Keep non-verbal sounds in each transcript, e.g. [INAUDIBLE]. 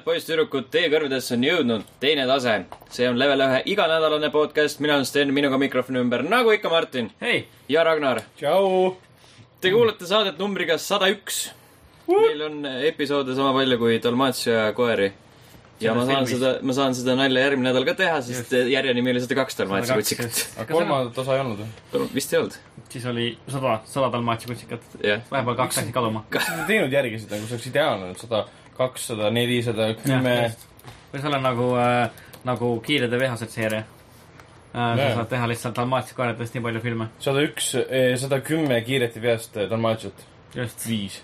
härrad, poisssüdrukud, teie kõrvedesse on jõudnud teine tase. see on level ühe iganädalane podcast, mina olen Sten, minuga mikrofoni ümber, nagu ikka Martin hei, ja Ragnar. tšau. Te kuulate saadet numbriga sada üks. meil on episoode sama palju kui Dalmatia koeri. ja ma saan seda, ma saan seda nalja järgmine nädal ka teha, sest järje nimi oli sada kaks Dalmatia kutsikat. aga kolmandat osa ei olnud või? vist ei olnud, siis oli sada, sada dalmaatsia kutsikat. jah. vahepeal kaks läksid kaduma. kas te teinud järgi seda, kui see oleks ideaalne, sada, kakssada, nelisada, kümme. võiks olla nagu äh,, nagu Kiired ja vihased seeria äh,. sa saad teha lihtsalt dalmaatsia koeradest nii palju filme. sada üks, sada kümme kiireti peast Dalmatiat, just, viis.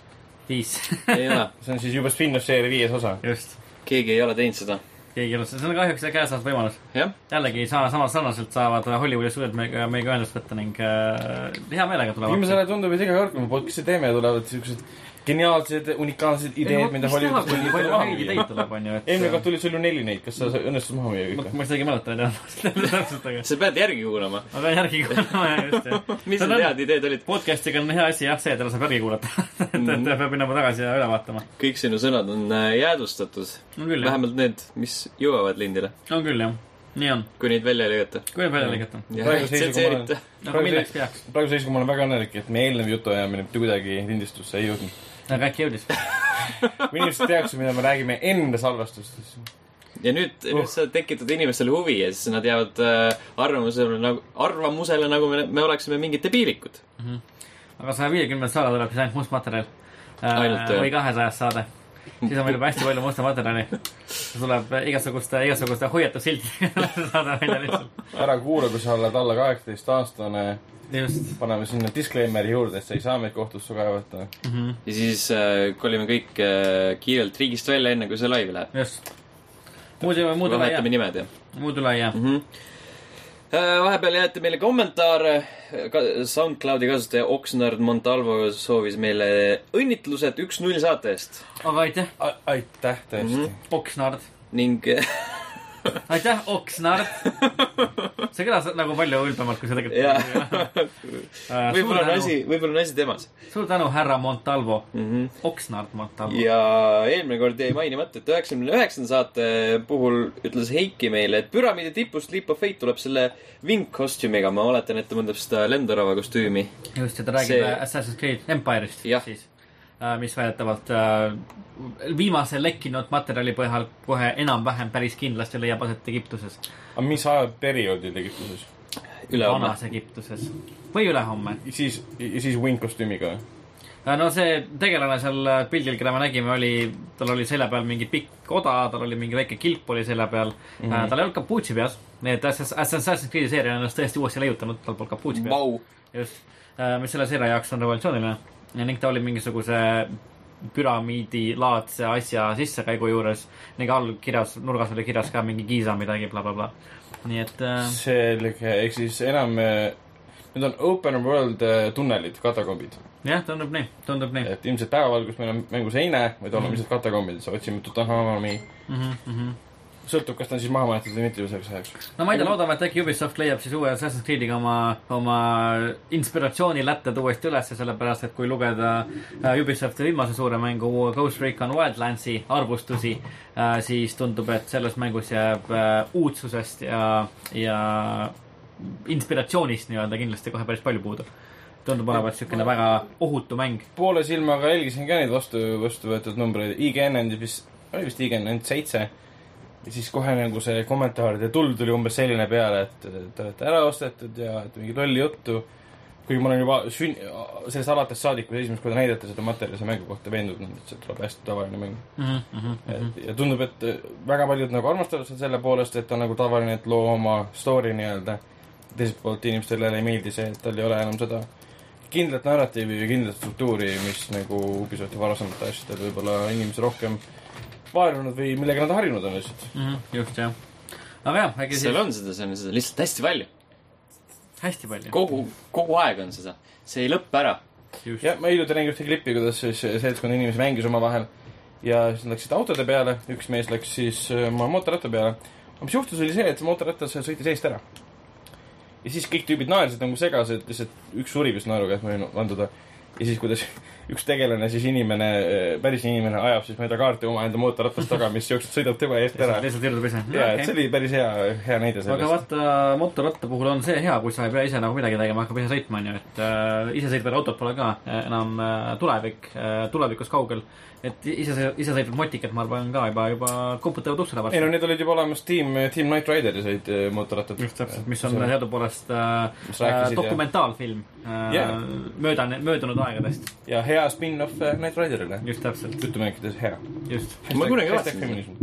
viis, ei ole, [LAUGHS] see on siis juba spin-off seeria viies osa. just. keegi ei ole teinud seda. keegi ei ole, see on kahjuks käes olev võimalus. jah, jällegi sama, sama sarnaselt saavad Hollywoodi stuudiod meiega, meiega ühendust võtta ning äh, hea meelega viimasel tulevad. ajal tundub, et iga kord, kui me podcast'i teeme, tulevad siuksed geniaalsed, unikaalsed ideed, mida Hollywoodis nii palju onju, et. eelmine kord tuli sul ju neli neid, kas sa sa õnnestus maha müüa ma kõik? ma isegi ei mäleta neid enam täpselt, aga [LAUGHS] sa pead järgi kuulama. ma pean järgi kuulama ja just jah. [LAUGHS] mis need head ideed olid? podcast'iga on hea asi jah see, et teda saab järgi kuulata. [LAUGHS] et et peab minema tagasi ja üle vaatama. kõik sinu sõnad on äh, jäädvustatud. jah, vähemalt need, mis jõuavad lindile, on küll jah, nii on, kui neid välja ei lõigata. kui välja lõigata. ja Praeguse seisuga tsenseerita. aga Praegu seisuga ma olen väga õnnelik, et meie eelnev jutuajamine mitte kuidagi lindistusse ei jõudnud. Aga äkki jõudis? [LAUGHS] kui inimesed teaksid, mida me räägime enne salvestust, siis ja nüüd, nüüd sa tekitad inimestele huvi ja siis nad jäävad äh, arvamusele nagu, arvamusele nagu me, me oleksime mingid debiilikud. aga saja viiekümnenda saade tuleb siis ainult must materjal. Jah. või kahesajas saade. Siis on meil juba hästi palju musta materjali. tuleb igasuguste, igasuguste hoiatussiltidega [LAUGHS] saade välja lihtsalt. ära kuula, kui sa oled alla kaheksateist aastane, just paneme sinna disclaimer'i juurde, et sa ei saa meid kohtusse kaevata. mm, -hmm. ja siis äh, kolime kõik äh, kiirelt riigist välja, enne kui see laivi läheb. just. muud ei, muud üle ei jää, nimed ja muud üle ei jää. mm. -hmm. vahepeal jäeti meile kommentaare. SoundCloudi kasutaja Oxnard Montalvo soovis meile õnnitlused üks-null saate eest aga aitäh, aitäh tõesti mm. -hmm. Oksnard. ning [LAUGHS] aitäh, Oksnard. see kõlas nagu palju ülbemalt, kui see tegelikult. võib-olla on asi, võib-olla on asi temas suur tänu, härra Montalvo. mm. -hmm. Oksnard Montalvo. ja eelmine kord jäi mainimata, et üheksakümne üheksanda saate puhul ütles Heiki meile, et püramiidi tipust Leap of Fate tuleb selle vinkkostüümiga. ma oletan, et ta mõtleb seda lendorava kostüümi. just, ja ta räägib see... Assassin's Creed Empire'ist Jah. siis, mis väidetavalt äh, viimase lekkinud materjali põhjal kohe enam-vähem päris kindlasti leiab aset Egiptuses, aga mis ajaperioodil Egiptuses? vanas Egiptuses või ülehomme. siis, siis Wing kostüümiga või? no see tegelane seal äh, pildil, keda me nägime, oli, tal oli selja peal mingi pikk oda, tal oli mingi väike kilp oli selja peal mm, -hmm. tal ei olnud kapuutsi peas, nii et Assass- Assassin's Creed'i seeria on ennast tõesti uuesti leiutanud, tal polnud kapuutsi peas. Vau. just, mis selle seeria jaoks on revolutsiooniline ning ta oli mingisuguse püramiidilaadse asja sissekäigu juures ning all kirjas, nurgas oli kirjas ka mingi Giza midagi bla,, blablabla. nii et äh, selge, ehk siis enam, need on open world äh, tunnelid, katakombid. jah, tundub nii, tundub nii et ilmselt päevavalgus meil on mängus ei näe, vaid oleme lihtsalt katakombides, otsime Tutankhamuni. mm. -hmm, mm -hmm. sõltub, kas ta on siis maha maetud või mitte justkui ajaks. no ma ei tea, loodame, et äkki Ubisoft leiab siis uue Assassin's Creed'iga oma, oma inspiratsioonilätted uuesti ülesse, sellepärast et kui lugeda äh, Ubisofti viimase suure mängu Ghost Recon Wildlandsi arvustusi äh,, siis tundub, et selles mängus jääb äh, uudsusest ja, ja inspiratsioonist nii-öelda kindlasti kohe päris palju puudu. tundub olevat niisugune väga ohutu mäng. poole silmaga jälgisin ka neid vastu, vastu võetud numbreid, IGN andis vist, oli vist IGN ainult seitse. Ja siis kohe nagu see kommentaaride tuld tuli umbes selline peale, et te olete ära ostetud ja et mingi lolli juttu. kuigi ma olen juba sünn-, sellest alates saadik, kui esimest korda näidati seda materjali selle mängu kohta veendunud, et see tuleb hästi tavaline mäng. Mm -hmm. et ja tundub, et väga paljud nagu armastavad seda selle poolest, et on nagu tavaline, et loo oma story nii-öelda. teiselt poolt inimestele ei meeldi see, et tal ei ole enam seda kindlat narratiivi või kindlat struktuuri, mis nagu Ubisofti varasemate asjadel võib-olla inimesi rohkem vaevunud või millega nad harjunud on lihtsalt. Mm -hmm. just jah. aga jah, äkki seal siis on seda, seal on seda lihtsalt hästi palju. hästi palju. kogu, kogu aeg on seda. see ei lõppe ära. just, jah, ma hiljuti nägin ühte klippi, kuidas siis seltskond inimesi mängis omavahel ja siis nad läksid autode peale, üks mees läks siis äh, oma mootorratta peale. aga mis juhtus, oli see, et see mootorratas sõitis eest ära. ja siis kõik tüübid naersid nagu segased, lihtsalt üks suri vist naeruga, et ma võin vanduda. Ja siis, kuidas üks tegelane, siis inimene, päris inimene ajab siis mööda kaarti omaenda mootorratast taga, mis jookseb, sõidab tema eest ära. lihtsalt irdutab ise. ja, et see oli päris hea, hea näide aga sellest. vaata, mootorratta puhul on see hea, kui sa ei pea ise nagu midagi tegema, hakkab ise sõitma, onju, et äh, isesõitvad autod pole ka äh, enam äh, tulevik äh,, tulevikus kaugel. Et ise, isesõitvad motikad, ma arvan ka juba, juba koputavad uksele ei no varsti. need olid juba olemas, tiim, tiim Knight Rideri sõid eh, mootorrattad. just täpselt, mis on teadupoolest äh, dokumentaalfilm äh, Jaa. mööda, möödunud aegadest. ja hea spin-off eh, Knight Riderile. just täpselt, jutumärkides hea. just. Ma kunagi vaatasin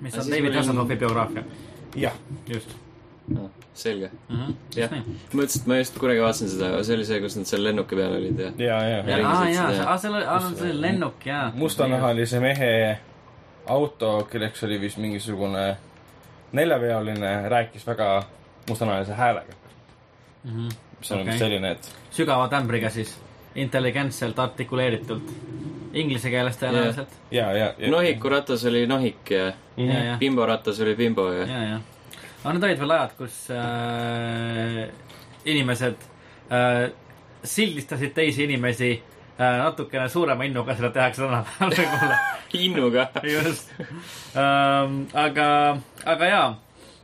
mis on David Hasselhoffi biograafia, jah, just selge. mm. -hmm. jah, mõtlesin, et ma just kunagi vaatasin seda, see oli see, kus nad seal lennuki peal olid ja. ja, ja, ja ja.. aa jaa, seal oli, aa see oli lennuk jaa. mustanahalise mehe auto, kelleks oli vist mingisugune neljaveoline, rääkis väga mustanahalise häälega. mis on Okei. okay. selline, et sügava tämbriga siis, intelligentselt artikuleeritult, inglise keeles tõenäoliselt ja, ja, ja. nohiku ratas oli nohik ja ja, ja, bimbo ratas oli bimbo ja, ja. Aga need olid veel ajad, kus äh, inimesed äh, sildistasid teisi inimesi äh, natukene suurema innuga, seda tehakse tänapäeval võib-olla [LAUGHS] innuga. just ähm,. aga, aga jaa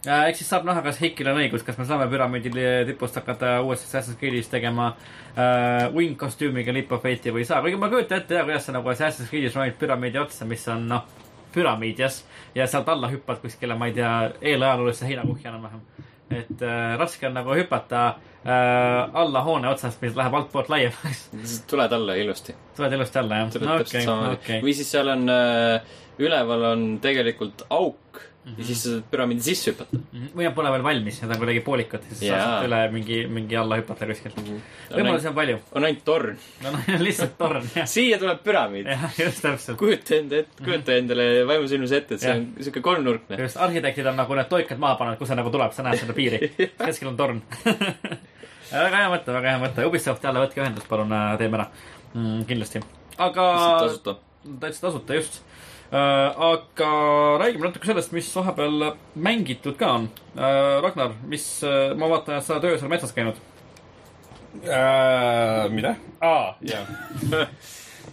äh,, eks siis saab näha, kas Heikil on õigus, kas me saame püramiidi tipust hakata uuesti Assassin's Creed'is tegema äh, wing kostüümiga Leap of Fate'i või ei saa, kuigi ma ei kujuta ette ja kuidas sa nagu Assassin's Creed'is ronid püramiidi otsa, mis on noh, püramiid jas, ja sealt alla hüppad kuskile, ma ei tea, eelajaloolisse heinakuhja enam-vähem. et äh, raske on nagu hüpata äh, alla hoone otsast, mis läheb altpoolt laiemaks. [LAUGHS] tuled alla ilusti. tuled ilusti alla jah? tuled täpselt okei, samamoodi okei. või siis seal on äh,, üleval on tegelikult auk mm -hmm. ja siis sa püramiidi sisse hüpata. või nad pole veel valmis, need on kuidagi poolikud, siis Jaa. saad üle mingi, mingi alla hüpata kuskilt. on võimalusi ainult, on palju. on ainult torn. no noh, [LAUGHS] lihtsalt torn, jah. siia tuleb püramiid. jah, just täpselt. kujuta enda ette, kujuta endale vaimusilmas ette, et see Jah. on siuke kolmnurkne. just, arhitektid on nagu need toikad maha pannud, kus see nagu tuleb, sa näed seda piiri. [LAUGHS] keskel on torn. [LAUGHS] väga hea mõte, väga hea mõte. Ubisoft jälle võtke ühendust, palun äh, teeme ära mm,. kindlasti. aga. tasuta. täitsa tasuta, just. Aga räägime natuke sellest, mis vahepeal mängitud ka on. Ragnar, mis, ma vaatan, et sa oled öösel metsas käinud. äh,. mida? aa, jaa.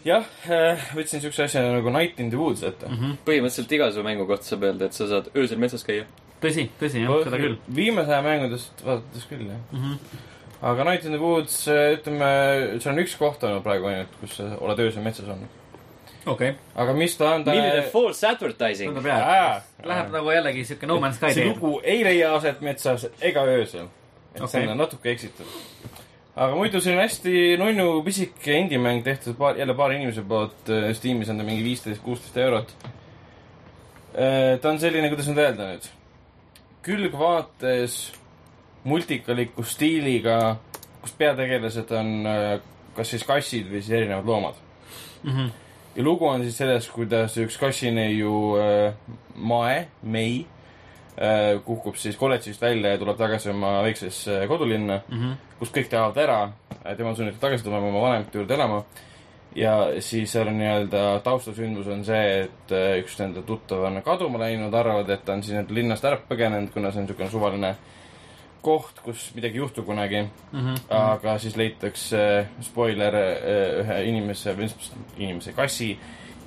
jah, [LAUGHS] võtsin siukse asja nagu Night in the Woods ette mm. -hmm. põhimõtteliselt iga su mängu kohta saab öelda, et sa saad öösel metsas käia. tõsi, tõsi jah, seda küll. viimase aja mängudest vaadates küll, jah mm. -hmm. aga Night in the Woods, ütleme, seal on üks koht olnud praegu ainult, kus sa oled öösel metsas olnud. Okei okay., aga mis ta on, ta milline false advertising. tundub hea. Läheb nagu jällegi siuke No Man's Sky see lugu ei leia aset metsas ega öösel. et okay. see on natuke eksitav. aga muidu on hästi nunnu pisike indie-mäng tehtud paar, jälle paari inimese poolt. Steamis on ta mingi viisteist, kuusteist eurot. ta on selline, kuidas nüüd öelda nüüd, külgvaates multikaliku stiiliga, kus peategelased on äh, kas siis kassid või siis erinevad loomad. Mhm. Ja lugu on siis selles, kuidas üks kassineiu äh, Mae, Mei äh, kukub siis kolledžist välja ja tuleb tagasi oma väiksesse kodulinna, Mhm. kus kõik tahavad ära. tema on sunnitud tagasi tulema oma vanemate juurde elama. ja siis seal on nii-öelda taustasündmus on see, et äh, üks nende tuttav on kaduma läinud, arvavad, et ta on siis nii-öelda linnast ära põgenenud, kuna see on niisugune suvaline koht, kus midagi ei juhtu kunagi Mhm. aga siis leitakse, spoiler, ühe inimese, inimese, kassi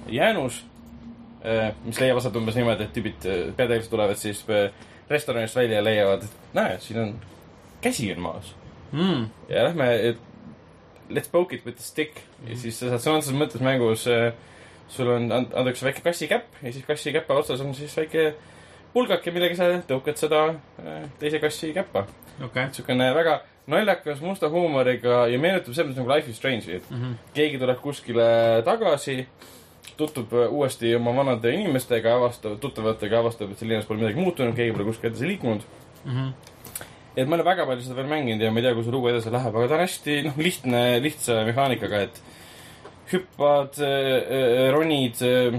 jäänus, mis leiab aset umbes niimoodi, et tüübid, peategelased tulevad siis äh, restoranist välja ja leiavad, et näe, siin on, käsi on maas. Mm. ja lähme, let's poke it with a stick ja siis sa saad sõna otseses mõttes mängus, sul on, antakse väike kassikäpp ja siis kassikäpa otsas on siis väike pulgake, millega sa tõukad seda äh, teise kassi käppa okei. niisugune väga naljakas musta huumoriga ja meenutab selles mõttes nagu Life is Strange'i, et Mhm. keegi tuleb kuskile tagasi, tutvub äh, uuesti oma vanade inimestega, avastab, tuttavatega, avastab, et seal linnas pole midagi muutunud, keegi pole kuskile edasi liikunud. Mhm. et ma ei ole väga palju seda veel mänginud ja ma ei tea, kui see lugu edasi läheb, aga ta on hästi noh, lihtne, lihtsa mehaanikaga, et hüppad, ronid äh,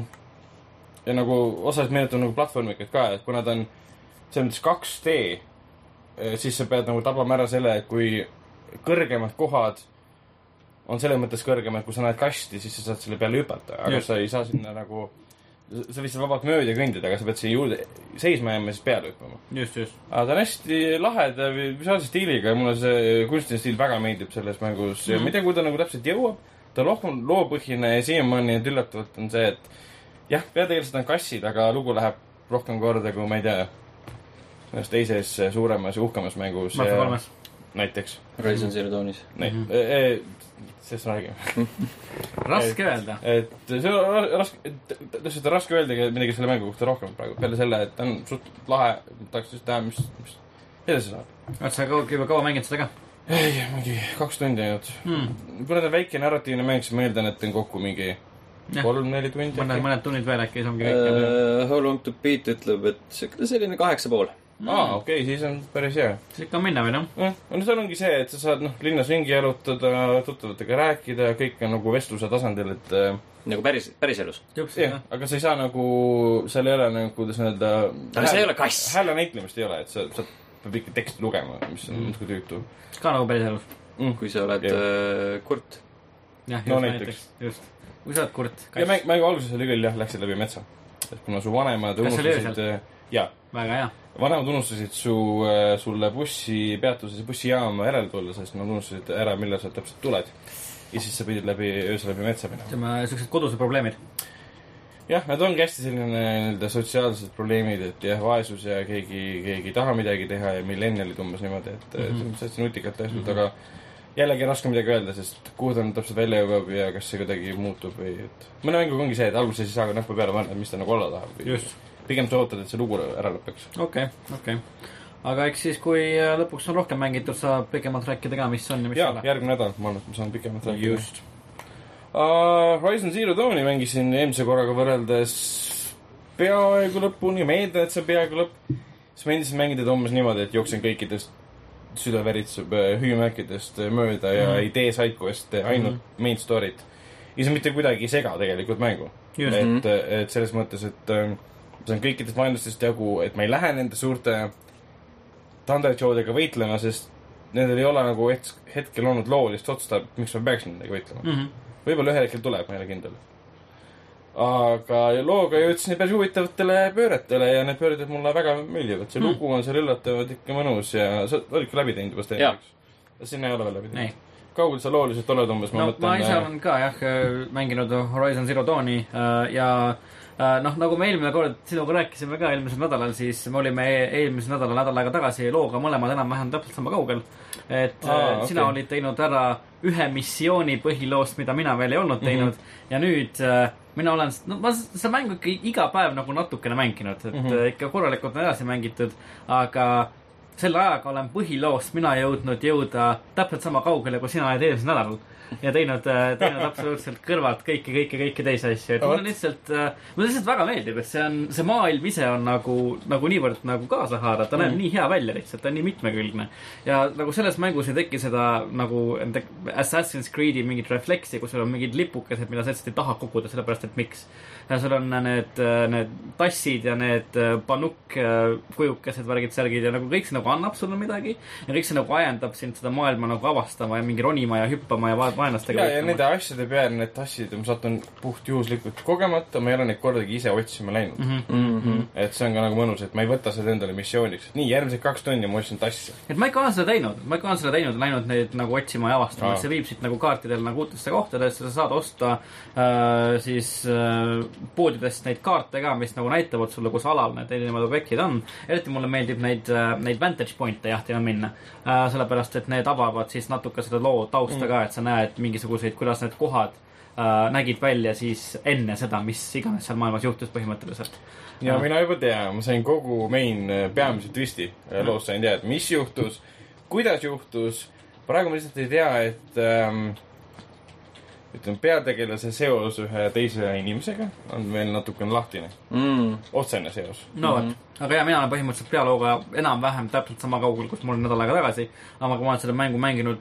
ja nagu osaliselt meenutab nagu platvormikat ka, et kuna ta on selles mõttes 2D, siis sa pead nagu tabama ära selle, et kui kõrgemad kohad on selles mõttes kõrgemad, kui sa näed kasti, siis sa saad selle peale hüpata, aga Just. sa ei saa sinna nagu sa seal vabalt mööda kõndida, aga sa pead siia juurde seisma jääma ja siis peale hüppama. just, just. aga ta on hästi laheda visuaalse stiiliga ja mulle see kunstiline stiil väga meeldib selles mängus ja Mhm. ma ei tea, kuhu ta nagu täpselt jõuab. ta on loopõhine ja siiamaani nüüd üllatavalt on see, et jah, peategelased on kassid, aga lugu läheb rohkem korda kui ma ei tea, ühes teises suuremas ja uhkemas mängus. Mafia kolmes. näiteks. Horizon Zero Dawnis. Mhm. mm, -hmm. sellest räägime. [LAUGHS] raske öelda. et see on ra- raske, täpselt on raske öeldagi midagi selle mängu kohta rohkem praegu, peale selle, et ta on suht lahe, tahaks just teha, mis, mis edasi saab. oled sa kaua, juba kaua mänginud seda ka ei, mingi kaks tundi ainult. hmm.? kuna ta on väike narratiivne mäng, siis ma eeldan, et on kokku mingi. Kolm-neli tundi mõned, mõned tunnid veel äkki, siis ongi kõik. Uh, How long to beat ütleb, et selline kaheksa pool. aa, okei, siis on päris hea. siis ikka on minna või noh. jah, no seal ongi see, et sa saad noh, linnas ringi jalutada, tuttavatega rääkida, kõik on nagu vestluse tasandil, et äh, nagu päris, päriselus. jah, aga sa ei saa nagu, seal ei ole nagu, kuidas öelda. Aga see ei ole kass. hääle näitlemist ei ole, et sa, sa pead ikka teksti lugema, mis on natuke tüütu ka nagu päriselus. kui sa oled Okei. uh, kurt. jah, No just näiteks. näiteks, just. Oled kurt, ja mäng, mängu alguses oli küll jah, läksid läbi metsa. et kuna su vanemad unustasid, jaa, väga hea. vanemad unustasid su, sulle bussipeatuses, bussijaama järele tulla, sest nad unustasid ära, millal sa täpselt tuled. ja siis sa pidid läbi, öösel läbi metsa minema. ütleme, siuksed kodused probleemid. jah, need ongi hästi selline nii-öelda sotsiaalsed probleemid, et jah, vaesus ja keegi, keegi ei taha midagi teha ja millennialid umbes niimoodi, et mm. -hmm. see on hästi nutikalt tehtud, aga jällegi raske midagi öelda, sest kuhu ta nüüd täpselt välja jõuab ja kas see kuidagi muutub või et mõne mänguga ongi see, et alguses ei saa ka näppu peale panna, et mis ta nagu olla tahab. Pigem sa ootad, et see lugu ära lõpeks. okei, okei. aga eks siis, kui äh, lõpuks on rohkem mängitud, saab pikemalt rääkida ka, mis on ja mis ei ole,. järgmine nädal ma arvan, et ma saan pikemalt rääkida. just. uh,. Horizon Zero Dawni mängisin eelmise korraga võrreldes peaaegu lõpuni, ma eeldan, et see peaaegu lõpp. siis ma endiselt mängin teda umbes niimoodi, et jooksen kõikidest süda veritseb hüüumärkidest mööda ja Mhm. ei tee sidequest'e, ainult mm -hmm. main story't. ja see mitte kuidagi ei sega tegelikult mängu. Et, et selles mõttes, et äh, ma saan kõikidest vaenlastest jagu, et ma ei lähe nende suurte Thunderjawdega võitlema, sest nendel ei ole nagu het- hetkel olnud loolist otstarvet, miks ma peaksin nendega võitlema mm. -hmm. võib-olla ühel hetkel tuleb, ma ei ole kindel. Aga looga jõudsin päris huvitavatele pööretele ja need pöörded mulle väga meeldivad. see Hmm. lugu on seal üllatavalt ikka mõnus ja sa olid ka läbi teinud juba seda eelmiseks? sinna ei ole veel läbi ei teinud?. kaugel sa looliselt oled umbes, ma no mõtlen. ma ise olen ka jah mänginud Horizon Zero Dawni äh, ja äh, noh, nagu me eelmine kord sinuga rääkisime ka eelmisel nädalal, siis me olime e- eelmisel nädalal nädal aega tagasi looga mõlemad enam-vähem täpselt sama kaugel. et Aa, Aa, sina olid teinud ära ühe missiooni põhiloost, mida mina veel ei olnud teinud mm -hmm. ja nüüd äh, mina olen, no ma seda mängu ikka iga päev nagu natukene mänginud, et mm Mhm. -hmm. ikka korralikult on edasi mängitud, aga selle ajaga olen põhiloost mina jõudnud jõuda täpselt sama kaugele, kui sina oled eelmisel nädalal. Ja teinud, teinud absoluutselt kõrvalt kõiki, kõiki, kõiki teisi asju, et mulle lihtsalt, mulle lihtsalt väga meeldib, et see on, see maailm ise on nagu, nagu niivõrd nagu kaasahaarav, ta näeb Mhm. nii hea välja lihtsalt, ta on nii mitmekülgne. ja nagu selles mängus ei teki seda nagu Assassin's Creed'i mingit refleksi, kus sul on mingid lipukesed, mida sa lihtsalt ei taha koguda, sellepärast et miks. ja sul on need, need tassid ja need panukk kujukesed, värgid, särgid ja nagu kõik see nagu annab sulle midagi. ja kõik see nagu ajendab sind seda maailma nagu avastama ja mingi ronima ja hüppama ja va- vaenlastega ja, ja nende asjade peale, need tassid, ma satun puhtjuhuslikult kogemata, ma ei ole neid kordagi ise otsima läinud mm. mm. -hmm. Mm -hmm. et see on ka nagu mõnus, et ma ei võta seda endale missiooniks, nii, järgmised kaks tundi ma otsin tassi. et ma ikka olen seda teinud, ma ikka olen seda teinud, läinud neid nagu otsima ja avastama, et see viib sind nagu kaartidel nagu uutesse kohtadesse, sa saad osta äh, siis äh, poodidest neid kaarte ka, mis nagu näitavad sulle, kus alal need erinevad objektid on. eriti mulle meeldib neid äh,, neid vantage point'e jahtima minna äh,, sellepärast et need avavad siis natuke seda loo tausta mm. ka, et sa näed mingisuguseid, kuidas need kohad äh, nägid välja siis enne seda, mis iganes seal maailmas juhtus põhimõtteliselt. ja Aa. mina juba tean, ma sain kogu main äh, peamise twisti äh, loos sain teada, mis juhtus, kuidas juhtus. praegu ma lihtsalt ei tea, et ähm, ütleme, peategelase seos ühe teise inimesega on veel natukene lahtine, Mm. otsene seos. no vot, aga ja mina olen põhimõtteliselt dialooga enam-vähem täpselt sama kaugel, kus ma olin nädal aega tagasi. aga ma olen seda mängu mänginud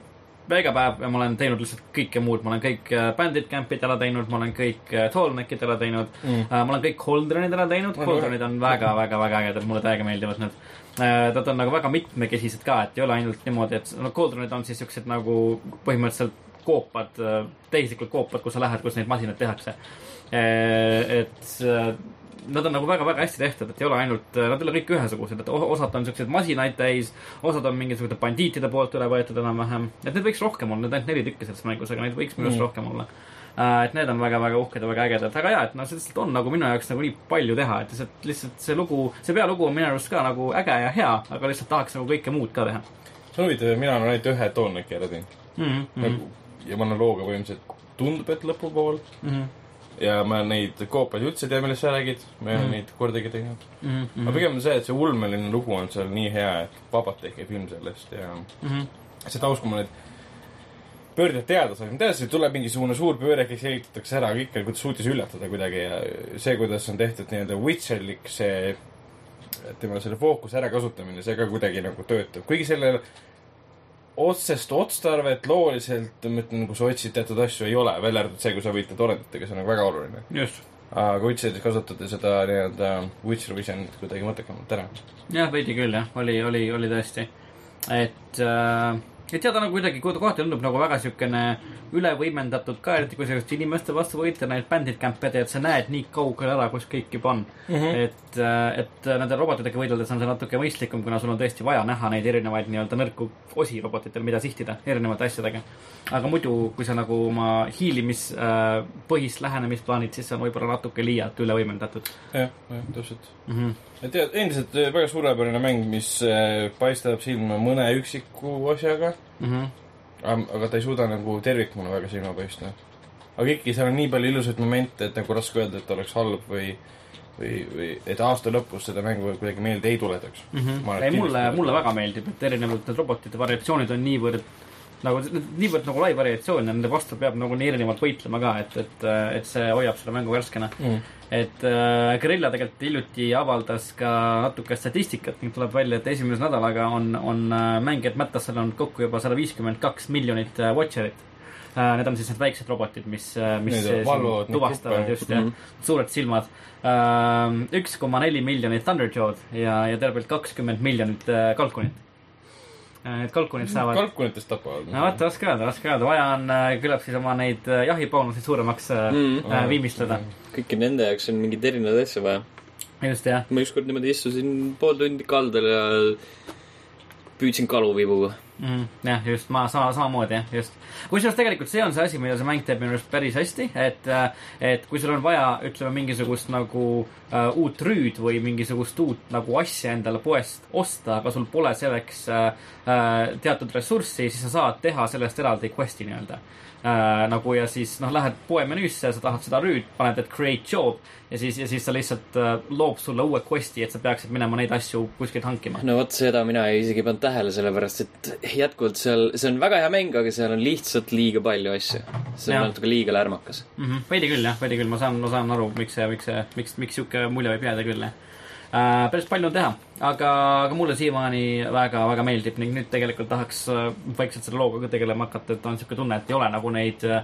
iga päev ja ma olen teinud lihtsalt kõike muud, ma olen kõik äh, Bandit Campid ära teinud, ma olen kõik äh, Tallneckid ära teinud Mm. mm., ma olen kõik Holdrenid ära teinud, Holdrenid on väga, väga, väga ägedad, mulle täiega meeldivad need. Nad on nagu väga mitmekesised ka, et ei ole ainult niimoodi, et no Holdrenid on siis siuksed nagu põhimõtteliselt koopad, tehislikud koopad, kus sa lähed, kus neid masinaid tehakse. et äh, nad on nagu väga-väga hästi tehtud, et ei ole ainult, nad ei ole kõik ühesugused, et osad on siukseid masinaid täis, osad on mingisugused bandiitide poolt üle võetud enam-vähem. et neid võiks rohkem olla, need ainult neli tükki selles mängus, aga neid võiks minu arust Mm. rohkem olla. et need on väga-väga uhked ja väga ägedad, aga jaa, et noh, see lihtsalt on nagu minu jaoks nagu nii palju teha, et lihtsalt, lihtsalt see lugu, see pealugu on minu arust ka nagu äge ja hea, aga lihtsalt tahaks nagu kõike muud ka teha see on huvitav, mina olen ainult ühe toonlaki ära teinud mm. -hmm. nagu ja looga põhimõtteliselt tundub, et lõpupool Mm -hmm. Ja ma neid koopaid üldse ei tea, millest sa räägid, ma ei ole Mhm. neid kordagi teinud. Mm aga pigem on see, et see ulmeline lugu on seal nii hea, et vabalt tehke film sellest ja -hmm. see taust, kui ma need pöörded teada sain, teadsin, et tuleb mingisugune suur pööre, kes selgitatakse ära, kõik nagu suutis üllatada kuidagi ja see, kuidas on tehtud nii-öelda Witcherlik see tema selle fookuse ärakasutamine, see ka kuidagi nagu töötab, kuigi sellel otsest otstarvet looliselt, ma ütlen, kui sa otsid teatud asju, ei ole, välja arvatud see, kui sa võitled torrentitega, see on nagu väga oluline. just, aga Witcheris kasutati seda nii-öelda Witcher Visionit kuidagi mõttekamalt ära. jah, veidi küll jah, oli, oli, oli tõesti. et äh,, et ja ta nagu kuidagi kohati tundub nagu väga siukene üle võimendatud ka, eriti kui sa just inimeste vastu võitled, neid bandit camp'e teed, sa näed nii kaugele ära, kus kõik juba on mm. -hmm. et, et nende robotitega võideldes on see natuke mõistlikum, kuna sul on tõesti vaja näha neid erinevaid nii-öelda nõrku osi robotitel, mida sihtida erinevate asjadega. aga muidu, kui sa nagu oma hiilimis äh, põhist lähenemist plaanid, siis see on võib-olla natuke liialt üle võimendatud jah, jah, täpselt. mm. -hmm. tead, endiselt äh, väga suurepärane mäng, mis äh, paistab silma mõne üksiku asjaga, Mm -hmm. aga ta ei suuda nagu tervikuna väga silma paista. aga ikkagi seal on nii palju ilusaid momente, et nagu raske öelda, et oleks halb või või, või et aasta lõpus seda mängu kuidagi meelde ei tuletaks mm. -hmm. ei, mulle mulle väga meeldib, et erinevalt need robotite variatsioonid on niivõrd nagu, niivõrd nagu lai variatsioon ja nende vastu peab nagu nii erinevalt võitlema ka, et, et, et see hoiab selle mängu värskena. mm.. et äh, Guerilla tegelikult hiljuti avaldas ka natuke statistikat ning tuleb välja, et esimese nädalaga on, on äh, mängijad mättas olnud kokku juba sada viiskümmend kaks miljonit äh, Watcherit äh,. Need on siis need väiksed robotid, mis, mis äh, valvavad neid tuvastavad just jah Mhm. suured silmad. üks koma neli miljonit Thunderjaw'd ja, ja tervelt kakskümmend miljonit äh, kalkunit. Need kalkunid saavad, kalkunitest tapavad. no vot, raske öelda, raske öelda, vaja on äh, küllap siis oma neid äh, jahiboonuseid suuremaks äh, Mm. äh, viimistleda. kõiki nende jaoks on mingeid erinevaid asju vaja. just jah, ma ükskord niimoodi istusin pool tundi kaldal ja püüdsin kalu vibuga. mm,. jah, just ma sama, samamoodi jah, just. kusjuures tegelikult see on see asi, mida see mäng teeb minu arust päris hästi, et, et kui sul on vaja, ütleme mingisugust nagu uh, uut rüüd või mingisugust uut nagu asja endale poest osta, aga sul pole selleks uh, uh, teatud ressurssi, siis sa saad teha sellest eraldi quest'i nii-öelda uh,. Nagu ja siis noh, lähed poe menüüsse, sa tahad seda rüüd, paned, et create job ja siis, ja siis ta lihtsalt uh, loob sulle uue quest'i, et sa peaksid minema neid asju kuskilt hankima. no vot, seda mina isegi ei pannud tähele, sellepärast et jätkuvalt seal, see on väga hea mäng, aga seal on lihtsalt liiga palju asju. see on natuke liiga lärmakas. mm. -hmm. veidi küll jah, veidi küll, ma saan, ma saan aru, miks see, miks see, miks, miks sihuke mulje võib jääda küll jah äh,. päris palju on teha, aga, aga mulle siiamaani väga, väga meeldib ning nüüd tegelikult tahaks äh, vaikselt selle looga ka tegelema hakata, et on sihuke tunne, et ei ole nagu neid äh,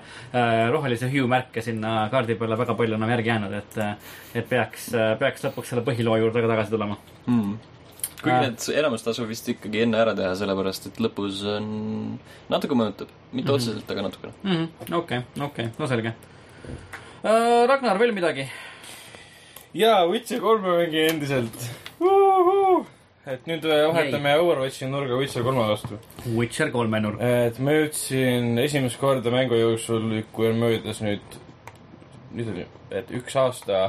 rohelise hue märke sinna kaardi peale väga palju enam järgi jäänud, et, et peaks, peaks lõpuks selle põhiloo juurde ka tagasi tulema mm.. kuigi Äh. need enamus tasub vist ikkagi enne ära teha, sellepärast et lõpus on, natuke mõjutab. mitte Mhm. otseselt, aga natukene. mm -hmm.. okei, okei, no selge äh,. Ragnar, veel midagi? jaa, Witcher kolme mängin endiselt. et nüüd äh, vahetame Overwatchi nurga Witcher kolme vastu. Witcher kolme nurk. et ma jõudsin esimest korda mängu jooksul, kui on möödas nüüd, nüüd ju, et üks aasta,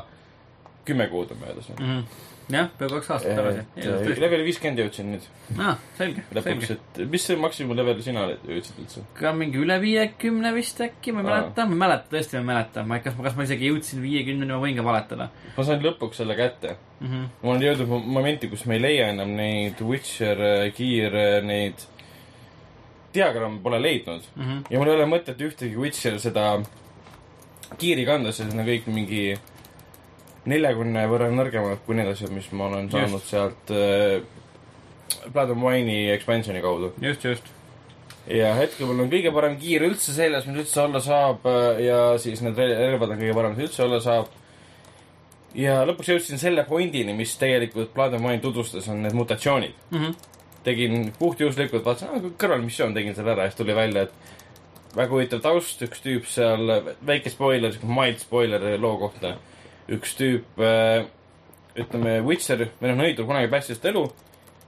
kümme kuud on möödas nüüd. mm. -hmm. jah, peaaegu kaks aastat tagasi. et level viiskümmend jõudsin nüüd aa, selge, lõpuks, et mis see maksimum level sina jõudsid üldse? ka mingi üle viiekümne vist äkki, ma ei mäleta, ma ei mäleta, tõesti ma ei mäleta, ma ei, kas, kas ma isegi jõudsin viiekümneni, ma võin ka valetada ma sain lõpuks selle kätte. mm. -hmm. ma olen jõudnud mo- momenti, kus me ei leia enam neid Witcher äh, kiire neid diagramme pole leidnud. Mm -hmm. ja mul ei ole mõtet ühtegi Witcher seda kiiri kanda, sest need on kõik mingi neljakümne võrra nõrgemad kui need asjad, mis ma olen saanud Just. sealt äh, Blood and Wine'i expansion'i kaudu. just, just. ja hetkel mul on kõige parem kiir üldse seljas, mis üldse olla saab äh, ja siis need rel- relvad on kõige parem, mis üldse olla saab. ja lõpuks jõudsin selle pointini, mis tegelikult Blood and Wine tutvustas, on need mutatsioonid. Mm -hmm. tegin puhtjuhuslikult, vaatasin, kõrvalmissioon tegin selle ära ja siis tuli välja, et väga huvitav taust, üks tüüp seal, väike spoiler, siuke mild spoiler loo kohta. Üks tüüp äh,, ütleme, Witcher, või noh, nõidur kunagi päästis elu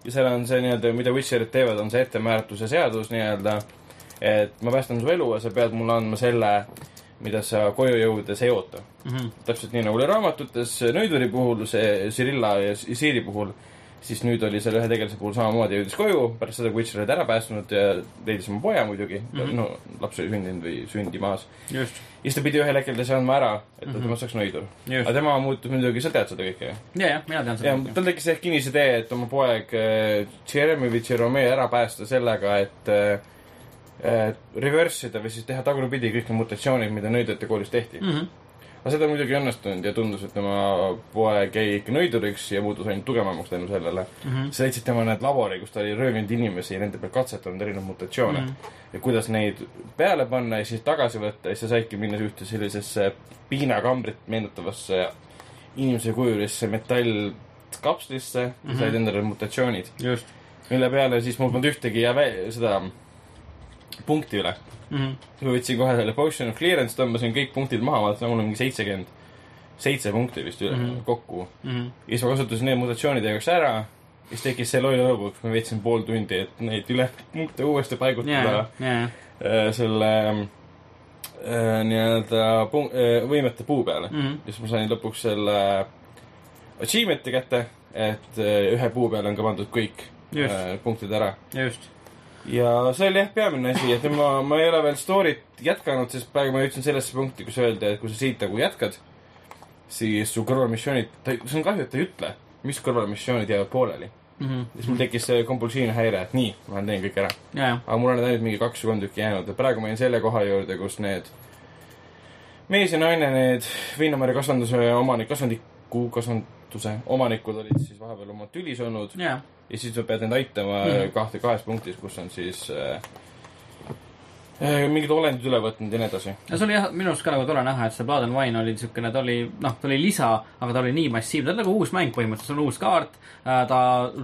ja seal on see nii-öelda, mida Witcherid teevad, on see ettemääratuse seadus nii-öelda, et ma päästan su elu ja sa pead mulle andma selle, mida sa koju jõudes ei oota. Mhm. täpselt nii nagu oli raamatutes Nõiduri puhul, see Cyrilla ja Siiri puhul, siis nüüd oli selle ühe tegelase puhul samamoodi, jõudis koju pärast seda, kui Witcher oli ära päästnud ja leidis oma poja muidugi mm, -hmm. no laps oli sündinud või sündimas. ja siis ta pidi ühel hetkel see andma ära, et mm. -hmm. temast saaks nõidur. aga. tema muutus muidugi, sa tead seda kõike ju? ja, jah, mina tean ja seda. tal tekkis ehk kinnisidee, et oma poeg äh, Jeremy või Jerome ära päästa sellega, et äh, äh, reverse ida või siis teha tagurpidi kõik need mutatsioonid, mida nõidurite koolis tehti. Mhm. Aga seda muidugi ei õnnestunud ja tundus, et tema poeg jäi ikka nõiduriks ja muutus ainult tugevamaks tänu sellele. Mhm. siis leidsid tema need labori, kus ta oli röövinud inimesi ja nende peal katsetanud erinevaid mutatsioone mm. -hmm. ja kuidas neid peale panna ja siis tagasi võtta ja siis sa saidki minna ühte sellisesse piinakambrit meenutavasse inimese kujulisse metallkapslisse mm, -hmm. said endale mutatsioonid, mille peale siis mul polnud ühtegi ja seda punkti üle. Mhm. ma võtsin kohe selle potion of clearance, tõmbasin kõik punktid maha, vaatasin, mul on mingi seitsekümmend, seitse punkti vist üle mm. -hmm. kokku. Mhm. ja siis ma kasutasin need mutatsioonid jaoks ära ja siis tekkis see loll lõbu, kus ma veetsin pool tundi, et neid üle punkte uuesti paigutada ja, ja, äh, selle äh, nii-öelda äh, võimete puu peale mm. -hmm. ja siis ma sain lõpuks selle achievement'i kätte, et äh, ühe puu peale on ka pandud kõik Just. äh, punktid ära. just. Ja see oli jah peamine asi, et ma, ma ei ole veel story't jätkanud, sest praegu ma jõudsin sellesse punkti, kus öeldi, et kui sa siit nagu jätkad, siis su kõrvalmissioonid, ta, see on kahju, et ta ei ütle, mis kõrvalmissioonid jäävad pooleli. siis mul tekkis see kompulsiivne häire, et nii, ma teinud kõik ära. ja, ja, aga mul on ainult mingi kaks või kolm tükki jäänud. Ja praegu ma jäin selle koha juurde, kus need mees ja naine, need Viinamäe kasvanduse omanik, kasvandiku kasvanduse omanikud olid siis vahepeal oma tülis olnud. Ja, ja siis sa pead neid aitama mm kahte kahes punktis, kus on siis äh, äh, mingid olendid üle võtnud ja nii edasi. no see oli jah, minu arust ka nagu tore näha, et see Blood and Wine oli niisugune, ta oli, noh, ta oli lisa, aga ta oli nii massiivne, ta on nagu uus mäng põhimõtteliselt, see on uus kaart. ta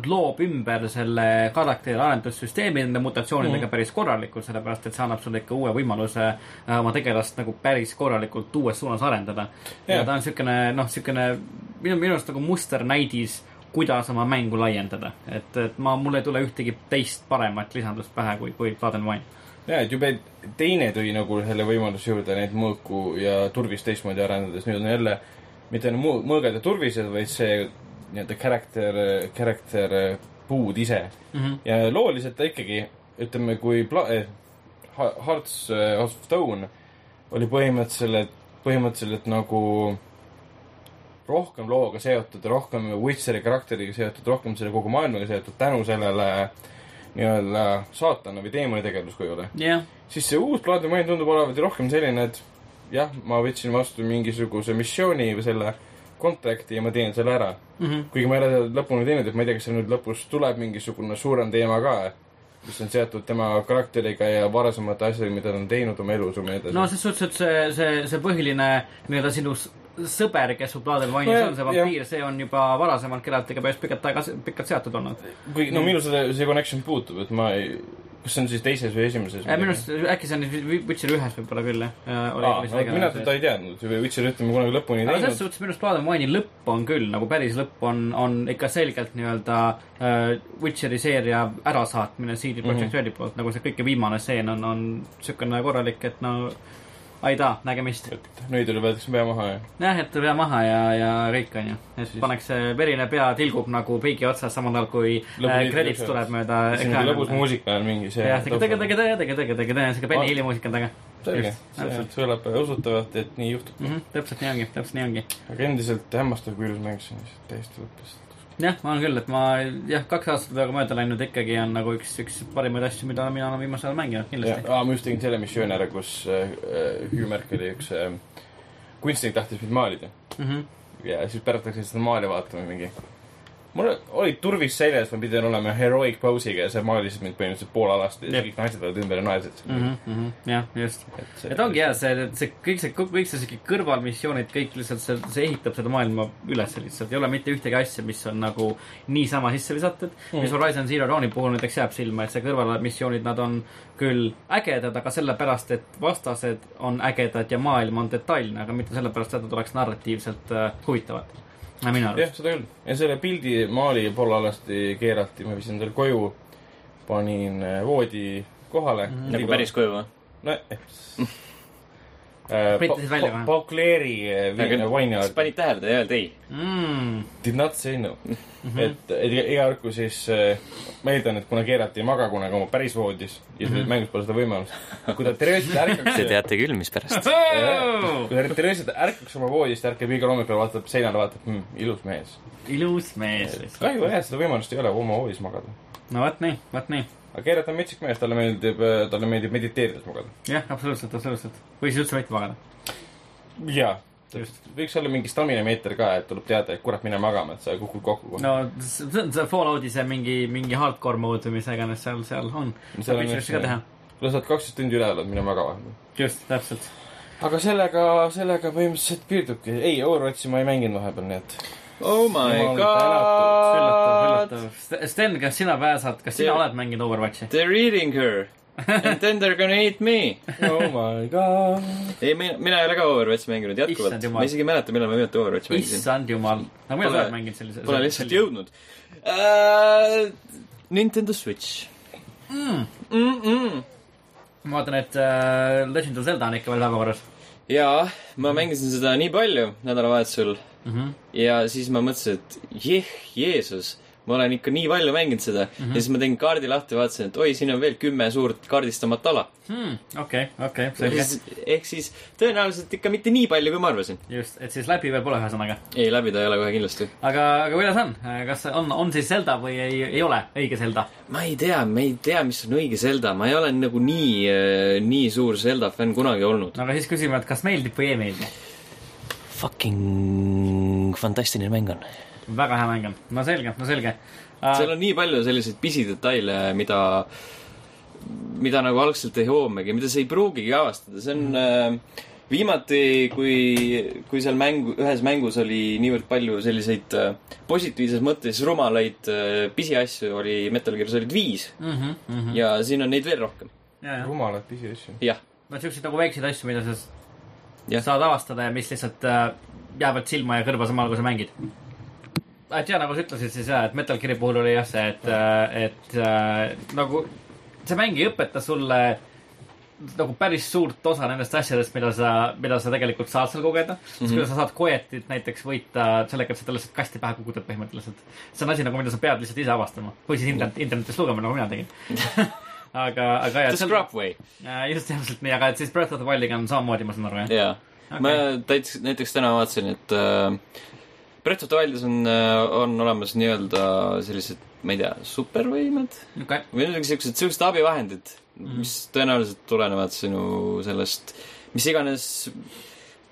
loob ümber selle karakteri arendussüsteemi nende mutatsioonidega mm. Päris korralikult, sellepärast et see annab sulle ikka uue võimaluse äh, oma tegelast nagu päris korralikult uues suunas arendada. ja Jah. ta on niisugune, noh, niisugune minu, minu arust nagu musternäidis, kuidas oma mängu laiendada. et, et ma, mul ei tule ühtegi teist paremat lisandust pähe kui, kui Blood and Wine. ja, et jube teine tõi nagu selle võimaluse juurde neid mõõku ja turvist teistmoodi arendades, nüüd on jälle mitte ainult mõõ- mõõgad ja turvised, vaid see nii-öelda character, character puud ise Mm -hmm. ja looliselt ta ikkagi, ütleme, kui pla- eh,, Hearts of Stone oli põhimõtteliselt, põhimõtteliselt nagu rohkem looga seotud, rohkem Witcheri karakteriga seotud, rohkem selle kogu maailmaga seotud tänu sellele nii-öelda saatana või teemani tegevuskujule. jah, siis see uus Wine tundub olevat rohkem selline, et jah, ma võtsin vastu mingisuguse missiooni või selle contract'i ja ma teen selle ära. Mhm. kuigi ma ei ole seda lõpuni teinud, et ma ei tea, kas seal nüüd lõpus tuleb mingisugune suurem teema ka, mis on seotud tema karakteriga ja varasemate asjadega, mida ta on teinud oma elus ja nii edasi no ses suhtes, et see, see, see põhiline nii-öelda sinu sõber, kes su and Wine'is Nojah, on, see vampiir, see on juba varasemalt kelleltki päris pikalt aega, pikalt seatud olnud. kuigi no minul seda, see connection puutub, et ma ei, kas see on siis teises või esimeses? minu arust äkki see on Witcher ühes võib-olla küll, jah. aa, mina teda ei teadnud, Witcher ütleme kunagi lõpuni ei aga selles teinud. suhtes minu arust Blood and Wine'i lõpp on küll nagu päris lõpp on, on ikka selgelt nii-öelda äh, Witcheri seeria ärasaatmine CD Projekt Mhm. Redi poolt, nagu see kõige viimane stseen on, on niisugune korralik, et no aidaa, nägemist. nõidule võetakse pea maha ja. jah, jätta pea maha ja, ja kõik onju. ja siis pannakse verine pea tilgub nagu peigi otsas, samal ajal kui äh, kredits tuleb mööda. siin on lõbus muusika on mingi see. jah, siuke Benny Hilli muusika on taga. selge, see kõlab äh, usutavalt, et nii juhtub. Mhm, täpselt nii ongi, täpselt nii ongi. aga endiselt hämmastav, kui ilus mäng see on, täiesti lõppes jah, ma olen küll, et ma jah, kaks aastat peaaegu mööda läinud ikkagi on nagu üks, üks parimaid asju, mida mina olen viimasel ajal mänginud, kindlasti. aa, ma just tegin selle missiooni ära, kus äh, Hugh Merkeli üks äh, kunstnik tahtis mind maalida Mm -hmm. ja siis pärast läksin seda maali vaatama mingi. Mul olid turvis seljas, ma pidin olema heroic pose'iga ja see maalis mind põhimõtteliselt pool alast ja kõik naised olid ümber ja naersed mm. -hmm, mm -hmm. jah, just. et et ongi hea see, see kõik see, kõik see siuke kõrvalmissioonid, kõik lihtsalt see, see ehitab seda maailma üles lihtsalt, ei ole mitte ühtegi asja, mis on nagu niisama sisse visatud mm.. mis Horizon Zero Dawni puhul näiteks jääb silma, et see kõrvalmissioonid, nad on küll ägedad, aga sellepärast, et vastased on ägedad ja maailm on detailne, aga mitte sellepärast, et nad oleks narratiivselt äh, huvitavad. jah, seda küll. ja selle pildi maali pool alasti keerati, ma viisin selle koju, panin äh, voodi kohale mm. nagu päris koju või? no eh. Printisid välja või? Paucleri vaini kas all. panid tähele, ta ei öelnud ei? Mm. Did not say no. [LAUGHS] Mhm. et, et iga- kord, kui siis äh, ma eeldan, et kuna keerati ei maga kunagi oma päris voodis ja Mhm. selles mängus pole seda võimalust, kui ta tervislikult ärkaks [LAUGHS] teate küll, mispärast. [LAUGHS] kui ta tervislikult ärkaks oma voodist, ärkab igal hommikul, vaatab seinale, vaatab hm,, ilus mees. ilus mees kahju jah, seda võimalust ei ole oma voodis magada. no vot nii, vot nii. Aga Geralt on metsik mees, talle meeldib, talle meeldib mediteerides magada. jah, absoluutselt, absoluutselt. või siis üldse mitte magada. jaa, just. võiks olla mingi stamina meeter ka, et tuleb teada, et kurat, mine magama, et sa kukud kokku kohe. no see on see Fallouti see mingi, mingi hardcore mode või mis iganes seal, seal on. Kui sa oled kaksteist tundi üleval, et mine magama. just, täpselt. aga sellega, sellega põhimõtteliselt piirdubki. ei, Overwatchi ma ei mänginud vahepeal, nii et Oh my Jumal god. Sten, kas sina pääsad, kas sina See- oled mänginud Overwatchi? They're eating her and then they're gonna eat me. oh my god. ei, mina, ei ole ka Overwatchi mänginud jätkuvalt ma isegi ei mäleta, millal ma viimati Overwatchi mängisin. issand jumal. no mina olen mänginud sellise. Pole lihtsalt. jõudnud uh,. Nintendo Switch Mm. mm. -mm. ma vaatan, et äh, Legend of Zelda on ikka veel päevakorras jaa, ma mängisin seda nii palju nädalavahetusel mm. -hmm. ja siis ma mõtlesin, et jeh, Jeesus, ma olen ikka nii palju mänginud seda mm. -hmm. ja siis ma tegin kaardi lahti, vaatasin, et oi, siin on veel kümme suurt kaardistamata ala. Hmm, okei, okei, selge. ehk siis tõenäoliselt ikka mitte nii palju, kui ma arvasin. just, et siis läbi veel pole, ühesõnaga. ei, läbi ta ei ole kohe kindlasti. aga, aga kuidas on, kas on, on siis Zelda või ei, ei ole õige Zelda? ma ei tea, ma ei tea, mis on õige Zelda, ma ei ole nagu nii, nii suur Zelda fänn kunagi olnud. no aga siis küsime, et kas meeldib või ei meeldi. Fucking fantastiline mäng on. Väga hea mäng on, no selge, no selge seal uh,. on nii palju selliseid pisidetaile, mida, mida nagu algselt ei hoomagi, mida sa ei pruugigi avastada, see on äh, viimati, kui, kui seal mängu, ühes mängus oli niivõrd palju selliseid äh, positiivses mõttes rumalaid äh, pisiasju, oli Metal Gear Solid viis mm. -hmm, mm -hmm. ja siin on neid veel rohkem. ja, ja, rumalad pisiasju. jah, no siukseid nagu väikseid asju, mida sa Jah. saad avastada ja mis lihtsalt äh, jäävad silma ja kõrva samal ajal, kui sa mängid. Et ja nagu sa ütlesid siis jah, et Metal Gear'i puhul oli jah see, et, et äh, nagu see mäng ei õpeta sulle nagu päris suurt osa nendest asjadest, mida sa, mida sa tegelikult saad seal kogeda mm. -hmm. kuidas sa saad Coetit näiteks võita sellega, et sa talle lihtsalt kasti pähe kukutad põhimõtteliselt. see on asi nagu, mida sa pead lihtsalt ise avastama või siis internet, internetist lugema, nagu mina tegin. [LAUGHS] aga, aga jah. The Scrub Way. just täpselt nii, aga et siis Breath of the Wildiga on samamoodi, ma saan aru, jah? jaa, ma täitsa, näiteks täna vaatasin, et äh, Breath of the Wildis on äh,, on olemas nii-öelda sellised, ma ei tea, supervõimed? Okei, või midagi siuksed, siuksed abivahendid mm, -hmm. mis tõenäoliselt tulenevad sinu sellest, mis iganes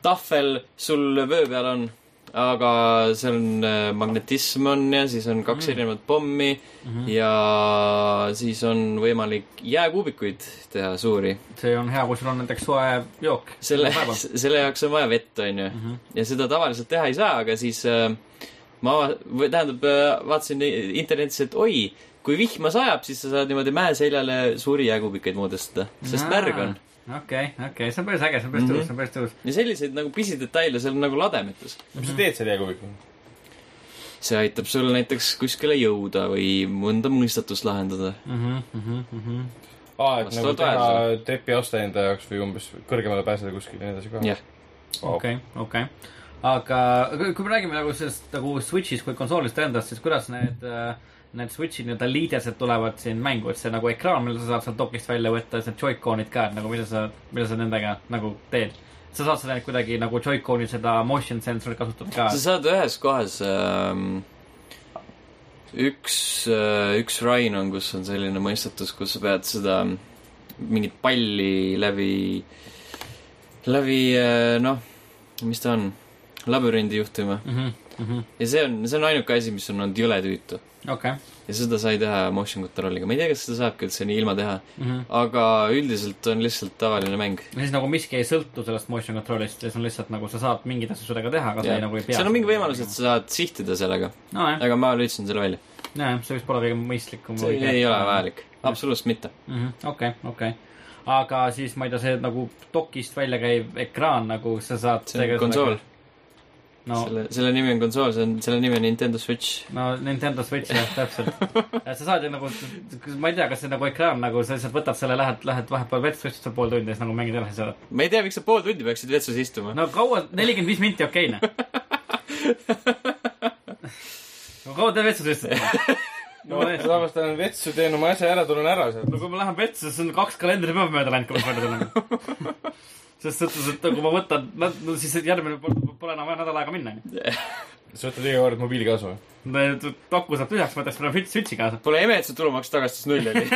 tahvel sul vöö peal on, aga seal on äh, magnetism on ja siis on kaks mm. erinevat pommi mm -hmm. ja siis on võimalik jääkuubikuid teha suuri. see on hea, kui sul on näiteks soe jook. selle, [LAUGHS] selle jaoks on vaja vett, onju mm. -hmm. ja seda tavaliselt teha ei saa, aga siis äh, ma, või tähendab, vaatasin internetis, et oi, kui vihma sajab, siis sa saad niimoodi mäe seljale suuri jääkuubikeid moodustada, sest märg on. okei, okei, see on päris äge, see on päris Mhm. tõus, see on päris tõus. ja selliseid nagu pisidetaile seal nagu lademetes. mis sa teed selle jääkubikuga? see aitab sul näiteks kuskile jõuda või mõnda mõistatust lahendada. Mhm, aa, et nagu teha vajadusele. trepioste enda jaoks või umbes kõrgemale pääseda kuskile ja nii edasi ka. jah, okei, okei. aga kui me räägime nagu sellest nagu Switch'ist kui konsoolist endast, siis kuidas need, need Switch'i nii-öelda liidesed tulevad siin mängu, et see nagu ekraan, mille sa saad sealt dokist välja võtta, siis need Joy-Conid ka, et nagu mida sa, mida sa nendega nagu teed? sa saad seda kuidagi nagu Joy-Conil seda motion sensor'it kasutada ka sa? saad ühes kohas ähm, üks, üks Rain on, kus on selline mõistatus, kus sa pead seda mingit palli läbi, läbi äh, noh, mis ta on, labürindi juhtima. Mhm. Mhm. ja see on, see on ainuke asi, mis on olnud jõle tüütu. okei. ja seda sai teha motion control'iga, ma ei tea, kas seda saabki üldse nii ilma teha, Mhm. aga üldiselt on lihtsalt tavaline mäng. ja siis nagu miski ei sõltu sellest motion control'ist ja see on lihtsalt nagu sa saad mingeid asju sellega teha, aga sa ei nagu ei pea. seal on mingi võimalus, et sa saad sihtida sellega, nojah, aga ma lülitasin selle välja. nojah, see vist pole kõige mõistlikum. see ei ole vajalik, absoluutselt mitte. okei, okei. aga siis ma ei tea, see nagu dokist välja käiv ekraan nagu sa saad. see on konsool. no, selle, selle nimi on konsool, see on, selle nimi on Nintendo Switch. no Nintendo Switch jah, täpselt. [LAUGHS] sa saad ju nagu, ma ei tea, kas see nagu ekraan nagu sa lihtsalt võtad selle, lähed, lähed vahepeal vetsu, istud seal pool tundi ja siis nagu mängid edasi seda. ma ei tea, miks sa pool tundi peaksid vetsus istuma. no kaua, nelikümmend viis minti okei noh. [LAUGHS] no kaua te vetsus istute? no samas on vetsu, teen oma asja ära, tulen ära sealt. no kui ma lähen vetsu, siis on kaks kalendripäeva mööda läinud, kui ma välja tulen. Selles suhtes, et kui ma võtan, no siis järgmine pole, enam vaja nädal aega minna. [LAUGHS] sa võtad iga kord mobiili kaasa või? doku saab tühjaks, võtaks praegu switch'i kaasa. Pole ime, et see tulumaksustagastus null oli. [LAUGHS]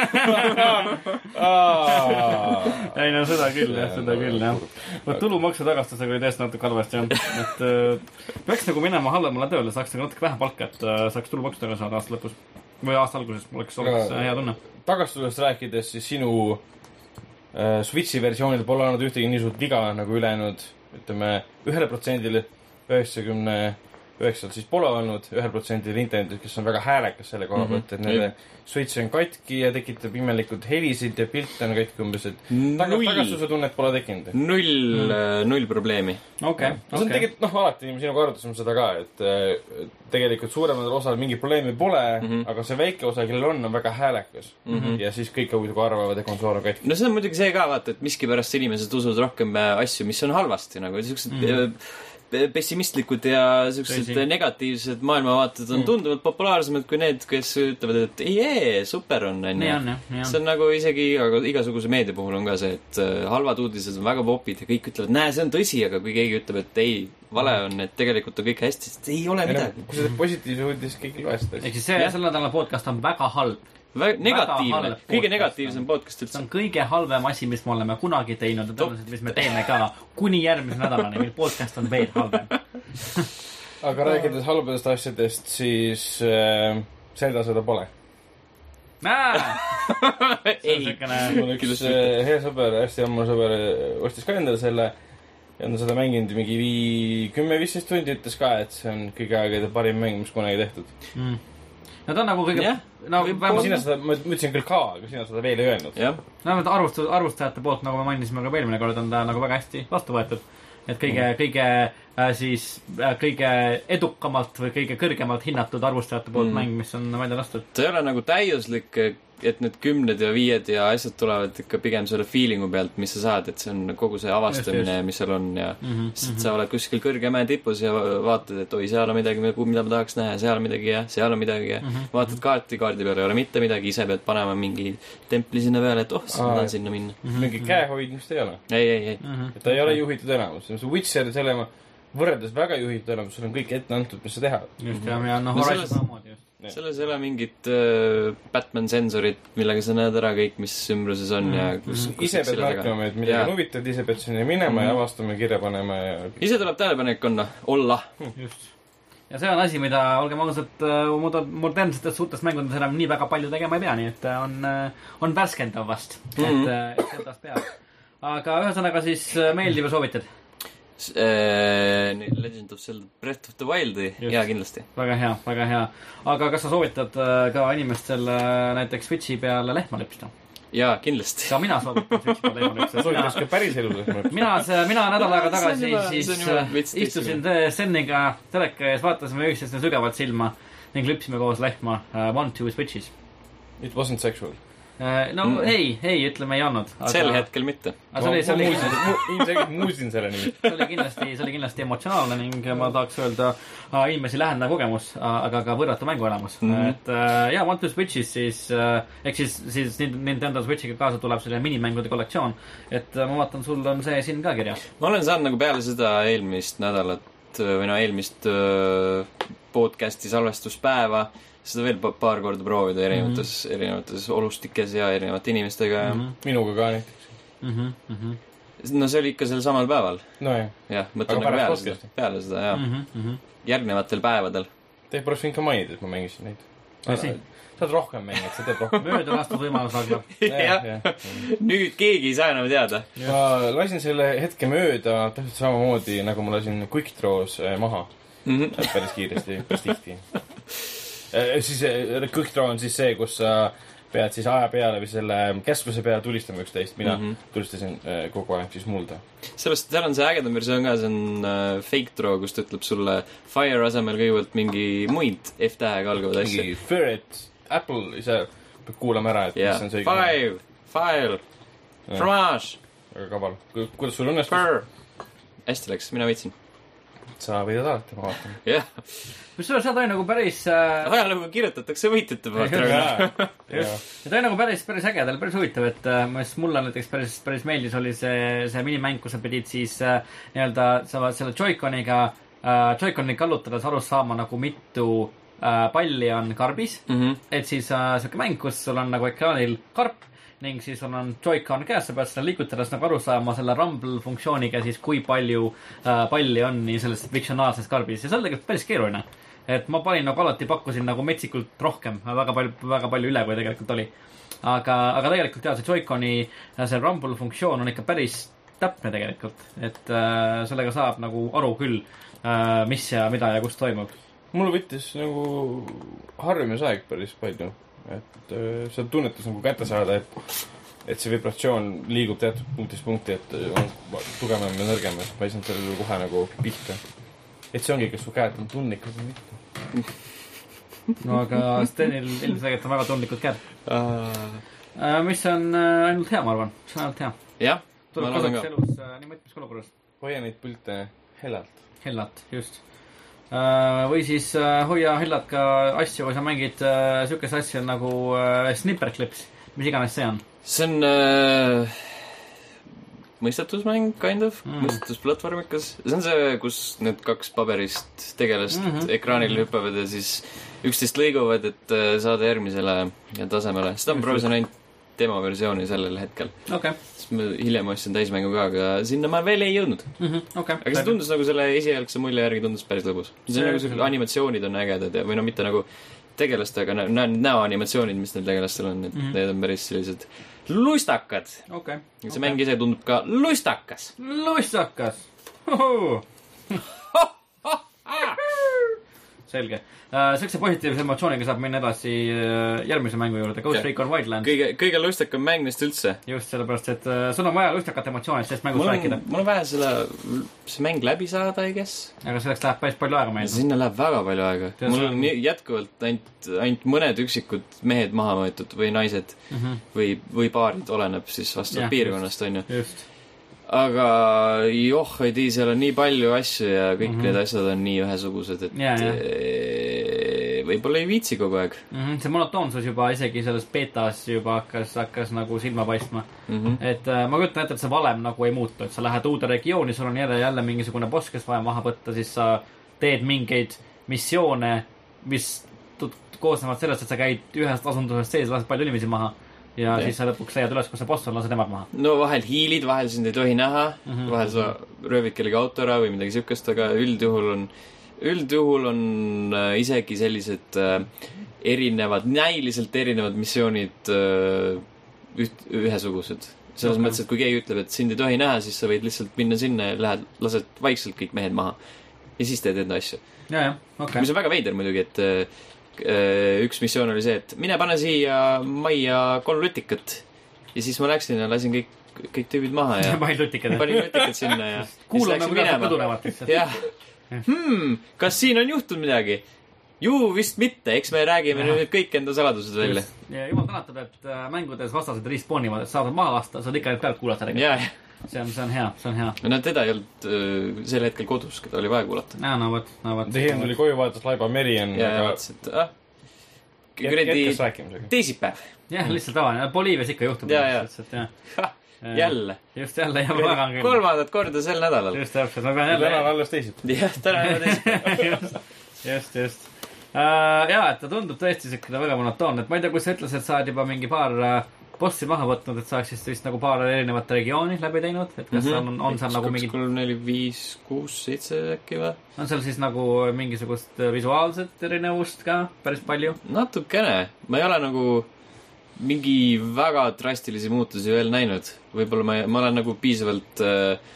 ei no seda küll jah, seda küll jah. vot tulumaksu tagastusega oli tõesti natuke halvasti jah, et äh, peaks nagu minema halvemale tööle, saaks nagu natuke vähem palka, et äh, saaks tulumaksu tagasi saada aasta lõpus. või aasta alguses, oleks, oleks Aga- hea tunne. tagastusest rääkides, siis sinu äh, Switchi versioonil pole olnud ühtegi nii suurt viga nagu ülejäänud, ütleme, ühele protsendile üheksakümne üheksal siis pole olnud, ühel protsendil internetis, kes on väga häälekas selle koha pealt, et nende Switch on katki ja tekitab imelikult helisid ja pilte on katki umbes, et taga-, null, tagastuse tunnet pole tekkinud. null, null probleemi. okei, no see on tegelikult, noh, alati sinuga arutasime seda ka, et äh, tegelikult suuremal osal mingit probleemi pole mm, Mhm. -hmm. aga see väike osa, kellel on, on väga häälekas mm. -hmm. ja siis kõik muidugi arvavad, et konsool on katki. no see on muidugi see ka, vaata, et miskipärast inimesed usuvad rohkem äh, asju, mis on halvasti nagu siuksed mm -hmm. Pessimistlikud ja siuksed negatiivsed maailmavaated on tunduvalt populaarsemad kui need, kes ütlevad, et ei, ei, super on, onju see on. nagu isegi iga, igasuguse meedia puhul on ka see, et äh, halvad uudised on väga popid ja kõik ütlevad, näe, see on tõsi, aga kui keegi ütleb, et ei, vale on, et tegelikult on kõik hästi, siis ei ole midagi. kui sa teed positiivse uudise, kõik ei loe seda ehk siis see, selle nädala podcast on väga halb. Negatiivne kõige negatiivsem on. podcast see üldse on. kõige halvem asi, mis me oleme kunagi teinud ja tõenäoliselt, mis me teeme ka kuni järgmise nädalani, mil podcast on veel halvem. [LAUGHS] aga rääkides halbadest asjadest, siis äh, Zelda seda pole. [LAUGHS] see on ei, mul üks äh, hea sõber, hästi ammu sõber äh, ostis ka endale selle ja on seda mänginud mingi vii-, kümme-viisteist tundi, ütles ka, et see on kõigi aegade parim mäng, mis kunagi tehtud. mm. No ta on nagu kõige Jah., no Võib- sina vähemalt, seda, ma ütlesin küll ka, aga sina seda veel ei öelnud. jah, vähemalt arvustus, arvustajate poolt, nagu me mainisime ka eelmine kord, on ta nagu väga hästi vastu võetud. et kõige mm., kõige äh, siis äh, kõige edukamalt või kõige kõrgemalt hinnatud arvustajate poolt. Mm. mäng, mis on välja lastud. ta ei ole nagu täiuslik, et need kümned ja viied ja asjad tulevad ikka pigem selle feeling'u pealt, mis sa saad, et see on kogu see avastamine, mis seal on ja Mm -hmm. sest sa oled kuskil kõrge mäe tipus ja vaatad, et oi, seal on midagi, mida ma tahaks näha, seal on midagi ja seal on midagi ja Mm -hmm. vaatad kaarti, kaardi peal ei ole mitte midagi, ise pead panema mingi templi sinna peale, et oh, siis ma tahan sinna minna. mingit käehoidmist ei ole. ei, ei, ei. Mm -hmm. et ta ei ole juhitud enamus, see Witcher selle võrreldes väga juhitud enamus, sul on kõik ette antud, mis sa teha. just ja, ja noh, No Horizon samamoodi just. Selles ei ole mingit äh, Batman sensorit, millega sa näed ära kõik, mis ümbruses on ja Mhm. kus, kus ise pead märkama, et midagi on huvitav, ise pead sinna minema ja avastama, kirja panema ja ise tuleb tähelepanek olla, olla. just. ja see on asi, mida, olgem ausad, moder-, modernsetes suurtes mängudes enam nii väga palju tegema ei pea, nii et äh, on, on värskendav vast mm, Mhm. -hmm. et, et sellest peab. aga ühesõnaga siis äh, meeldiv ja soovitad. Legend of Zelda Breath of the Wild'i, jaa, kindlasti. väga hea, väga hea. aga kas sa soovitad äh, ka inimestel äh, näiteks Switchi peale lehma lüpsta? jaa, kindlasti. ka mina soovitan Switchi peale lehma lüpsta. soovitas ka päris elus. mina, mina nädal aega [LAUGHS] tagasi juba- siis äh, istusin Steniga teleka ees, vaatasime üksteisele sügavalt silma ning lüpsime koos lehma One Two Switch'is It wasn't sexual. uh,. no Mm. ei, ei, ütleme ei olnud. sel hetkel mitte. aga see oli, see oli ilmselgelt muusin selle nimi. [LAUGHS] see oli kindlasti, see oli kindlasti emotsionaalne ning ma tahaks öelda uh, inimesi lähendav kogemus uh,, aga ka võrratu mänguelamus mm. -hmm. et uh, ja One Two Switch'is siis uh,, ehk siis, siis Nin- Nintendo Switch'iga kaasa tuleb selline minimängude kollektsioon. et uh, ma vaatan, sul on see siin ka kirjas. ma olen saanud nagu peale seda eelmist nädalat või no eelmist öö, podcast'i salvestuspäeva seda veel pa- paar korda proovida erinevates mm, -hmm. erinevates olustikes ja erinevate inimestega ja mm. -hmm. minuga ka näiteks. mm. -hmm. Mm -hmm. no see oli ikka sel samal päeval, nojah, jah, Aga mõtlen nagu peale seda podcast'i?, peale seda jaa, Mhm, järgnevatel päevadel. te poleks võinud ka mainida, et ma mängisin neid. Sa oled rohkem mänginud, sa tead rohkem. mööda lastud võimalus algab. [LAUGHS] jah, nüüd keegi ei saa enam teada. ma lasin selle hetke mööda täpselt samamoodi, nagu ma lasin Quick Draws äh, maha Mhm. päris kiiresti, päris tihti. [LAUGHS] siis äh, Quick Draw on siis see, kus sa pead siis aja peale või selle käskluse peale tulistama üksteist. mina mm. -hmm. tulistasin äh, kogu aeg siis mulda. sellest, seal on see ägedam versioon ka, see on äh, fake draw, kus ta ütleb sulle fire asemel kõigepealt mingi muid F-tähega algavaid asju. mingi Ferret, Apple, ise pead kuulama ära, et jah mis on, see five, file, fromage, väga kaval. kuidas sul õnnestus? hästi läks, mina võitsin. Sa võidad alati, ma vaatan. jah, kusjuures seal oli nagu päris äh,, ajalugu kirjutatakse võitjate poolt. [LAUGHS] ja ta oli nagu päris, päris äge, ta oli päris huvitav, et äh, mis mulle näiteks päris, päris meeldis, oli see, see minimäng, kus sa pidid siis äh, nii-öelda sa selle Joy-Coniga äh,, Joy-Coni kallutades aru saama nagu mitu äh, palli on karbis. Mhm. et siis äh, sihuke mäng, kus sul on nagu ekraanil karp ning siis sul on Joy-Con käes, sa pead seda liigutades nagu aru saama selle rumble funktsiooniga siis, kui palju äh, palli on nii selles fiktsionaalses karbis ja see on tegelikult päris keeruline. et ma panin nagu alati, pakkusin nagu metsikult rohkem, väga palju, väga palju üle, kui tegelikult oli. aga, aga tegelikult jah, see Joy-Coni äh, see rumble funktsioon on ikka päris täpne tegelikult, et äh, sellega saab nagu aru küll äh,, mis ja mida ja kus toimub. mul võttis nagu harjumisaeg päris palju, et äh, seda tunnetus nagu kätte saada, et et see vibratsioon liigub teatud punktist punkti, et äh, on tugevam ja nõrgem, et ma ei saanud sellele kohe nagu pihta. et see ongi, kas su käed on tundlikud või mitte. [LAUGHS] no aga Stenil ilmselgelt on väga tundlikud käed. jah, mis on ainult hea, ma arvan, see on ainult hea. ma tuleb loodan kasuks ka. elus nii mitmeski olukorras. hoia neid pilte hellalt. hellalt, just. Või siis äh, hoia hellalt ka asju, kui sa mängid äh, siukest asja nagu äh, Snipperclips, mis iganes see on. see on äh, mõistatusmäng, kind of Mm. mõistatusplatvormikas. see on see, kus need kaks paberist tegelast mm Mhm. -hmm. ekraanil hüppavad ja siis üksteist lõiguvad, et äh, saada järgmisele tasemele. seda ma proovisin ainult demoversiooni sellel hetkel. okei, siis ma hiljem ostsin täismängu ka, aga sinna ma veel ei jõudnud. okei. aga see tundus nagu selle esialgse mulje järgi tundus päris lõbus. see on nagu siuke, animatsioonid on ägedad ja, või no mitte nagu tegelastega, näen näoanimatsioonid, mis neil tegelastel on, et mm. -hmm. need on päris sellised lustakad. okei. see mäng ise tundub ka lustakas. lussakas. selge. siukse positiivse emotsiooniga saab minna edasi äh, järgmise mängu juurde, Ghost Okei. Recon Wildlands. kõige, kõige lustakam mäng neist üldse. just sellepärast, et äh, sul on vaja lustakat emotsiooni, sellest mängust rääkida on, mul on vaja selle, see mäng läbi saada, I guess. aga selleks läheb päris palju aega meil. sinna läheb väga palju aega. Mul on on- jätkuvalt ainult, ainult mõned üksikud mehed maha võetud või naised Mhm. või, või paarid, oleneb siis vastavalt piirkonnast, onju. just. Aga joh, ei tea, seal on nii palju asju ja kõik mm. -hmm. need asjad on nii ühesugused, et ja. eh, võib-olla ei viitsi kogu aeg Mhm, see monotoonsus juba isegi selles betas juba hakkas, hakkas nagu silma paistma. mm. -hmm. et äh, ma kujutan ette, et see valem nagu ei muutu, et sa lähed uude regiooni, sul on jälle, jälle mingisugune boss, kes vaja maha võtta, siis sa teed mingeid missioone, mis koosnevad sellest, et sa käid ühest asundusest sees, lased palju inimesi maha. Ja Jah. siis sa lõpuks leiad üles, kus see boss on, lased nemad maha. no vahel hiilid, vahel sind ei tohi näha mm. -hmm. vahel sa röövid kellegi auto ära või midagi siukest, aga üldjuhul on, üldjuhul on äh, isegi sellised äh, erinevad, näiliselt erinevad missioonid äh, üht, ühesugused. selles okay. mõttes, et kui keegi ütleb, et sind ei tohi näha, siis sa võid lihtsalt minna sinna ja lähed, lased vaikselt kõik mehed maha. ja siis teed enda asju mis on väga veider muidugi, et äh, üks missioon oli see, et mine pane siia majja kolm lutikat. ja siis ma läksin ja lasin kõik, kõik tüübid maha ja [LAUGHS] panin lutikad. lutikad sinna ja kuulame, kuidas nad minema. põdunevad lihtsalt. jah, hmm, kas siin on juhtunud midagi? ju vist mitte, eks me räägime Jah. nüüd kõik enda saladused välja. ja jumal tänatud, et äh, mängudes vastased respawn ivad, et saavad maha lasta, saad ikka neid pealt kuulata ja, see on, see on hea, see on hea. no teda ei olnud äh, sel hetkel kodus, keda oli vaja kuulata. ja no vot, no vot. ta hiljem tuli koju, vaatas Laiba Merian, ja, ja aga vaatas, et ah, kuradi teisipäev, jah, lihtsalt tavaline, Boliivias ikka juhtub. Ja, ja. et jah. jälle. just jälle, jah, ma väga küll. kolmandat korda sel nädalal. just täpselt, ma pean täna on jälle. alles teisipäev. jah, täna on teisipäev. [LAUGHS] just, just, just uh,. ja, et ta tundub tõesti siukene väga monotoonne, et ma ei tea, kui sa ütlesid, et sa oled juba mingi paar uh, bossi maha võtnud, et sa oleks siis vist nagu paar erinevat regiooni läbi teinud, et kas seal on, on seal nagu kaks, mingid, kolm, neli, viis, kuus, seitse äkki või? on seal siis nagu mingisugust visuaalset erinevust ka päris palju? natukene, ma ei ole nagu mingi väga drastilisi muutusi veel näinud. võib-olla ma, ma olen nagu piisavalt äh,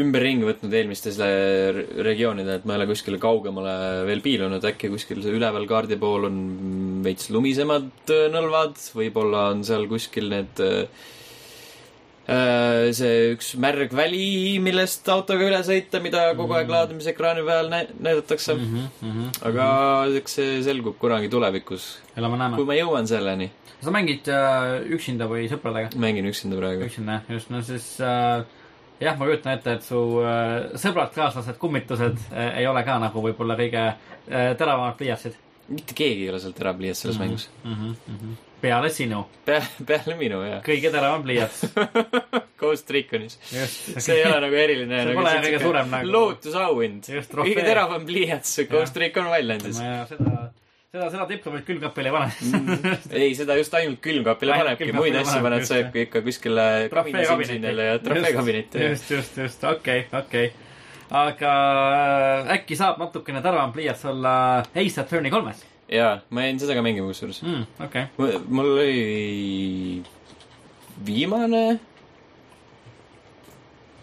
ümberringi võtnud eelmistes le- regioonidel, et ma ei ole kuskile kaugemale veel piilunud, äkki kuskil üleval kaardi pool on veits lumisemad äh, nõlvad, võib-olla on seal kuskil need äh, äh, see üks märg väli, millest autoga üle sõita, mida kogu aeg laadimisekraani peal nä- näidatakse. aga eks see selgub kunagi tulevikus, kui ma jõuan selleni. sa mängid äh, üksinda või sõpradega? mängin üksinda praegu. üksinda, just, no siis äh, jah, ma kujutan ette, et su äh, sõbrad, kaaslased, kummitused äh, ei ole ka nagu võib-olla kõige äh, teravamad pliiatsid mitte keegi ei ole seal terapliias selles Mhm. mängus. mm. -hmm, mm -hmm. peale sinu, peale, peale minu, jah. kõige teravam pliiats. [LAUGHS] Ghost Recon'is. see ei ole nagu eriline. [LAUGHS] See pole kõige suurem nagu- lootusauhind. Kõige teravam pliiats Ghost Recon Wildlandis. seda, seda, seda diplomit külmkapile ei pane. ei, seda just ainult külmkapile panebki, muid asju paned sa ikka kuskile kaminasinsinile ja trofeekabinetti. just, just, just, okei, okei. aga äh, äkki saab natukene teravam pliiats olla Ace Attorney kolmes jaa, ma jäin seda ka mängima kusjuures. mm,? okei okay., mul oli viimane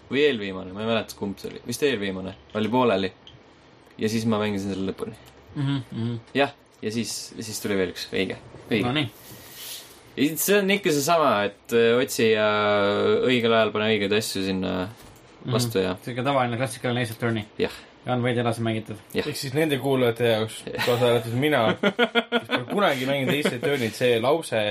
või eelviimane, ma ei mäleta, kumb see oli, vist eelviimane, oli pooleli. ja siis ma mängisin selle lõpuni. mm. mm -hmm. jah, ja siis, siis tuli veel üks, õige, õige no. nii, see on ikka seesama, et öö, otsi ja õigel ajal pane õigeid asju sinna vastu ja siuke tavaline klassikaline Ace Attorney. jah, ja on veidi edasi mängitud. Ehk siis nende kuulajate jaoks, kaasa arvatud mina, [LAUGHS] kes pole kunagi mänginud Ace Attorney't, see lause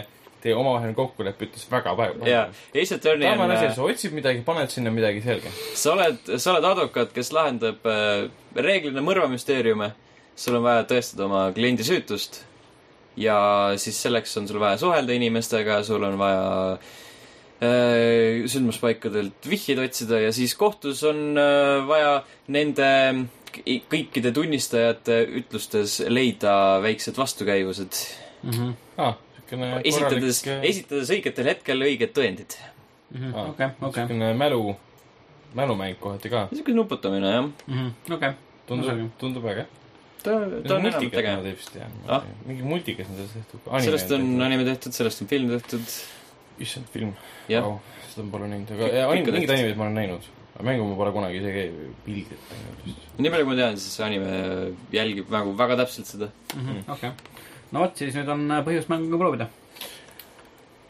teie omavaheline kokkulepe ütles väga palju. ja Ace Attorney on tavaline asi, äh, sa otsid midagi, paned sinna midagi selge. sa oled, sa oled advokaat, kes lahendab äh, reeglina mõrvamüsteeriume. Sul on vaja tõestada oma kliendi süütust. ja siis selleks on sul vaja suhelda inimestega, sul on vaja äh, sündmuspaikadelt vihjeid otsida ja siis kohtus on äh, vaja nende kõikide tunnistajate ütlustes leida väiksed vastukäivused. Mhm. aa, siukene esitades, korralik, esitades õigetel hetkel õiged tõendid. Mhm. Aa, okei, okei, siukene mälu, mälumäng kohati ka. niisugune nuputamine, jah. okei. tundub, tundub äge. ta, ta on enam tegev. teeb vist jah Ah?. mingi multikas on sellest tehtud. sellest on anime tehtud, sellest on film tehtud. issand, film. jah, seda ma pole näinud, aga ja, anim, Ikka mingeid tehtud. animeid ma olen näinud. aga mängu ma pole kunagi isegi pildilt näinud nii palju kui ma tean, siis anime jälgib nagu väga täpselt seda. okei. no vot, siis nüüd on äh, põhjust mängu proovida.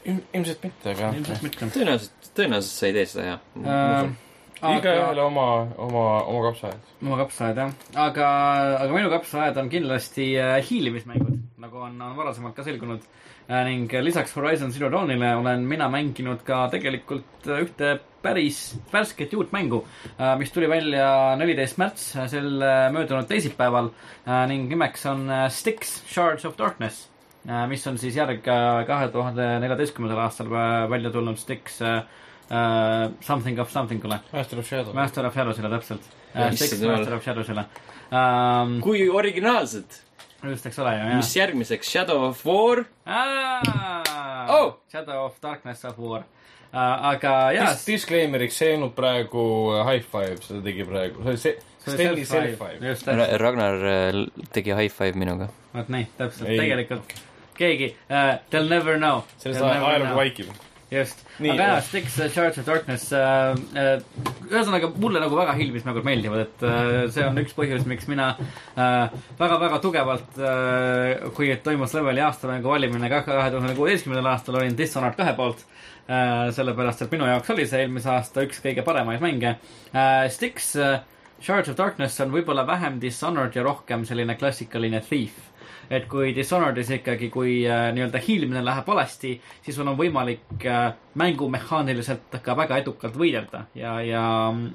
ilmselt mitte, aga ilmselt mitte. tõenäoliselt, tõenäoliselt sa ei tee seda, jah. Ähm, aga igaühele oma, oma, oma kapsaaed. oma kapsaaed jah, aga, aga minu kapsaaed on kindlasti äh, hiilimismängud, nagu on, on varasemalt ka selgunud äh,. ning lisaks Horizon Zero Dawnile olen mina mänginud ka tegelikult äh, ühte päris värsket uut mängu mis tuli välja neliteist märts sel möödunud teisipäeval ning nimeks on Styx Shards of Darkness mis on siis järg kahe tuhande neljateistkümnendal aastal välja tulnud Styx äh, äh, Something of Something ule. Master of Shadow. Master of Shadows'ile täpselt. Issand Six jumal. Master of Shadows'ile um,. kui originaalsed, just, eks ole ju, jah mis järgmiseks, Shadow of War? Oh! Shadow of Darkness of War uh,. aga jaa, Dis- Disclaimeriks, see ei olnud praegu High Five, seda tegi praegu, see oli see, Stelli Self-Five. just täpselt, Ragnar äh, tegi high five minuga. vot nii, täpselt, tegelikult keegi uh,, they'll never know. sellest ajalugu vaikib. just, aga jah., Styx uh, Charge of Darkness uh,. Uh, ühesõnaga, mulle nagu väga hiilmismängud meeldivad, et uh, see on üks põhjus, miks mina väga-väga tugevalt uh,, kui toimus leveli aastamängu valimine ka kahe tuhande kuueteistkümnendal aastal, olin Dishonored kahe poolt uh,. sellepärast, et minu jaoks oli see eelmise aasta üks kõige paremaid mänge uh,. Styx uh, Charge of Darkness on võib-olla vähem Dishonored ja rohkem selline klassikaline Thief et kui Dishonored'is ikkagi, kui äh, nii-öelda hiilimine läheb valesti, siis sul on võimalik äh, mängumehaaniliselt ka väga edukalt võidelda ja, ja,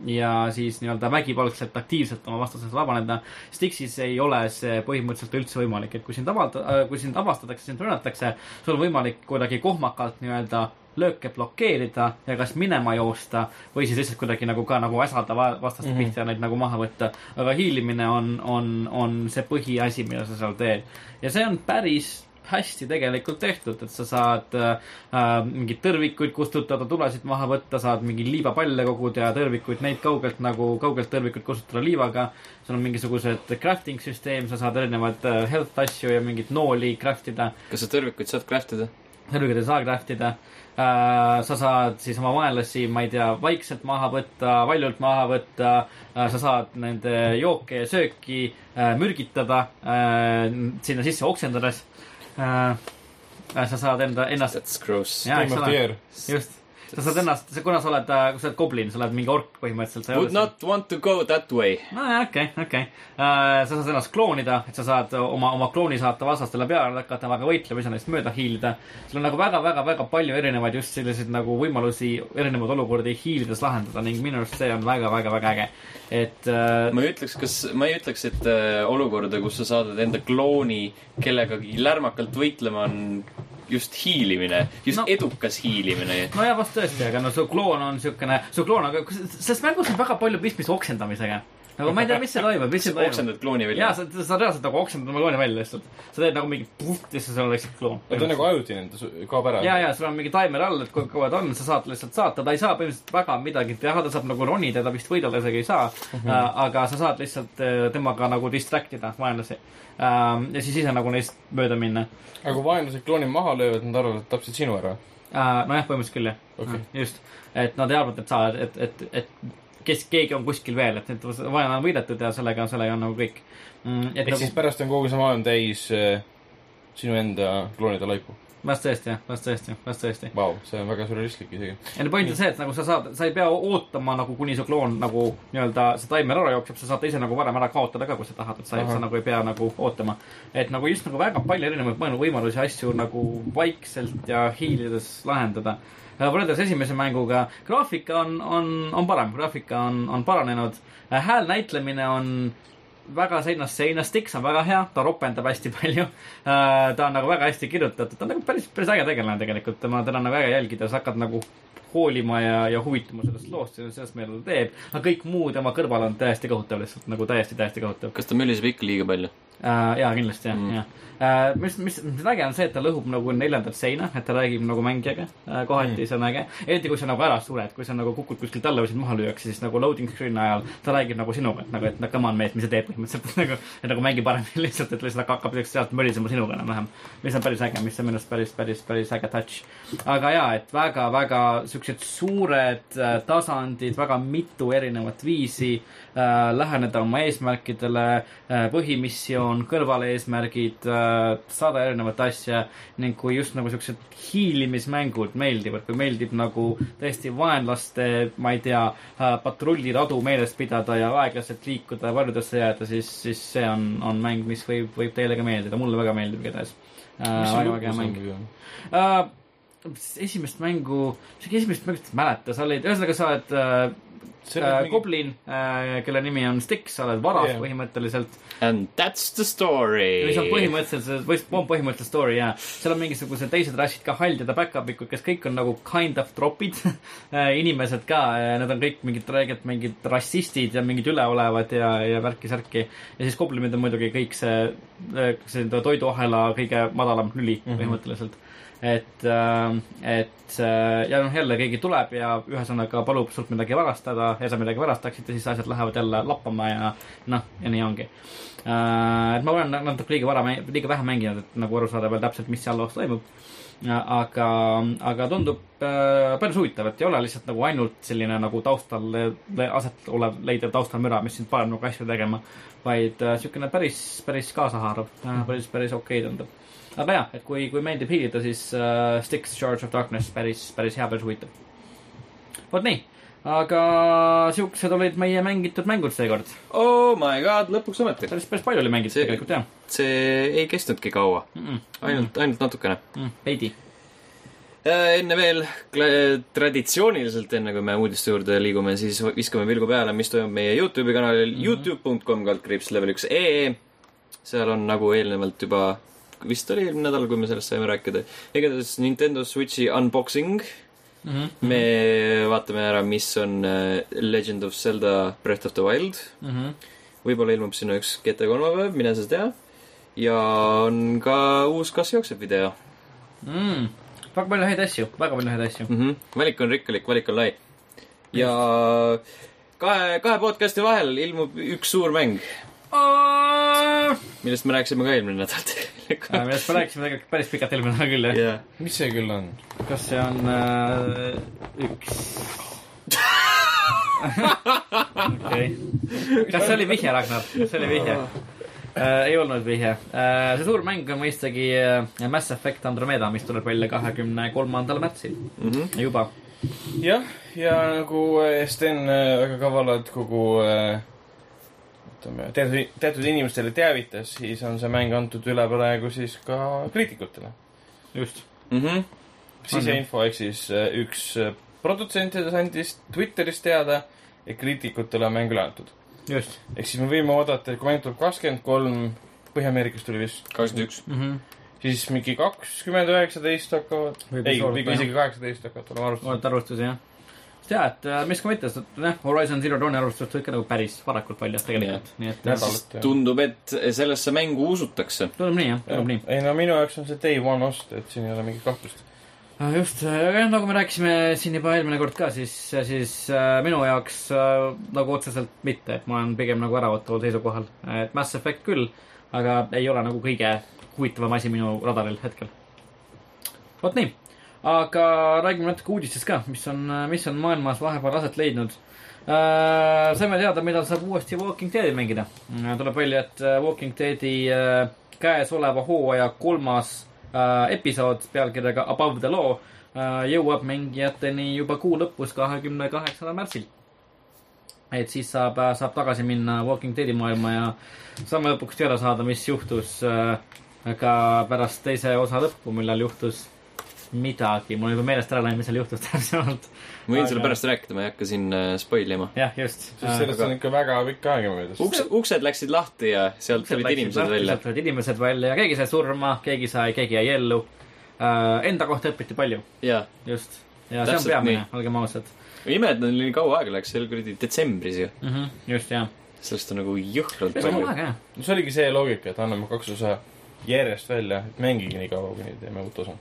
ja siis nii-öelda vägivaldselt aktiivselt oma vastasest vabaneda. Stixis ei ole see põhimõtteliselt üldse võimalik, et kui sind avald-, kui sind avastatakse, sind rünnatakse, sul on võimalik kuidagi kohmakalt nii-öelda lööke blokeerida ja kas minema joosta või siis lihtsalt kuidagi nagu ka nagu äsada va- vastaste mm. -hmm. pihta ja neid nagu maha võtta. aga hiilimine on, on, on see põhiasi, mida sa seal teed. ja see on päris, hästi tegelikult tehtud, et sa saad äh, äh, mingeid tõrvikuid kustutada, tulesid maha võtta, saad mingeid liivapalle koguda ja tõrvikuid, neid kaugelt nagu, kaugelt tõrvikuid kustutada liivaga. sul on mingisugused crafting süsteem, sa saad erinevaid äh, health asju ja mingeid nooli craft ida kas sa tõrvikuid saad craft ida? Tõrvikuid ei saa craft ida. sa saad siis oma vaenlasi, ma ei tea, vaikselt maha võtta, valjult maha võtta. sa saad nende jooke ja sööki äh, mürgitada äh, sinna sisse oksendades äh,. sa saad enda, ennast, That's gross. Just, sa saad ennast, kuna sa oled, kui sa oled goblin, sa oled mingi ork põhimõtteliselt. Would not want to go that way. nojah, okei, okei. sa saad ennast kloonida, et sa saad oma, oma klooni saata vastastele peale, hakata temaga võitlema, ise neist mööda hiilida. sul on nagu väga-väga-väga palju erinevaid just selliseid nagu võimalusi erinevaid olukordi hiilides lahendada ning minu arust see on väga-väga-väga äge. et äh, ma ei ütleks, kas, ma ei ütleks, et äh, olukorda, kus sa saadad enda klooni kellegagi lärmakalt võitlema, on just hiilimine, just No. no. edukas hiilimine. nojah, vast tõesti, aga no su kloon on siukene, su kloon on, selles mängus on väga palju pistmist oksendamisega. Nagu ma ei tea, mis see toimub, mis see toimub. oksendad klooni välja jaa,. sa, sa reaalselt nagu oksendad oma klooni välja lihtsalt. sa teed nagu mingi puht ja siis sul on lihtsalt kloon. ta on nagu ajutine, ta kaob ära. ja, ja sul on mingi taimer all, et kui kaua ta on, sa saad lihtsalt saata, ta ei saa põhimõtteliselt väga midagi teha, ta saab nagu ronida, ta vist võidelda isegi ei saa mm. -hmm. aga sa saad lihtsalt äh, temaga nagu distract ida vaenlasi. ja siis ise nagu neist mööda minna. aga kui vaenlased klooni maha löövad, nad arvavad, et tapsid sinu ära. nojah, põhimõtteliselt küll jah okay., just, et nad ei arva, et sa, et, et, et kes, keegi on kuskil veel, et, et vaenlane on võidetud ja sellega, sellega on nagu kõik mm,. et ehk nagu siis, pärast on kogu see maailm täis äh, sinu enda kloonide laipu. vast tõesti jah, vast tõesti, vast tõesti. Vau, see on väga sürrealistlik isegi. ja point on see, et nagu sa saad, sa ei pea ootama nagu kuni su kloon nagu nii-öelda see taimer ära jookseb, sa saad ta ise nagu varem ära kaotada ka, kui sa tahad, et sa, sa nagu ei pea nagu ootama. et nagu just nagu väga palju erinevaid võimalusi asju nagu vaikselt ja hiilides lahendada. Võrreldes esimese mänguga, graafika on, on, on parem, graafika on, on paranenud. hääl näitlemine on väga seinast seina, Stix on väga hea, ta ropendab hästi palju. ta on nagu väga hästi kirjutatud, ta on nagu päris, päris äge tegelane tegelikult, tema, teda on nagu äge jälgida, sa hakkad nagu hoolima ja, ja huvituma sellest loost sellest, mida ta teeb. aga kõik muu tema kõrval on täiesti kohutav lihtsalt nagu täiesti, täiesti kohutav kas ta möliseb ikka liiga palju? uh,. jaa, kindlasti jah Mm. jah uh,. mis, mis, mis äge on see, et ta lõhub nagu neljandat seina, et ta räägib nagu mängijaga uh,. kohati mm. see on äge. eriti kui sa nagu ära sured, kui sa nagu kukud kuskilt alla või sind maha lüüakse, siis nagu loading screen'i ajal ta räägib nagu sinuga, et nagu, et no come on mees, mis sa teed põhimõtteliselt, [LAUGHS] et nagu, et nagu mängi paremini [LAUGHS] lihtsalt, et lihtsalt hakkab sealt mölisema sinuga enam-vähem. mis on päris äge, mis on minu arust päris, päris, päris äge touch. aga jaa, et väga-väga siuksed suured äh, tasandid, väga mitu erinevat viisi äh, läheneda oma eesmärkidele äh,, põhimissioon, kõrvaleesmärgid äh,, saada erinevat asja ning kui just nagu siuksed hiilimismängud meeldivad, kui meeldib nagu tõesti vaenlaste, ma ei tea äh,, patrulliradu meeles pidada ja aeglaselt liikuda ja varjudesse jääda, siis, siis see on, on mäng, mis võib, võib teile ka meeldida, mulle väga meeldib igatahes. Äh,. väga hea mäng. esimest mängu, isegi esimest mängu ei mäleta, sa olid, ühesõnaga sa oled uh, uh, goblin uh,, kelle nimi on Styx, sa oled varas yeah. põhimõtteliselt. And that's the story. mis on põhimõtteliselt, või on põhimõtteliselt story jaa. seal on mingisugused teised rassid ka, haldjad ja back-up'ikud, kes kõik on nagu kind of tropid [LAUGHS] inimesed ka, nad on kõik mingid räiged mingid rassistid ja mingid üleolevad ja, ja värki-särki. ja siis goblinid on muidugi kõik see, see toiduahela kõige madalam lüli mm. -hmm. põhimõtteliselt et, et äh, ja noh, jälle keegi tuleb ja ühesõnaga palub sult midagi varastada ja sa midagi varastaksid ja siis asjad lähevad jälle lappama ja noh, ja nii ongi. et ma olen natuke liiga vara, liiga vähe mänginud, et nagu aru saada veel täpselt, mis seal loos toimub. aga, aga tundub äh, päris huvitav, et ei ole lihtsalt nagu ainult selline nagu taustal aset olev leidev taustalmüra, mis sind paneb nagu asju tegema, vaid äh, siukene päris, päris kaasahaarav äh,, päris, päris okei okay tundub aga jah, et kui, kui meeldib hiilida, siis uh, Styx Charge of Darkness päris, päris hea, päris huvitav. vot nii, aga siuksed olid meie mängitud mängud seekord. oh my god, lõpuks ometi. päris, päris palju oli mängitud See- tegelikult jah see ei kestnudki kaua, mm. -mm. ainult, ainult natukene. mm,. veidi. enne veel traditsiooniliselt, enne kui me uudiste juurde liigume, siis viskame pilgu peale, mis toimub meie Youtube'i kanalil mm -hmm. Youtube.com kaldkriips level üks ee. seal on nagu eelnevalt juba, vist oli eelmine nädal, kui me sellest saime rääkida, igatahes Nintendo Switchi unboxing. Mm -hmm. me vaatame ära, mis on äh, Legend of Zelda Breath of the Wild. Mm -hmm. võib-olla ilmub sinna üks GT kolmapäev, mine sa tea. ja on ka uus Kas jookseb video mm.. väga palju häid asju, väga palju häid asju. mm. -hmm. valik on rikkalik, valik on lai. ja kahe, kahe podcast'i vahel ilmub üks suur mäng, millest me rääkisime ka eelmine nädal tegelikult. millest me rääkisime tegelikult päris pikalt eelmine nädal küll, jah. jah, mis see küll on? kas see on äh, üks? [LAUGHS] okei. kas see oli vihje, Ragnar? kas see oli vihje äh,? ei olnud vihje äh,. see suur mäng on mõistagi äh, Mass Effect Andromeda, mis tuleb välja kahekümne kolmandal märtsil Mhm. juba. jah, ja nagu äh, Sten äh, väga kavalalt kogu äh, ütleme, teatud, teatud inimestele teavitas, siis on see mäng antud üle praegu siis ka kriitikutele. just. Mhm. siseinfo ehk siis äh, üks äh, produtsentidest andis Twitteris teada, et kriitikutele on mäng üle antud. just ehk siis me võime oodata, et kui mäng tuleb kakskümmend kolm, Põhja-Ameerikas tuli vist, kakskümmend üks. mm. -hmm. siis mingi kakskümmend üheksateist hakkavad, ei, isegi kaheksateist hakkavad olema arvustatud. olete arvustusi, jah? jaa, et äh, mis ka mitte, sest jah, Horizon Zero Dawni arvustused tulid ka nagu päris varakult väljas tegelikult, nii et Nädal. äh, tundub, et sellesse mängu usutakse. tundub nii jah, tundub nii. ei no minu jaoks on see day one ost, et siin ei ole mingit kahtlust. Ah, just, aga jah, nagu me rääkisime siin juba eelmine kord ka, siis, siis äh, minu jaoks äh, nagu otseselt mitte, et ma olen pigem nagu äraootaval seisukohal. et Mass Effect küll, aga ei ole nagu kõige huvitavam asi minu radaril hetkel. vot nii, aga räägime natuke uudistest ka, mis on, mis on maailmas vahepeal aset leidnud äh,. saime teada, millal saab uuesti Walking Deadi mängida. tuleb välja, et äh, Walking Deadi äh, käesoleva hooaja kolmas äh, episood pealkirjaga Above the Law äh, jõuab mängijateni juba kuu lõpus, kahekümne kaheksandal märtsil. et siis saab, saab tagasi minna Walking Deadi maailma ja saame lõpuks teada saada, mis juhtus äh, ka pärast teise osa lõppu, millal juhtus midagi, mul on juba meelest ära läinud, mis seal juhtus [LAUGHS] täpsemalt. ma võin sulle Aga- pärast rääkida, ma ei hakka siin äh, spoil ima. jah, just. sest sellest on ikka väga pikk aeg möödas. uks, uksed läksid lahti ja sealt tulid inimesed välja. sealt tulid inimesed välja ja keegi sai surma, keegi sai, keegi jäi ellu äh,. Enda kohta õpiti palju, just. ja see on Täpselt peamine olgem ausad ime, et neil nii kaua aega läks, see oli kuradi detsembris ju. mm. -hmm, just, jah. sellest on nagu jõhkralt palju. no see oligi see loogika, et anname kaks osa järjest välja, et mängige nii kaua, kuni teeme uut osa.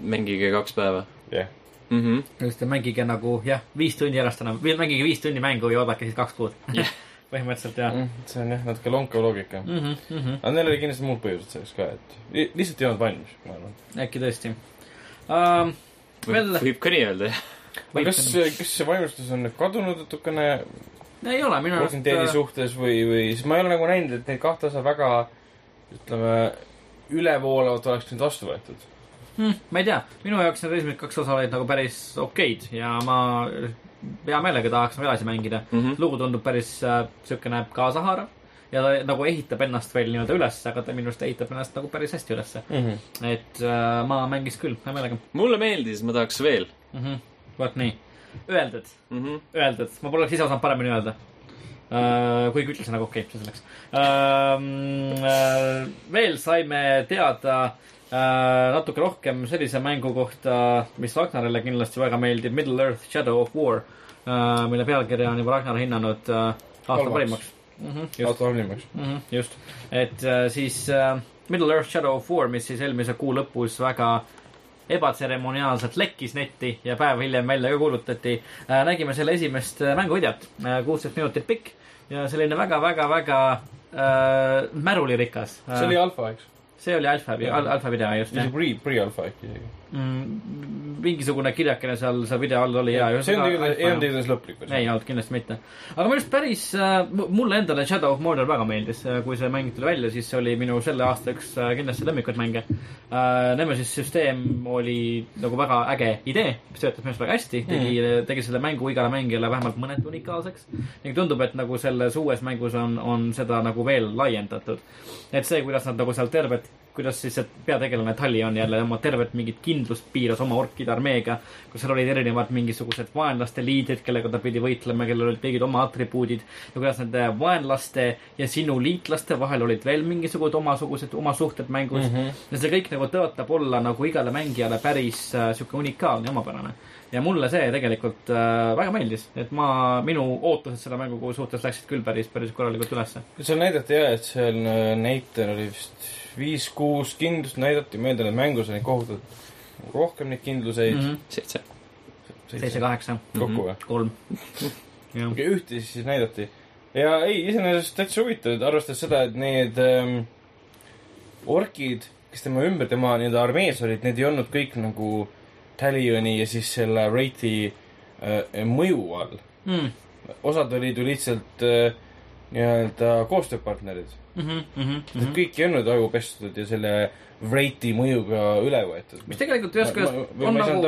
Mängige kaks päeva jah, mm. -hmm. just, ja mängige nagu jah, viis tundi järjest enam, mängige viis tundi mängu ja oodake siis kaks kuud Jah. [LAUGHS] põhimõtteliselt jah mm see on jah, natuke lonkav loogika. -hmm, mm -hmm. aga neil oli kindlasti muud põhjused selleks ka, et li- lihtsalt ei olnud valmis, ma arvan. äkki tõesti uh,. Veel- võib ka nii öelda, jah. aga kas, kas see valmistus on nüüd kadunud natukene ei ole minu Walking Deadi arust. suhtes või, või, siis ma ei ole nagu näinud, et neid kahte osa väga, ütleme, ülevoolavalt oleks nüüd vastu võetud. Hmm, ma ei tea, minu jaoks need esimesed kaks osa olid nagu päris okeid ja ma hea meelega tahaks nagu edasi mängida mm. -hmm. lugu tundub päris äh, siukene kaasahaarav ja ta nagu ehitab ennast veel nii-öelda üles, aga ta minu arust ehitab ennast nagu päris hästi ülesse. et äh, ma mängiks küll hea meelega mulle meeldis, ma tahaks veel mm. -hmm. vot nii, öeldud, mm. -hmm. öeldud, ma poleks ise osanud paremini öelda uh,. kuigi ütlesin, aga okei okay,, see selleks uh,. Uh, veel saime teada natuke rohkem sellise mängu kohta, mis Ragnarile kindlasti väga meeldib, Middle Earth Shadow of War uh,, mille pealkirja on juba Ragnar hinnanud uh, aasta Halvaks. parimaks just halvimaks. mm. -hmm, just, et äh, siis äh, Middle Earth Shadow of War, mis siis eelmise kuu lõpus väga ebatseremoniaalselt lekkis netti ja päev hiljem välja ka kuulutati äh,. nägime selle esimest äh, mänguvideot äh,, kuusteist minutit pikk ja selline väga-väga-väga äh, märulirikas äh, see oli. alfa, eks? See oli alfa, alfa video just jah isegi. pre, pre-alfa äkki isegi. mm, mingisugune kirjakene seal, seal video all oli ja. see on igatahes, ei olnud igatahes lõplik ei. olnud kindlasti mitte. aga minu arust päris äh,, mulle endale Shadow of Mordor väga meeldis, kui see mäng tuli välja, siis see oli minu selle aasta üks äh, kindlasti lemmikuid mänge äh,. Nemesis süsteem oli nagu väga äge idee, mis töötas minu arust väga hästi, tegi mm., tegi selle mängu igale mängijale vähemalt mõneti unikaalseks. ning tundub, et nagu selles uues mängus on, on seda nagu veel laiendatud. et see, kuidas nad nagu seal tervet kuidas siis see peategelane Tali on jälle oma tervet mingit kindlust piiras oma orkide armeega, kus seal olid erinevad mingisugused vaenlaste liidrid, kellega ta pidi võitlema, kellel olid mingid oma atribuudid ja kuidas nende vaenlaste ja sinu liitlaste vahel olid veel mingisugused omasugused oma suhted mängus mm. -hmm. ja see kõik nagu tõotab olla nagu igale mängijale päris äh, sihuke unikaalne ja omapärane. ja mulle see tegelikult äh, väga meeldis, et ma, minu ootused selle mängu suhtes läksid küll päris, päris korralikult ülesse. seal näidati jah, et seal äh, Nathan oli vist viis-kuus kindlust näidati, ma eeldan, et mängus on neid kohutavalt rohkem neid kindluseid mm. seitse. Mhm. seitse, kaheksa, kokku või? kolm. [LAUGHS] okei, ühte siis, näidati. ja ei, iseenesest täitsa huvitav, arvestades seda, et need ähm, orkid, kes tema ümber, tema nii-öelda armees olid, need ei olnud kõik nagu Talioni ja siis selle Wraiti äh, mõju all. mm.. osad olid ju lihtsalt äh, nii-öelda koostööpartnerid Mm -hmm, mm -hmm, mm. -hmm. kõik ei olnud aju pestud ja selle Wraiti mõjuga üle võetud. mis tegelikult ühest küljest on nagu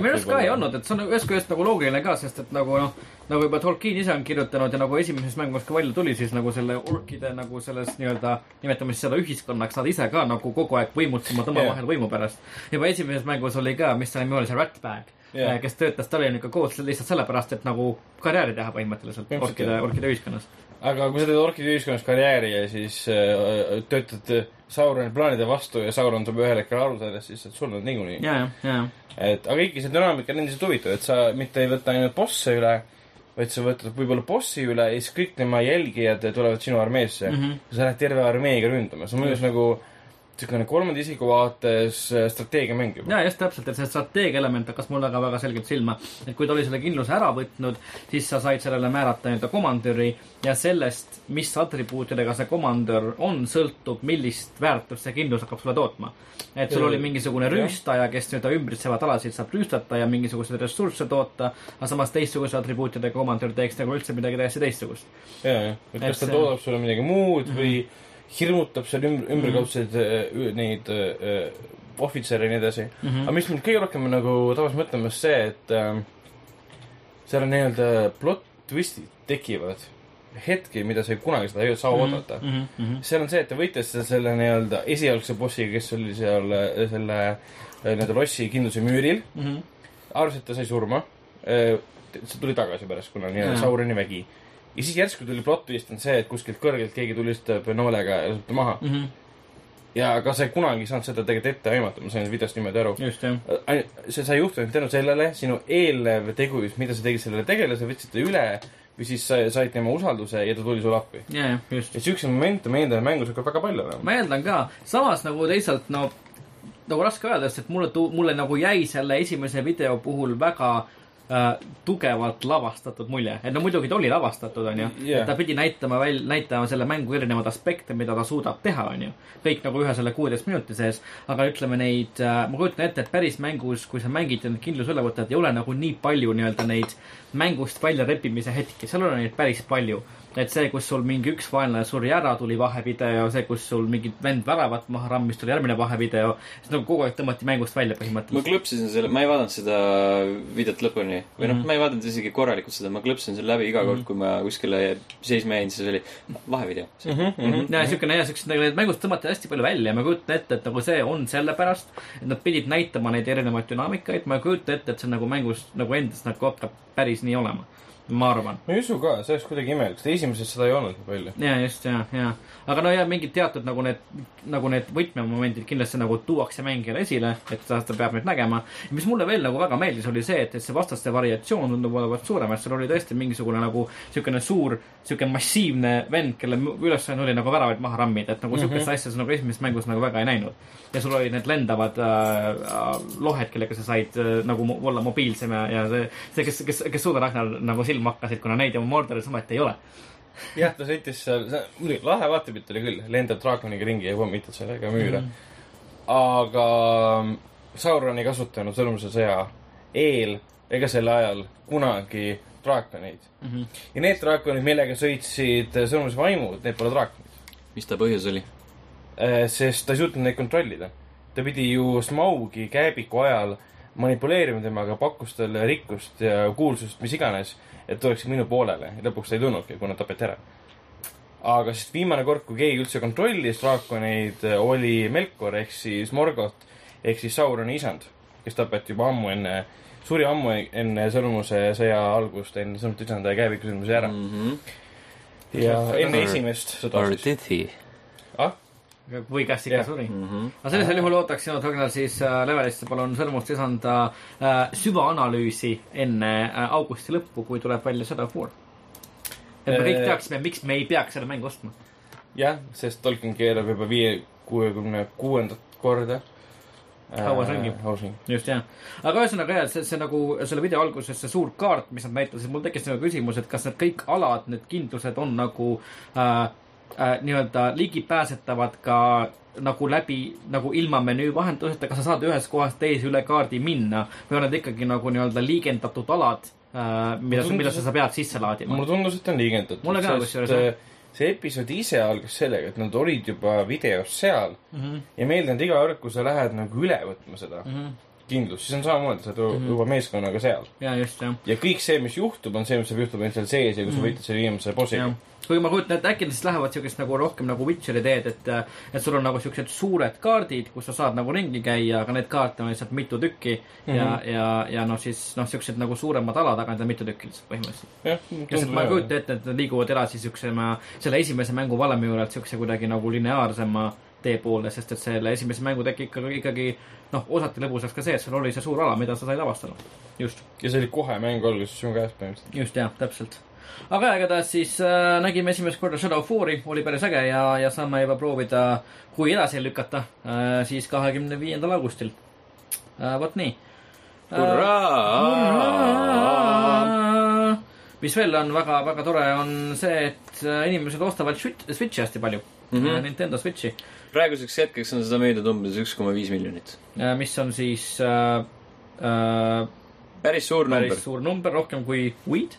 minu arust ka ei olnud, et see on ühest küljest nagu loogiline ka, sest et nagu noh, nagu juba Tolkien ise on kirjutanud ja nagu esimeses mängus ka välja tuli, siis nagu selle orkide nagu selles nii-öelda, nimetame siis seda ühiskonnaks, nad ise ka nagu kogu aeg võimutsevad omavahel võimu pärast. juba esimeses mängus oli ka, mis ta nimi oli, see Ratbag yeah., kes töötas Tallinniga koos lihtsalt sellepärast, et nagu karjääri teha põhimõtteliselt orkide, orkide ühiskonnas. Aga kui sa teed orkide ühiskonnas karjääri ja siis äh, töötad Sauroni plaanide vastu ja Sauron saab ühel hetkel aru sellest, siis sa oled surnud niikuinii. ja, ja, ja, et aga ikkagi see dünaamika on endiselt huvitav, et sa mitte ei võta ainult bosse üle, vaid sa võtad võib-olla bossi üle ja siis kõik tema jälgijad tulevad sinu armeesse mm. -hmm. sa lähed terve armeega ründama, see on mõjus nagu niisugune kolmanda isiku vaates äh, strateegiamäng juba. ja just täpselt, et see strateegia element hakkas mulle ka väga selgelt silma. et kui ta oli selle kindluse ära võtnud, siis sa said sellele määrata nii-öelda komandöri ja sellest, mis atribuutidega see komandör on, sõltub, millist väärtust see kindlus hakkab sulle tootma. et sul oli mingisugune rüüstaja, kes nii-öelda ümbritsevad alasid saab rüüstata ja mingisuguseid ressursse toota, aga samas teistsuguse atribuutidega komandör teeks nagu üldse midagi täiesti teistsugust. ja, ja, et kas ta toodab sulle midagi muud mm -hmm. Hirmutab seal ümber, ümberkaudseid äh, neid äh, ohvitsere ja nii edasi mm. Mhm. -hmm. aga mis mind kõige rohkem nagu tabas mõtlema, see, et äh, seal on nii-öelda plot twist'id tekivad hetki, mida sa ei kunagi seda ei saa oodata mm. Mhm, -hmm. seal on see, et ta võitles seal selle nii-öelda esialgse bossiga, kes oli seal äh, selle äh, nii-öelda lossi kindluse müüril. mhm. arvas, et ta sai surma. see tuli tagasi pärast, kuna nii-öelda Jaa. Sauroni vägi. Ja siis järsku tuli plot twist on see, et kuskilt kõrgelt keegi tulistab noolega ja laseb ta maha. Mhm. ja aga sa ei kunagi saanud seda tegelikult ette aimata, ma sain videost niimoodi aru. just jah. see sai juhtunud tänu sellele, sinu eelnev tegu, mida sa tegid sellele tegelasele, võtsid ta üle või siis sa said tema usalduse ja ta tuli sulle appi. ja, ja just. ja siukseid momente eeldan, et mängus hakkab väga palju olema. ma eeldan ka, samas nagu teisalt no nagu raske öelda, sest et mulle, mulle nagu jäi selle esimese video puhul väga äh, tugevalt lavastatud mulje, et no muidugi ta oli lavastatud, onju. Et ta pidi näitama väl-, näitama selle mängu erinevaid aspekte, mida ta suudab teha, onju. kõik nagu ühe selle kuueteist minuti sees, aga ütleme neid, ma kujutan ette, et päris mängus, kui sa mängid ja need kindluse üle võtad, ei ole nagu nii palju nii-öelda neid mängust välja repimise hetki, seal on neid päris palju et see, kus sul mingi üks vaenlane suri ära, tuli vahevideo, see, kus sul mingi vend väravat maha rammis, tuli järgmine vahevideo. siis nagu kogu aeg tõmmati mängust välja ma põhimõtteliselt. klõpsisin selle, ma ei vaadanud seda videot lõpuni või noh, Mhm. ma ei vaadanud isegi korralikult seda, ma klõpsisin selle läbi iga kord, kui ma kuskile seisma jäin, siis oli vahevideo. ja siukene ja siuksed nagu need mängust tõmmati hästi palju välja ja ma kujutan ette, et nagu see on sellepärast, et nad pidid näitama neid erinevaid dünaamikaid, ma ei kujuta ette, et see nagu mängus nagu endas nagu hakkab päris nii olema. Ma arvan. ma ei usu ka, see oleks kuidagi imelik, sest esimeses seda ei olnud nii palju. ja just, ja, ja. aga no ja mingid teatud nagu need, nagu need võtmemomendid kindlasti nagu tuuakse mängijale esile, et ta, ta peab neid nägema. mis mulle veel nagu väga meeldis, oli see, et, et see vastaste variatsioon tundub olevat suurem, et seal oli tõesti mingisugune nagu siukene suur, siuke massiivne vend, kelle ülesanne oli nagu väravaid maha rammida, et nagu mm -hmm. asja sa nagu esimeses mängus nagu väga ei näinud. ja sul olid need lendavad äh, äh, lohed, kellega sa said äh, nagu olla mobiilsem ja, ja see, see, kes, kes, kes suudarahval nagu silma hakkasid, kuna neid ju Mordoris ometi ei ole jah, ta sõitis seal, muidugi lahe vaatepilt oli küll, lendab draakoniga ringi ja pommitad sellega müüre mm. -hmm. aga Sauron ei kasutanud sõrmuse sõja eel ega selle ajal kunagi draakoneid mm. Mhm. -hmm. ja need draakonid, millega sõitsid sõrmuse vaimud, need pole draakonid. mis ta põhjus oli? sest ta ei suutnud neid kontrollida. ta pidi ju Smaugi kääbiku ajal manipuleerima temaga, pakkus talle rikkust ja kuulsust, mis iganes, et tuleks minu poolele ja lõpuks ta ei tulnudki, kuna tapeti ära. aga siis viimane kord, kui keegi üldse kontrollis draakoneid, oli Melkor ehk siis Morgoth ehk siis Sauroni isand, kes tapeti juba ammu enne, suri ammu enne sõrmuse sõja algust, enne sõrmuse isanda ja kääbiku sõrmuse ära mm. -hmm. ja enne esimest sõda Or did he? Või kas ikka Jah. suri. Mhm. aga sellisel juhul ootaks sinu Ragnar siis äh, levelisse palun sõrmust lisanda äh, süvaanalüüsi enne äh, augusti lõppu, kui tuleb välja Shadow of War. et me kõik teaksime, miks me ei peaks seda mängu ostma. jah, sest Tolkien keerab juba viie, kuuekümne kuuendat korda. Hauasringi. hauasringi. just jah, aga ühesõnaga jah, see, see nagu selle video alguses see suur kaart, mis nad näitasid, mul tekkis nagu küsimus, et kas need kõik alad, need kindlused on nagu äh, äh, nii-öelda ligipääsetavad ka nagu läbi, nagu ilma menüü vahenduseta, kas sa saad ühest kohast teise üle kaardi minna või on need ikkagi nagu nii-öelda liigendatud alad äh,, mida, mida sa pead sisse laadima? mulle tundus, et on liigendatud. Mulle ka kusjuures, jah. see episood ise algas sellega, et nad olid juba videos seal mm. -hmm. ja meelde on iga kord, kui sa lähed nagu üle võtma seda Mm -hmm. kindlust, siis on samamoodi, sa oled juba meeskonnaga seal. ja just jah ja kõik see, mis juhtub, on see, mis saab ainult seal sees ja kui sa võitled selle viimase bossiga jah. Kuigi ma kujutan ette, äkki nad siis lähevad siukest nagu rohkem nagu Witcheri teed, et, et sul on nagu siuksed suured kaardid, kus sa saad nagu ringi käia, aga neid kaarte on lihtsalt mitu tükki mm -hmm. ja, ja, ja noh, siis noh, siuksed nagu suuremad alad, aga neid on mitu tükki lihtsalt põhimõtteliselt. lihtsalt ma ei kujuta ette, et nad liiguvad edasi siuksema, selle esimese mängu valemi juurelt siukse kuidagi nagu lineaarsema tee poole, sest et selle esimese mängu tegi ikkagi, ikkagi noh, osati lõbusaks ka see, et sul oli see suur ala, mida sa said avastada. just ja see oli kohe mängu alguses sinu käes põhimõtteliselt. just jah, täpselt. Aga jah, igatahes siis äh, nägime esimest korda Shadow of War'i, oli päris äge ja, ja saame juba proovida, kui edasi lükata äh,, siis kahekümne viiendal augustil äh,. vot nii. hurraa. mis veel on väga-väga tore, on see, et äh, inimesed ostavad Switch- Switch'i hästi palju mm. -hmm. Nintendo Switch'i, praeguseks hetkeks on seda müüdud umbes üks koma viis miljonit. mis on siis äh, äh, päris suur number päris. suur number, rohkem kui Weed.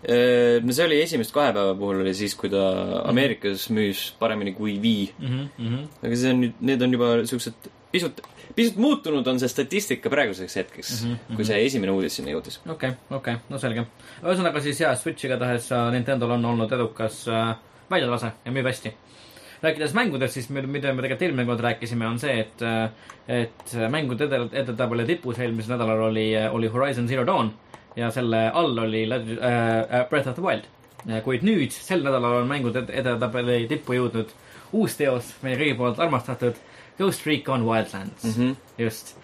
No see oli esimest kahe päeva puhul oli siis, kui ta Ameerikas müüs paremini kui Wii. Mm -hmm. aga see on nüüd, need on juba siuksed pisut, pisut muutunud on see statistika praeguseks hetkeks mm, -hmm. kui see esimene uudis sinna jõudis. okei, okei, no selge. ühesõnaga siis jah, Switch igatahes äh, Nintendo'l on olnud edukas äh, väljalase ja müüb hästi. rääkides mängudest, siis mida me tegelikult eelmine kord rääkisime, on see, et, et mängude edetabeli tipus eelmisel nädalal oli, oli Horizon Zero Dawn ja selle all oli Leg- äh, Breath of the Wild. kuid nüüd, sel nädalal on mängude ed- edetabeli tippu jõudnud uus teos, meie kõigi poolt armastatud Ghost Recon Wildlands mm. -hmm. just,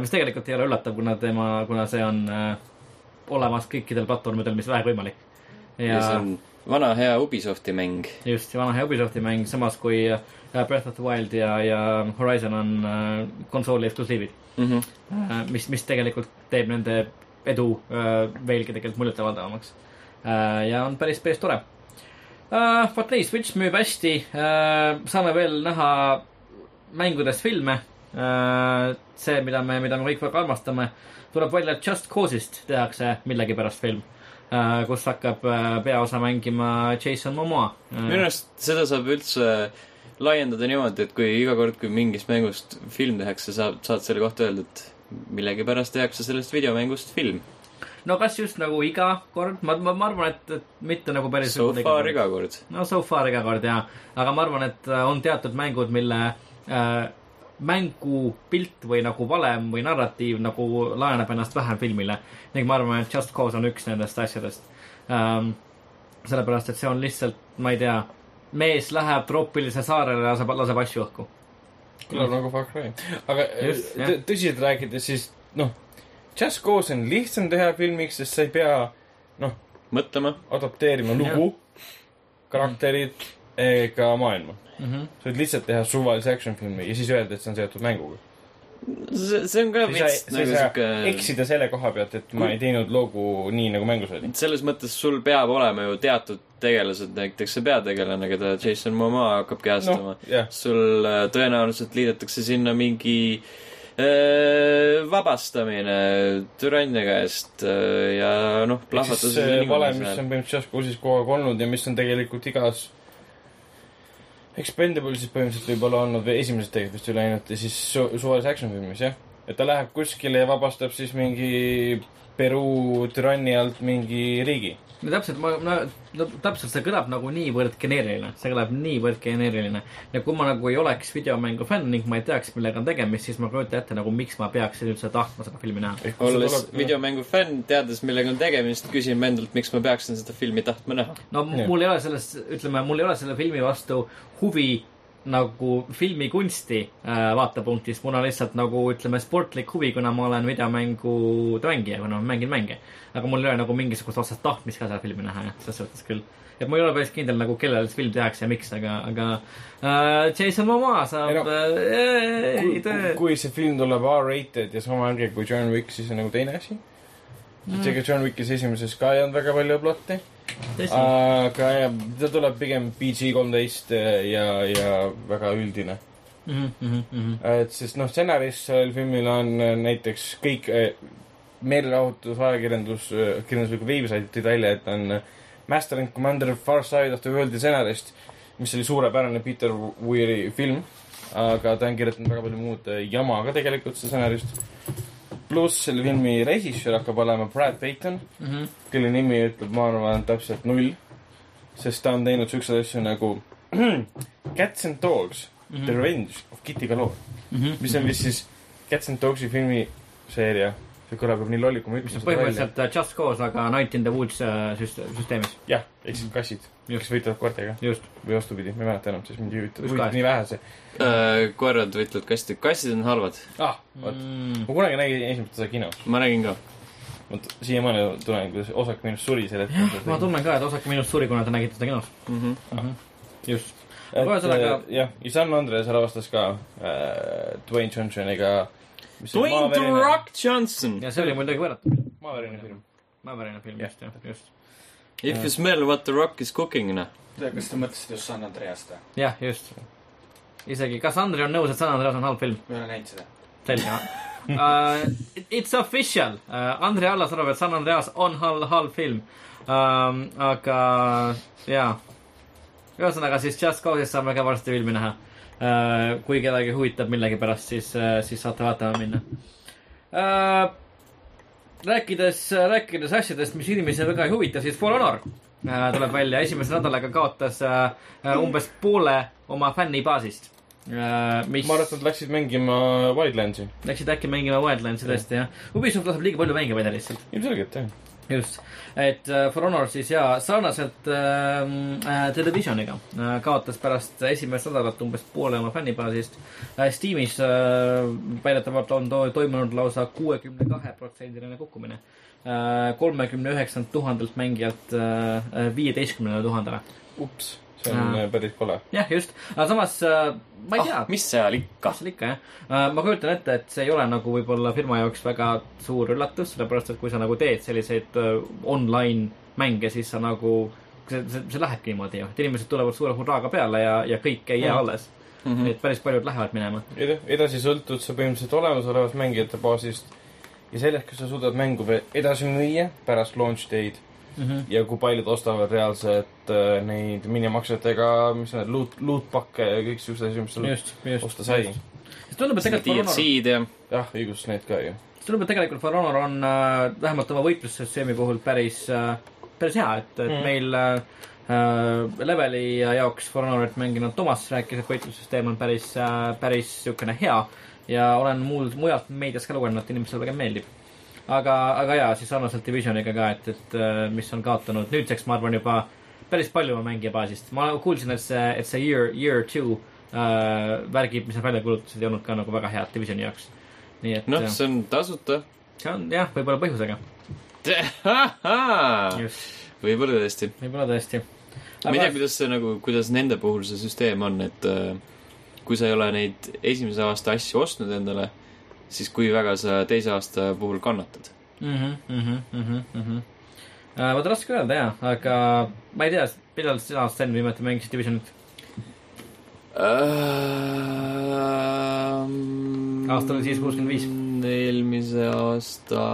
mis tegelikult ei ole üllatav, kuna tema, kuna see on äh, olemas kõikidel platvormidel, mis vähegi võimalik. ja see on vana hea Ubisofti mäng. just, vana hea Ubisofti mäng, samas kui äh, Breath of the Wild ja, ja Horizon on äh, konsooli eksklusiivid Mm -hmm. äh,, mis, mis tegelikult teeb nende edu äh, veelgi tegelikult muljetavaldavamaks äh,. ja on päris, päris tore äh,. vot nii, Switch müüb hästi äh,, saame veel näha mängudest filme äh,. see, mida me, mida me kõik väga armastame, tuleb välja, et Just Cause'ist tehakse millegipärast film äh,, kus hakkab äh, peaosa mängima Jason Momoa minu äh,. arust seda saab üldse laiendada niimoodi, et kui iga kord, kui mingist mängust film tehakse, saab, saad selle kohta öelda, et millegipärast tehakse sellest videomängust film. no kas just nagu iga kord, ma, ma, ma arvan, et, et mitte nagu päris So far iga kord. no so far iga kord jaa, aga ma arvan, et äh, on teatud mängud, mille äh, mängupilt või nagu valem või narratiiv nagu laenab ennast vähem filmile. ning ma arvan, et Just Cause on üks nendest asjadest ähm,. sellepärast, et see on lihtsalt, ma ei tea, mees läheb troopilise saarele ja laseb, laseb asju õhku. Kõlab nagu Far Cry. aga Just, tõ- tõsiselt rääkides, siis noh, Just Cause on lihtsam teha filmiks, sest sa ei pea mõtlema. adapteerima lugu, karakterid ega maailma. Mm -hmm. sa võid lihtsalt teha suvalise action filmi ja siis öelda, et see on seotud mänguga. see, see on ka ei nagu sihuke. eksida selle koha pealt, et ma ei teinud loogu nii, nagu mängus oli. selles mõttes sul peab olema ju teatud tegelased, näiteks see peategelane, keda Jason Momoa hakkab kehastama noh, jah, sul äh, tõenäoliselt liidetakse sinna mingi äh, vabastamine türannia käest äh, ja noh, siis plahvatused see valem, mis on põhimõtteliselt Just Cause'is kogu aeg olnud ja mis on tegelikult igas Expendablesis põhimõtteliselt võib-olla olnud või esimeses tegelikult vist üle läinud ja siis su suvalises action filmis jah. et ta läheb kuskile ja vabastab siis mingi Peruu türanni alt mingi riigi. No täpselt, ma, no, no täpselt, see kõlab nagu niivõrd geneeriline, see kõlab niivõrd geneeriline. ja kui ma nagu ei oleks videomängu fänn ning ma ei teaks, millega on tegemist, siis ma ei kujuta ette nagu, miks ma peaksin üldse tahtma seda filmi näha. olles videomängu fänn, teades, millega on tegemist, küsin ma endalt, miks ma peaksin seda filmi tahtma näha. no Jah. mul ei ole sellest, ütleme, mul ei ole selle filmi vastu huvi nagu filmikunsti äh, vaatepunktist, mul on lihtsalt nagu ütleme sportlik huvi, kuna ma olen videomängude mängija, kuna ma mängin mänge. aga mul ei ole nagu mingisugust otsest tahtmist ka seda filmi näha, jah, selles suhtes küll. et ma ei ole päris kindel nagu, kellele see film tehakse ja miks, aga, aga äh, Jason Momoa saab no, äh, kui, ei, kui, kui see film tuleb R-rated ja sama äge kui John Wick, siis on nagu teine asi mm.. ega John Wickis esimeses ka ei olnud väga palju plotti, aga jah, ta tuleb pigem PG kolmteist ja, ja väga üldine. Mhm, et sest noh, stsenarist sellel filmil on äh, näiteks kõik äh, meelelahutus, ajakirjandus, kirjandusliku veebisait tõid välja, et on Master and Commander Far Side of the World'i stsenarist, mis oli suurepärane Peter Weiri film, aga ta on kirjutanud väga palju muud jama ka tegelikult, stsenarist. Pluss selle filmi režissöör hakkab olema Brad Payton, Mhm. kelle nimi ütleb, ma arvan, täpselt null, sest ta on teinud siukseid asju nagu [CLEARS THROAT] Cats and Dogs mm, -hmm. The Revenge of Kitty Galore, mis on vist siis Cats and Dogsi filmiseeria, see kõlab nii lolli, kui ma mis ütlen on seda välja. põhimõtteliselt äh, Just Cause, aga Night in the Woods äh, süst-, süsteemis, jah, ehk siis kassid, kes võitlevad koertega just. või vastupidi, ma ei mäleta enam, sest mind ei huvita, nii vähe see. Äh, koerad võitlevad kassid, kassid on halvad. ah, vot, Mm. ma kunagi nägin esimest osa kinos, ma nägin ka. vot siiamaani tunnen, kuidas Osak minust suri selle hetkel. ma tunnen ka, et osake minust suri, kuna te nägite seda kinos. Mhm. just. et Ühesõnaga- äh, jah, ja San Andres lavastas ka äh, Dwayne Johnsoniga. Dwayne The Rock Johnson. ja see oli muidugi võrratu. maavärine film. Mäeväline film, just, jah, just. If you smell what the rock is cooking, noh. kas te mõtlesite just San Andreast või? jah, just. isegi, kas Andrei on nõus, et San Andreas on halb film? ma ei ole näinud seda. selge uh,. It's official uh,. Andrei Allas arvab, et San Andreas on halb, halb film um,. aga jaa. ühesõnaga siis Just Cause'ist saame ka varsti filmi näha uh,. Kui kedagi huvitab millegipärast, siis uh,, siis saate vaatama minna uh,. rääkides, rääkides asjadest, mis inimesi väga ei huvita, siis For Honor tuleb välja, esimese nädalaga kaotas umbes poole oma fännibaasist uh,. mis ma arvan, et nad läksid mängima Wildlandsi. Läksid äkki mängima Wildlandsi tõesti jah. Ubisoft laseb liiga palju mänge välja lihtsalt. ilmselgelt jah. just, et äh, For Honor siis ja sarnaselt äh, äh, Televisioniga äh, kaotas pärast esimest nädalat umbes poole oma fännibaasist äh,. Steamis äh, väidetavalt on to toimunud lausa kuuekümne kahe protsendiline kukkumine äh,. kolmekümne üheksalt tuhandelt mängijalt äh, viieteistkümnele tuhandele. ups, see on Aa. äh, päris kole. jah, just, aga samas äh, ma ei tea ah, mis seal ikka kas. seal ikka jah, ma kujutan ette, et see ei ole nagu võib-olla firma jaoks väga suur üllatus, sellepärast et kui sa nagu teed selliseid äh, online mänge, siis sa nagu, see, see, see lähebki niimoodi ju, et inimesed tulevad suure hurraaga peale ja, ja kõik ei jää Mhm. alles mm. -hmm. et päris paljud lähevad minema. edasi sõltud sa põhimõtteliselt olemasolevast mängijate baasist ja sellest, kas sa suudad mängu veel edasi müüa pärast launch day'd Mm -hmm. ja kui paljud ostavad reaalselt äh, neid minimaksetega, mis need loot, lootpakke ja kõik siuksed asjad, mis just. osta sai. tundub, et tegelikult DLC-d ja jah, õigus, need ka ju. tundub, et tegelikult For Honor on äh, vähemalt oma võitlussüsteemi puhul päris äh,, päris hea, et, et Mm. mm. meil äh, äh, leveli jaoks For Honorit mänginud Toomas rääkis, et võitlussüsteem on päris äh,, päris niisugune hea ja olen muul, mujalt meedias ka lugenud, et inimestele väga meeldib. aga, aga jaa, siis sarnaselt Divisioniga ka, et, et äh, mis on kaotanud nüüdseks, ma arvan, juba päris palju oma mängijabaasist. ma kuulsin, et see, et see year, year two äh, värgid, mis nad välja kuulutasid, ei olnud ka nagu väga head Divisioni jaoks. nii et noh, äh, see on tasuta. see on jah, võib-olla põhjusega, [LAUGHS] võib-olla tõesti. võib-olla tõesti. ma ei tea, kuidas see nagu, kuidas nende puhul see süsteem on, et äh, kui sa ei ole neid esimese aasta asju ostnud endale, siis kui väga sa teise aasta puhul kannatad. Mhm, vot raske öelda jaa, aga ma ei tea, millal sina, Sten, viimati mängisid Divisionit? Aasta oli siis 65. eelmise aasta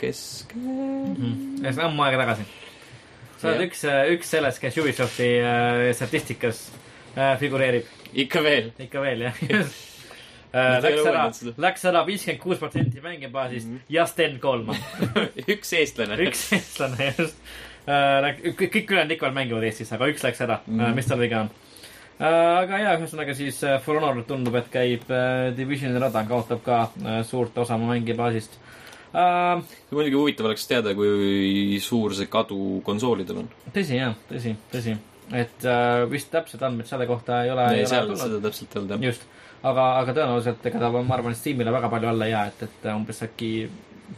keskel. ühesõnaga ammu aega tagasi. sa oled üks, üks sellest, kes Ubisofti äh, statistikas äh, figureerib, ikka veel. ikka veel jah. [LAUGHS] Ei Läks ära läks ära viiskümmend kuus protsenti mängibaasist mm -hmm. ja Sten Kolman, [LAUGHS] üks eestlane. üks eestlane just. kõik, kõik ülejäänud ikka veel mängivad Eestis, aga üks läks ära mm. -hmm. mis tal viga on. aga jaa, ühesõnaga siis äh, For Honor tundub, et käib äh, Divisioni rada, kaotab ka äh, suurt osa oma mängibaasist äh,. muidugi huvitav oleks teada, kui suur see kadu konsoolidel on. tõsi jah, tõsi, tõsi et äh, vist täpsed andmed selle kohta ei ole. ei, seal seda täpselt ei olnud jah. just, aga, aga tõenäoliselt ega ta, ma arvan, Steamile väga palju alla ei jää, et, et umbes äkki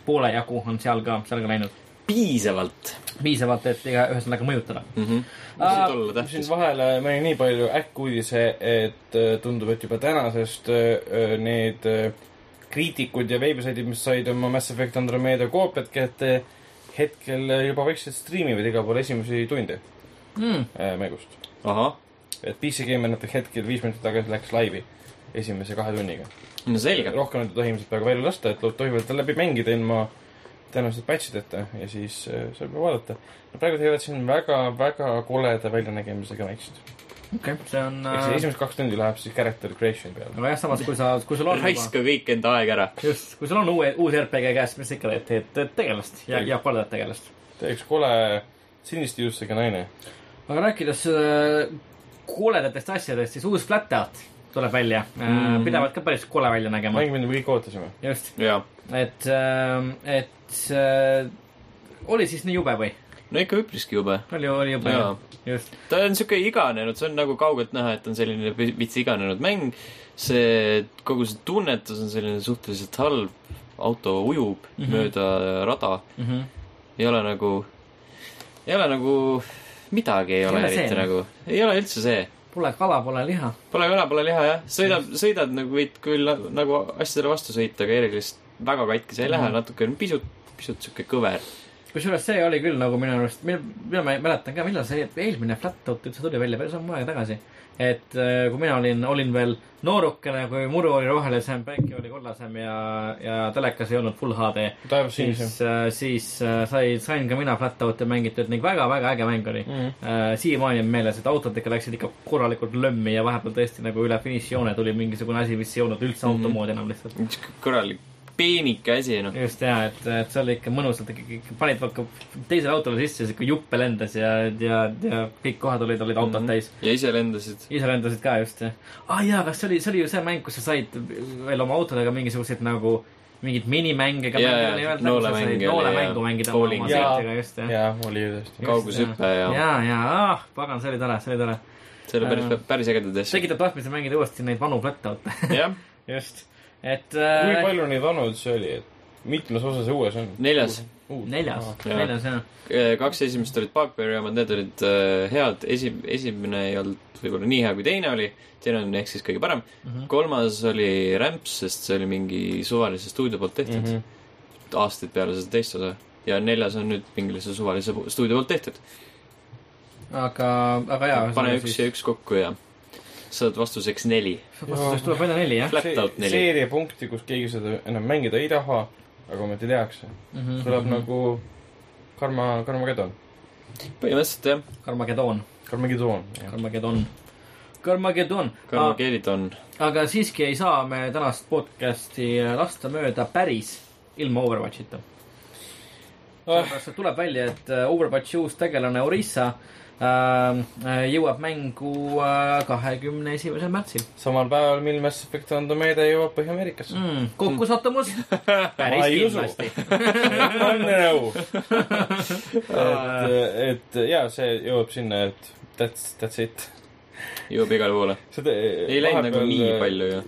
poole jagu on seal ka, seal ka läinud. piisavalt piisavalt, et iga, ühesõnaga mõjutada. mm. -hmm. Olla siin vahele märgin nii palju äkkuudise, et äh, tundub, et juba tänasest äh, need äh, kriitikud ja veebisaidid, mis said oma Mass Effect Andromeda koopiat kätte, hetkel juba vaikselt striimivad igal pool esimesi tunde Mm, äh, mängust. et PC Gamer näiteks hetkel viis minutit tagasi läks laivi esimese kahe tunniga. no selge. rohkem nad ei tohi ilmselt praegu välja lasta, et tohivad tal läbi mängida ilma tõenäoliselt patch ideta ja siis äh, saab vaadata. praegu teevad siin väga-väga koleda väljanägemisega mängsid. okei, see on äh,, esimesed kaks tundi läheb siis character creation peale. aga jah, samas kui sa, kui sul on raiska kõik enda aeg ära. just, kui sul on uue, uus RPG käes, mis sa ikka teed, teed, teed tegelast ja, ja koledat tegelast. ta üks kole siniste juustega naine. aga rääkides äh, koledatest asjadest, siis uus Flat Out tuleb välja mm. Mhm. -hmm. pidevalt ka päris kole välja nägema. mäng, mida me kõik ootasime. just, jaa. et, et äh, oli siis nii jube või? no ikka üpriski jube. oli, oli jube Jaa., just. ta on siuke iganenud, see on nagu kaugelt näha, et on selline veits iganenud mäng. see, kogu see tunnetus on selline suhteliselt halb. auto ujub mm. -hmm. mööda rada. Mm -hmm. ei ole nagu, ei ole nagu, midagi ei ole ole eriti nagu, ei ole üldse see. Pole kala, pole liha. Pole kala, pole liha jah, sõidad, sõidad nagu võid küll na- nagu asjadele vastu sõita, aga erilist väga katki see ei lähe Mhm., natuke on pisut, pisut siuke kõver. kusjuures see oli küll nagu minu arust, mina, mina mä- mäletan ka, millal see eelmine Flat Out üldse tuli välja, päris ammu aega tagasi. Et äh, kui mina olin, olin veel noorukene, kui muru oli rohelisem, päike oli kollasem ja, ja telekas ei olnud full HD, siis sinisem., siis äh, sai, sain ka mina Flat Out'i mängitud ning väga-väga äge mäng oli Mhm. äh,. siiamaani on meeles, et autod ikka läksid ikka korralikult lömmi ja vahepeal tõesti nagu üle finišijoone tuli mingisugune asi, mis ei olnud üldse auto Mhm. moodi enam lihtsalt. korralik peenike asi noh. just ja, et, et see oli ikka mõnusalt, ikka panid vaata teisele autole sisse, siuke juppe lendas ja, ja, ja kõik kohad olid, olid autod mm -hmm. täis. ja ise lendasid. ise lendasid ka just, jah. aa ah, jaa, kas see oli, see oli ju see mäng, kus sa said veel oma autodega mingisuguseid nagu mingeid minimänge ka Jaa, mängida jaa, nii-öelda, noolemänge oli noolemängu mängida oma sõitjaga just, jah. jaa, oli ju tõesti. kaugushüpe ja jaa, jaa, ah, pagan, see oli tore, see oli tore. see oli päris, päris ägedaid asju. tekitab tahtmise mängida uuesti neid vanu flat-out'e. jah, [LAUGHS] just, et kui äh, palju neid vanu üldse oli, et mitmes osa see uues on? neljas. neljas, Jaa. neljas jah. kaks esimest olid Bugbeari omad, need olid äh, head, esi-, esimene ei olnud võib-olla nii hea, kui teine oli. teine on ehk siis kõige parem mm. -hmm. kolmas oli Ramps, sest see oli mingi suvalise stuudio poolt tehtud mm. -hmm. aastaid peale seda teist osa. ja neljas on nüüd mingilise suvalise stuudio poolt tehtud. aga, aga jaa. pane üks ja üks kokku ja saad vastuseks neli. vastuseks tuleb välja neli, jah Flat out neli. seeriapunkti, kus keegi seda enam mängida ei taha, aga ometi tehakse. mm. -hmm. tuleb nagu Karma, Karmageddon. põhimõtteliselt jah, Carmageddon, Karmageddon. Carmageddon, Carmageddon. Carmageddon. aga siiski ei saa me tänast podcast'i lasta mööda päris ilma Overwatchita. sellepärast, et tuleb välja, et äh, Overwatchi uus tegelane Orisa äh, jõuab mängu kahekümne esimesel märtsil samal päeval, mil Mass Effect Andromeda jõuab Põhja-Ameerikasse. mm,. kokkusattumus? päris kindlasti. nõu. et, et jaa, see jõuab sinna, et that's, that's it. jõuab igale poole. ei läinud nagu nii. palju ju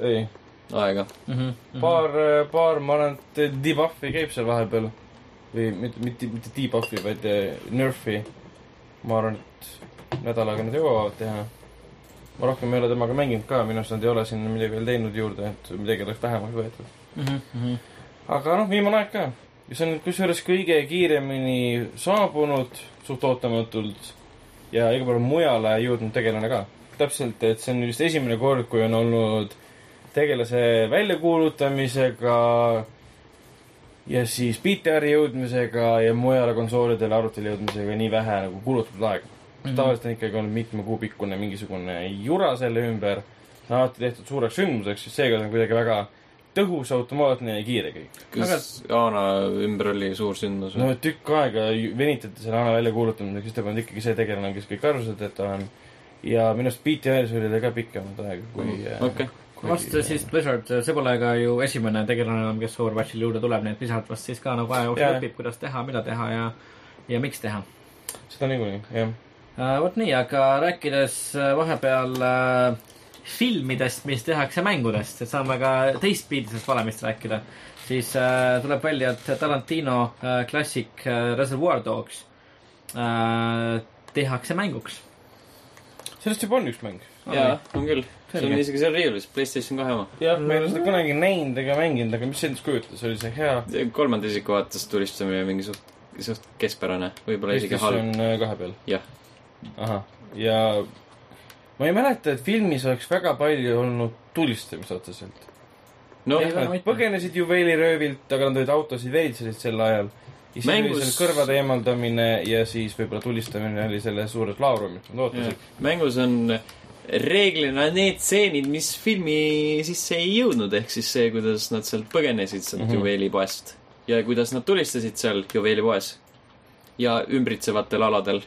ei, aega. Mhm, paar, paar, ma arvan, et debuffi käib seal vahepeal. või mitte, mitte, mitte debuffi, vaid eh, nerfi. Ma arvan, et nädalaga nad jõuavad teha. ma rohkem ei ole temaga mänginud ka, minu arust nad ei ole sinna midagi veel teinud juurde, et midagi oleks vähemaks võetud. Mhm, aga noh, viimane aeg ka. ja see on kusjuures kõige kiiremini saabunud, suht ootamatult ja iga päev mujale jõudnud tegelane ka. täpselt, et see on vist esimene kord, kui on olnud tegelase väljakuulutamisega ja siis BTR-i jõudmisega ja mujale konsoolidele, arvutile jõudmisega nii vähe nagu kulutatud aega mm. -hmm. tavaliselt on ikkagi olnud mitme kuu pikkune mingisugune jura selle ümber, alati tehtud suureks sündmuseks, siis seega on kuidagi väga tõhus, automaatne ja kiire kõik. kas Aana ümber oli suur sündmus no või? tükk aega venitati selle ana väljakuulutamisega, siis ta polnud ikkagi see tegelane, kes kõik arvasid, et ta on. ja minu arust BTR-is oli ta ka pikemat aega kui äh, okei, vast siis Blizzard, see pole ka ju esimene tegelane enam, kes Overwatchil juurde tuleb, nii et Blizzard vast siis ka nagu aja jooksul õpib, kuidas teha, mida teha ja, ja miks teha. seda niikuinii, jah. uh,. vot nii, aga rääkides uh, vahepeal uh, filmidest, mis tehakse mängudest, et saame ka teistpidisest valemist rääkida, siis uh, tuleb välja, et Tarantino uh, klassik uh, Reservoir Dogs uh, tehakse mänguks. sellest juba on üks mäng. jaa, on küll. See on isegi seal riiulis, Playstation kahe oma. jah, ma ei ole seda kunagi näinud ega mänginud, aga mis see endast kujutas, oli see hea kolmanda isiku vaates tulistamine mingi suht, suht keskpärane, võib-olla isegi halb. Äh, kahe peal. jah, ahah, ja ma ei mäleta, et filmis oleks väga palju olnud tulistamist otseselt. no põgenesid juveeliröövilt, aga nad olid autosid veetsesid sel ajal. ja siis Mängus- oli seal kõrvade eemaldamine ja siis võib-olla tulistamine oli selle suures laurumit, nad ootasid. mängus on reeglina need stseenid, mis filmi sisse ei jõudnud, ehk siis see, kuidas nad sealt põgenesid sealt mm. -hmm. juveelipoest ja kuidas nad tulistasid seal juveelipoes ja ümbritsevatel aladel.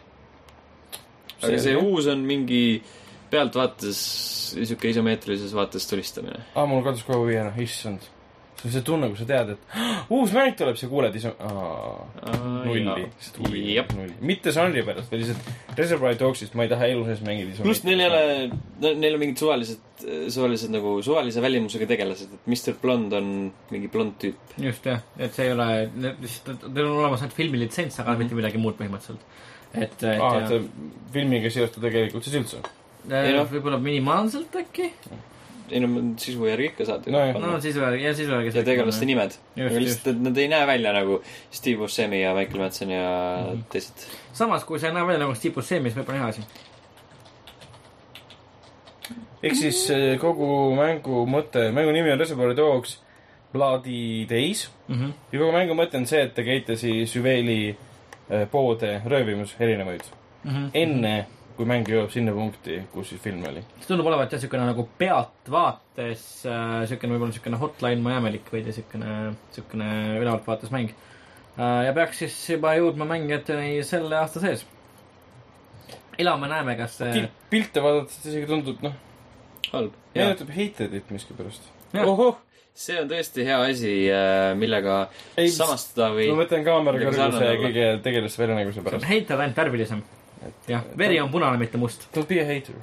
aga see Selge. uus on mingi pealtvaates sihuke isomeetrilises vaates tulistamine. aa, mul kadus kohe huvi ära, issand. See on see tunne, kui sa tead, et uus mäng tuleb, sa kuuled ja siis on nulli. Jep. nulli. mitte žanri pärast, vaid lihtsalt Reservoir Dogsist ma ei taha elu sees mängida. pluss neil ei ole, neil on mingid suvalised, suvalised nagu suvalise välimusega tegelased, et Mr Blond on mingi blond tüüp. just jah, et see ei ole, lihtsalt, teil on olemas ainult filmilitsents, aga mitte midagi muud põhimõtteliselt. et, et aa, et filmiga ei seostu tegelikult siis üldse. Ei noh. võib-olla minimaalselt äkki. Ei no sisu järgi ikka saad ju No jah. no sisu järgi, ja sisu järgi. ja tegelaste. nimed. Just, aga lihtsalt, et nad ei näe välja nagu Steve Buscemi ja Michael Madsen ja mm -hmm. teised. samas, kui sa ei näe välja nagu Steve Buscemi, siis võib-olla hea asi. ehk siis eh, kogu mängu mõte, mängu nimi on Reservoir Dogs Bloody Days Mhm. ja kogu mängu mõte on see, et te käite siis juveeli eh, poode röövimas erinevaid enne, kui mäng jõuab sinna punkti, kus siis film oli. see tundub olevat jah, siukene nagu pealtvaates äh,, siukene võib-olla siukene hotline Miami'lik veidi siukene, siukene ülevaltvaates mäng äh,. ja peaks siis juba jõudma mängijateni selle aasta sees. elame-näeme, kas see pilte vaadates isegi tundub, noh, halb. meenutab Hatredit miskipärast. Ohoh, see on tõesti hea asi, millega Ei, samastada või ma mõtlen kaamera kõrguse ja kõige tegelase väljanäguse pärast. heited ainult värvilisem. jah, veri on punane, mitte must. Don't be a hater.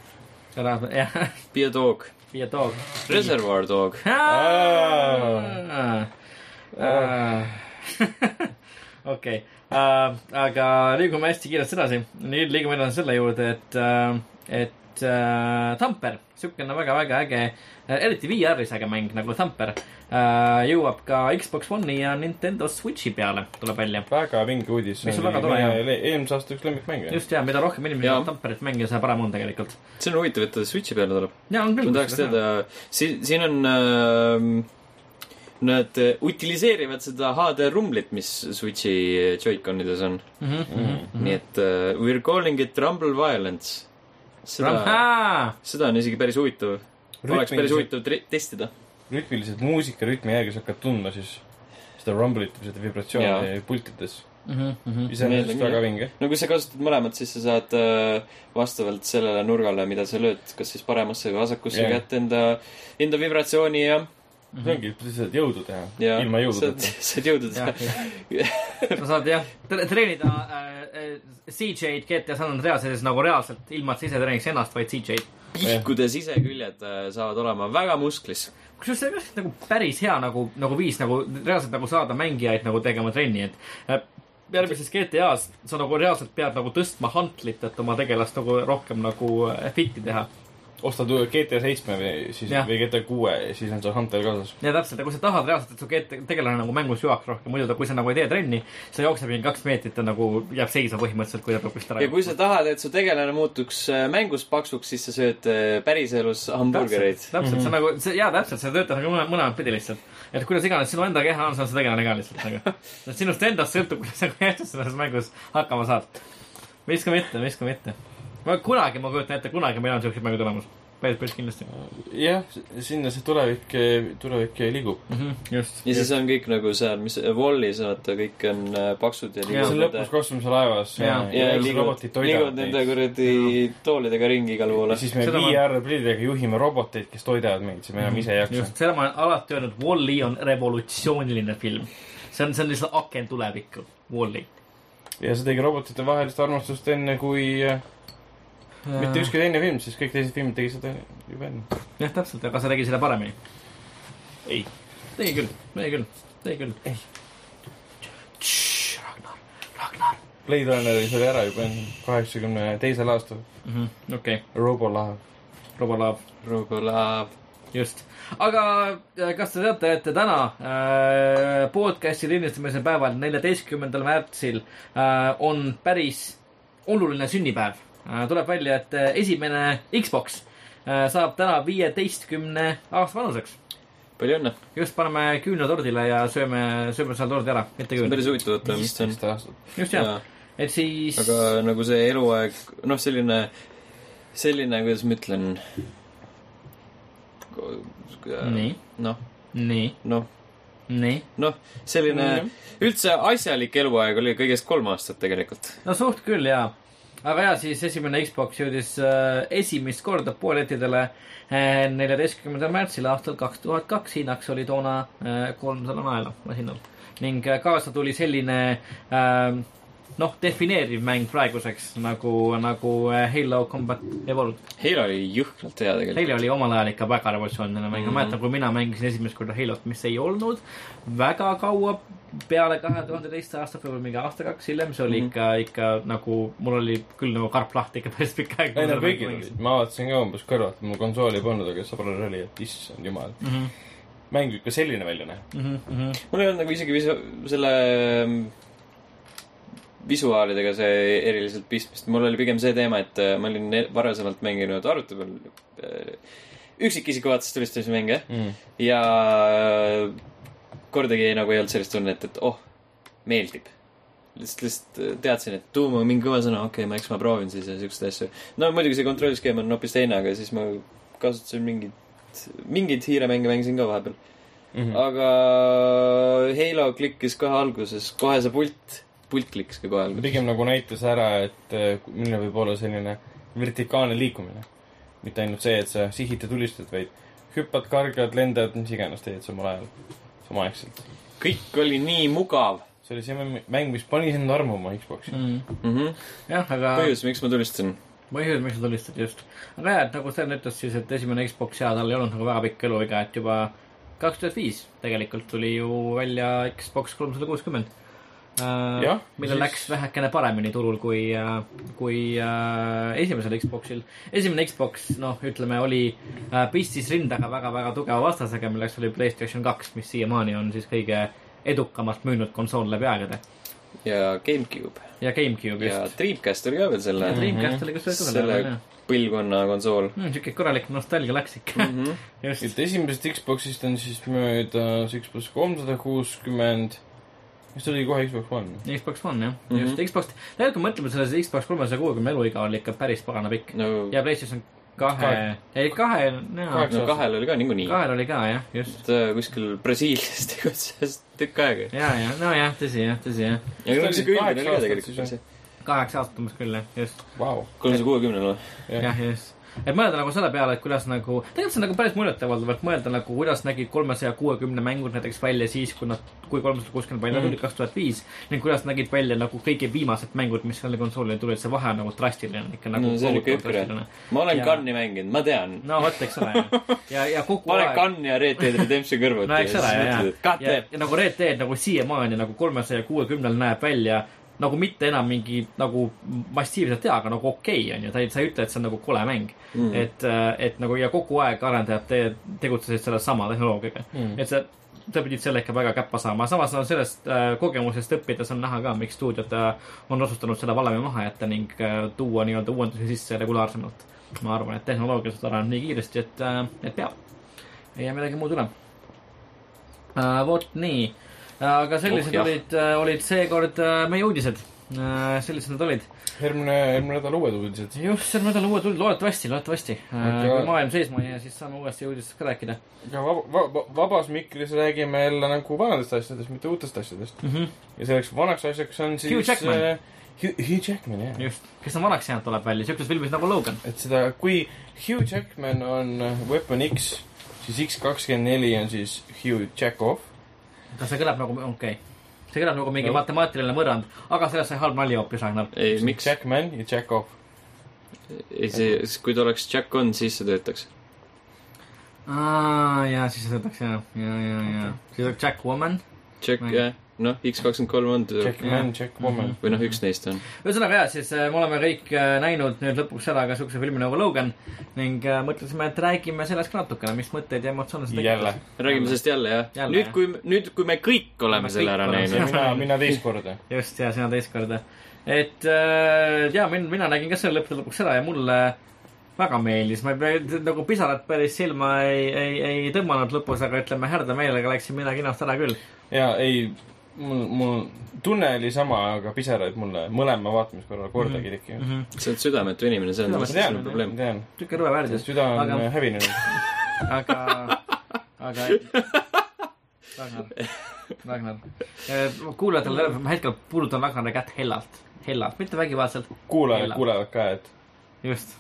ära, jah, Be a dog. viia dog. Reservoir dog. [LAUGHS] [LAUGHS] okei, aga liigume hästi kiiresti edasi. nüüd liigume edasi selle juurde, et, et äh, Tamper, siukene väga-väga äge, eriti VR-is äge mäng nagu Tamper, jõuab ka Xbox One'i ja Nintendo Switch'i peale, tuleb välja. väga vinge uudis. Mis on väga tore, jah. eelmise aasta üks lemmikmänge. just ja, mida rohkem inimesi saab Tamperit mängida, seda parem on tegelikult. see on huvitav, et ta Switchi peale tuleb. ja ma tahaks teada, siin, siin on äh, Nad äh, utiliseerivad seda HD rumblit, mis Switchi Joy-Conides on mm. Mhm, -hmm. nii et uh, we are calling it rumble violence. seda, seda on isegi päris huvitav. oleks päris huvitav testida. rütmiliselt muusika rütmi järgi sa hakkad tundma siis seda rumblit või seda vibratsiooni pultides. Mhm, iseenesest Meeldib, väga vinge. no kui sa kasutad mõlemat, siis sa saad äh, vastavalt sellele nurgale, mida sa lööd, kas siis paremasse või vasakusse Jah. kätte enda, enda vibratsiooni ja, see ongi, sa saad jõudu teha ja ilma jõududeta. saad jõudu teha. sa saad jah, treenida äh, äh, CJ-d GTA San Andreases nagu reaalselt, ilma et sa ise treeniks ennast, vaid CJ-d. pihkude siseküljed äh, saavad olema väga musklis. kusjuures see on just nagu päris hea nagu, nagu viis nagu reaalselt nagu saada mängijaid nagu tegema trenni, et äh, järgmises GTA-s sa nagu reaalselt pead nagu tõstma hantlit, et oma tegelast nagu rohkem nagu äh, fit'i teha. Ostad GTA seitsme või siis Jah. või GTA kuue ja siis on see Hunter kaasas. ja täpselt, ja kui sa tahad reaalselt, et su tegelane nagu mängus jõuaks rohkem, muidu ta, kui sa nagu ei tee trenni, sa jookseb mingi kaks meetrit, ta nagu jääb seisma põhimõtteliselt, kui ta peab kuskilt ära ja kui sa tahad, et su tegelane muutuks äh, mängus paksuks, siis sa sööd äh, päriselus hamburgereid. täpselt, täpselt, see on nagu, see, jaa, täpselt, see töötab nagu mõle- mõlemat pidi lihtsalt. et kuidas iganes sinu enda keha on, see on see tegelane ka lihtsalt nagu. et sinust endast sõltub, kuidas sa [LAUGHS] selles mängus hakkama saad. miska mitte, miska mitte. Ma kunagi, ma kujutan ette, kunagi meil on siuksed mängud olemas. päris, päris kindlasti jah, sinna see tulevik, tulevik liigub. mm. -hmm, just. ja siis on kõik nagu seal, mis Wallis vaata, kõik on äh, paksud ja Jaa. see on liiguvad lõpus. kosmose laevas Jaa. ja liiguvad, liiguvad nende kuradi toolidega ringi igale poole ja. siis me Seda ma- juhime roboteid, kes toidavad meid, siis me enam ise ei jaksa just, seda ma olen alati öelnud, Wall-E on revolutsiooniline film. see on, see on lihtsalt aken tulevikku, Wall-E. ja see tegi robotite vahelist armastust enne, kui, mitte ükski teine film, sest kõik teised filmid tegi seda juba enne. jah, täpselt, aga see tegi selle paremini. ei. tegi küll, tegi küll, tegi küll. Ei. Ragnar, Ragnar. Blade Runneris oli ära juba enne, kaheksakümne teisel aastal. Mhm, okei, Robolaev. Robolaev, Rugulav. just. aga äh, kas te teate, et täna äh, podcast'i lindistamise päeval, neljateistkümnendal märtsil äh, on päris oluline sünnipäev. Tuleb välja, et äh, esimene Xbox äh, saab täna viieteistkümne aasta vanuseks. palju õnne. just, paneme küünla tordile ja sööme, sööme selle tordi ära, mitte küünla. päris huvitav, vaata, mis see on. just jah, et siis. aga nagu see eluaeg, noh, selline, selline, kuidas ma ütlen. nii, noh, nii, noh, nii. noh, selline üldse asjalik eluaeg oli kõigest kolm aastat tegelikult. no suht küll jaa. Aga jaa, siis esimene Xbox jõudis äh, esimest korda poelettidele äh, neljateistkümnendal märtsil aastal kaks tuhat kaks. hinnaks oli toona äh, kolmsada naela masinal ning äh, kaasa tuli selline äh, noh, defineeriv mäng praeguseks nagu, nagu äh, Halo Combat Evolved. Halo oli jõhkralt hea tegelikult. Halo oli omal ajal ikka väga revolutsiooniline mäng, ma Mhm. mäletan, kui mina mängisin esimest korda Halot, mis ei olnud väga kaua peale kahe tuhande teist aastat, võib-olla mingi aasta-kaks hiljem, see oli Mhm. ikka, ikka nagu, mul oli küll nagu karp lahti ikka päris pikka aega. ei no kõigil olid, ma vaatasin ka umbes kõrvalt, mul konsooli polnud, aga sõbral oli, et issand jumal, Mhm, mäng võib ka selline välja näha. mul ei olnud nagu isegi visu-, selle mm, visuaalidega see eriliselt pistmist, mul oli pigem see teema, et äh, ma olin varasemalt mänginud arvuti peal äh, üksikisiku vaates tulistamise mänge Mm. ja kordagi nagu ei olnud sellist tunnet, et oh, meeldib. lihtsalt, lihtsalt teadsin, et tuum on mingi kõva sõna, okei okay,, ma eks ma proovin siis ja siukseid asju. no muidugi see kontrolliskeem on hoopis teine, aga siis ma kasutasin mingit, mingeid hiiremänge mängisin ka vahepeal. Mhm. aga Halo klikkis kohe alguses, kohe see pult, pult klikkis ka kohe alguses. pigem nagu näitas ära, et eh, milline võib olla selline vertikaalne liikumine. mitte ainult see, et sa sihid ja tulistad, vaid hüppad, kargad, lendad, mis iganes teed samal ajal, samaaegselt. kõik oli nii mugav see oli see mäng- mis pani sind armuma Xbox'i. mm. -hmm. jah, aga põhjus, miks ma tulistasin. põhjus, miks sa tulistad just. aga jah, et nagu Sten ütles siis, et esimene Xbox ja tal ei olnud nagu väga pikk eluiga, et juba kaks tuhat viis tegelikult tuli ju välja Xbox kolmsada kuuskümmend. Jah, millel siis- läks vähekene paremini turul kui, kui äh, esimesel Xboxil. esimene Xbox, noh, ütleme, oli äh, pistis rindaga väga-väga tugeva vastasega, milleks oli Playstation kaks, mis siiamaani on siis kõige edukamalt müünud konsool läbi aegade. ja GameCube ja GameCube ja just. Dreamcast oli ka veel selle ja Dreamcast oli kusjuures ka peal, jah. põlvkonna konsool Mm, siuke korralik nostalgia läks ikka mm. [LAUGHS] -hmm. just. et esimesest Xbox'ist on siis möödas Xbox kolmsada kuuskümmend, mis tuli kohe Xbox One. Xbox One jah mm. -hmm. just Xbox, tegelikult kui mõtleme, selle Xbox kolmesaja kuuekümne eluiga oli ikka päris pagana pikk no ja PlayStation kahe ei kahe, jaa, no kahel oli ka niikuinii. kahel oli ka jah, just. ta kuskil Brasiilias [LAUGHS] tegutses tükk aega. ja, ja nojah, tõsi jah, tõsi jah, ja no oli see kõigil kaheksa oli ka aastat tegelikult see kaheksa aastat umbes küll jah, just. Vau. kolmesaja kuuekümnel või? Jah, just. Et mõelda nagu selle peale, et kuidas nagu, tegelikult see on nagu päris muljetavaldav, et mõelda nagu, kuidas nägid kolmesaja kuuekümne mängud näiteks välja siis, kui nad, kui kolmsada kuuskümmend välja Mhm. tuli kaks tuhat viis. ning kuidas nägid välja nagu kõige viimased mängud, mis selle konsoolile tulid, see vahe on nagu drastiline ikka nagu no see oli ikka drastiline.. ma olen Ja- Gunni mänginud, ma tean. no vot, eks ole. ja, ja kogu aeg. Gunni ja Red Dead Redemption kõrvuti. no eks ole, ja, ja, ja, ja nagu Red Dead nagu siiamaani nagu kolmesaja kuuekümnel näeb välja nagu mitte enam mingi nagu massiivselt hea, aga nagu okei okay, on ju, ta ei, sa ei ütle, et see on nagu kole mäng Mm. et, et nagu ja kogu aeg arendajad te, tegutsesid selle sama tehnoloogiaga Mm. et sa, sa pidid selle ikka väga käppa saama, samas on sellest äh, kogemusest õppides on näha ka, miks stuudiod äh, on otsustanud selle valemi maha jätta ning äh, tuua nii-öelda uuendusi sisse regulaarsemalt. ma arvan, et tehnoloogilised areneb nii kiiresti, et äh,, et peab. ei jää midagi muud üle vot nii, aga sellised Oh, jah. olid uh,, olid seekord uh, meie uudised sellised nad olid. järgmine, järgmine nädal uued uudised. just, sel nädalal uued uudised, loodetavasti, loodetavasti. Aga- kui maailm seisma ei jää, siis saame uuesti uudistest ka rääkida aga vaba, vaba, vabas mikris räägime jälle nagu vanadest asjadest, mitte uutest asjadest. mm. -hmm. ja selleks vanaks asjaks on siis Hugh Jackman. äh, Hugh, Hugh Jackman, jah. just, kes on vanaks jäänud, tuleb välja siukses filmis nagu Logan. et seda, kui Hugh Jackman on Weapon X, siis X kakskümmend neli on siis Hugh Jackoff. Kas see kõlab nagu, okei okay. see kõlab nagu mingi No. matemaatiline mõrand, aga sellest sai halb nali hoopis, Ragnar. ei, miks? Jackman ja Jackoff. ei, see, kui ta oleks Jack on, siis see töötaks. aa, jaa, siis see võtaks ja, ja, ja, ja. siis oleks Jack Woman. Jack jah, noh, X kakskümmend kolm on töö Jack man, Jack woman. või noh, üks neist on. ühesõnaga jaa, siis äh, me oleme kõik äh, näinud nüüd lõpuks ära ka siukse filmi nagu Logan ning äh, mõtlesime, et räägime sellest ka natukene, mis mõtteid ja emotsioone see jälle. räägime sellest jälle, jah Jälle, nüüd kui, nüüd, kui me kõik oleme Me selle ära näinud. mina, mina teist korda. [LAUGHS] just, ja sina teist korda. et jaa, min-, mina nägin ka selle lõppude lõpuks ära ja mulle väga meeldis, ma ei pea, nagu pisarad päris silma ei, ei, ei tõmmanud lõpus, aga ütleme, härda meelega läksin mina kinost ära küll. ja ei, mul, mul tunne oli sama, aga pisaraid mulle mõlema vaatamiskorral kordagi ei tekkinud. Mhm. see on südametu inimene, see on tean sinu, probleem tean. sihuke rõve värdjas. süda on Aga- hävinenud. [LAUGHS] aga, aga Ragnar, Ragnar, kuulajatele ma hetkel puudutan Ragnari kätt hellalt, hellalt, mitte vägivaldselt, kuulajad kuulevad ka, et just,